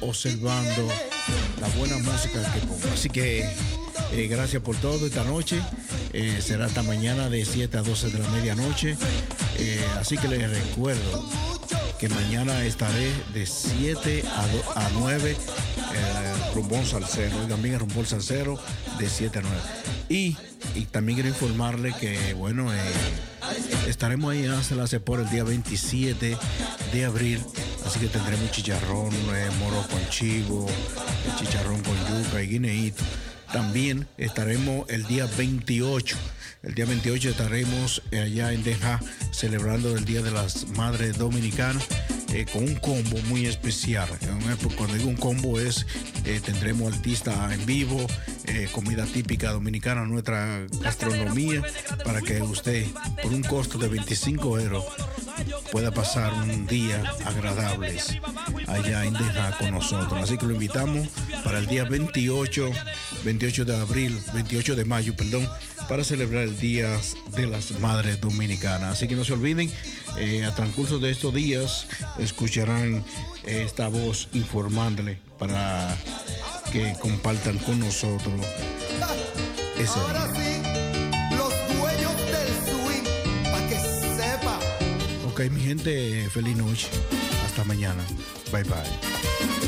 Speaker 1: observando la buena música que pongo. Así que eh, gracias por todo esta noche. Eh, será hasta mañana de 7 a 12 de la medianoche. Eh, así que les recuerdo que mañana estaré de 7 a, a 9 eh, Rumbón Salcero y también el Rumbón Salcero de 7 a 9. Y, y también quiero informarle que, bueno, eh, estaremos ahí hasta la por el día 27 de abril. Así que tendremos chicharrón, eh, moro con chivo, chicharrón con yuca y guineíto. También estaremos el día 28. El día 28 estaremos eh, allá en Deja celebrando el Día de las Madres Dominicanas eh, con un combo muy especial. Cuando digo un combo es, eh, tendremos artista en vivo, eh, comida típica dominicana, nuestra gastronomía, para que usted por un costo de 25 euros pueda pasar un día agradable allá en Deja con nosotros. Así que lo invitamos para el día 28, 28 de abril, 28 de mayo, perdón, para celebrar el Día de las Madres Dominicanas. Así que no se olviden, eh, a transcurso de estos días escucharán eh, esta voz informándole para que compartan con nosotros ese. Ok, mi gente, feliz noche. Hasta mañana. Bye bye.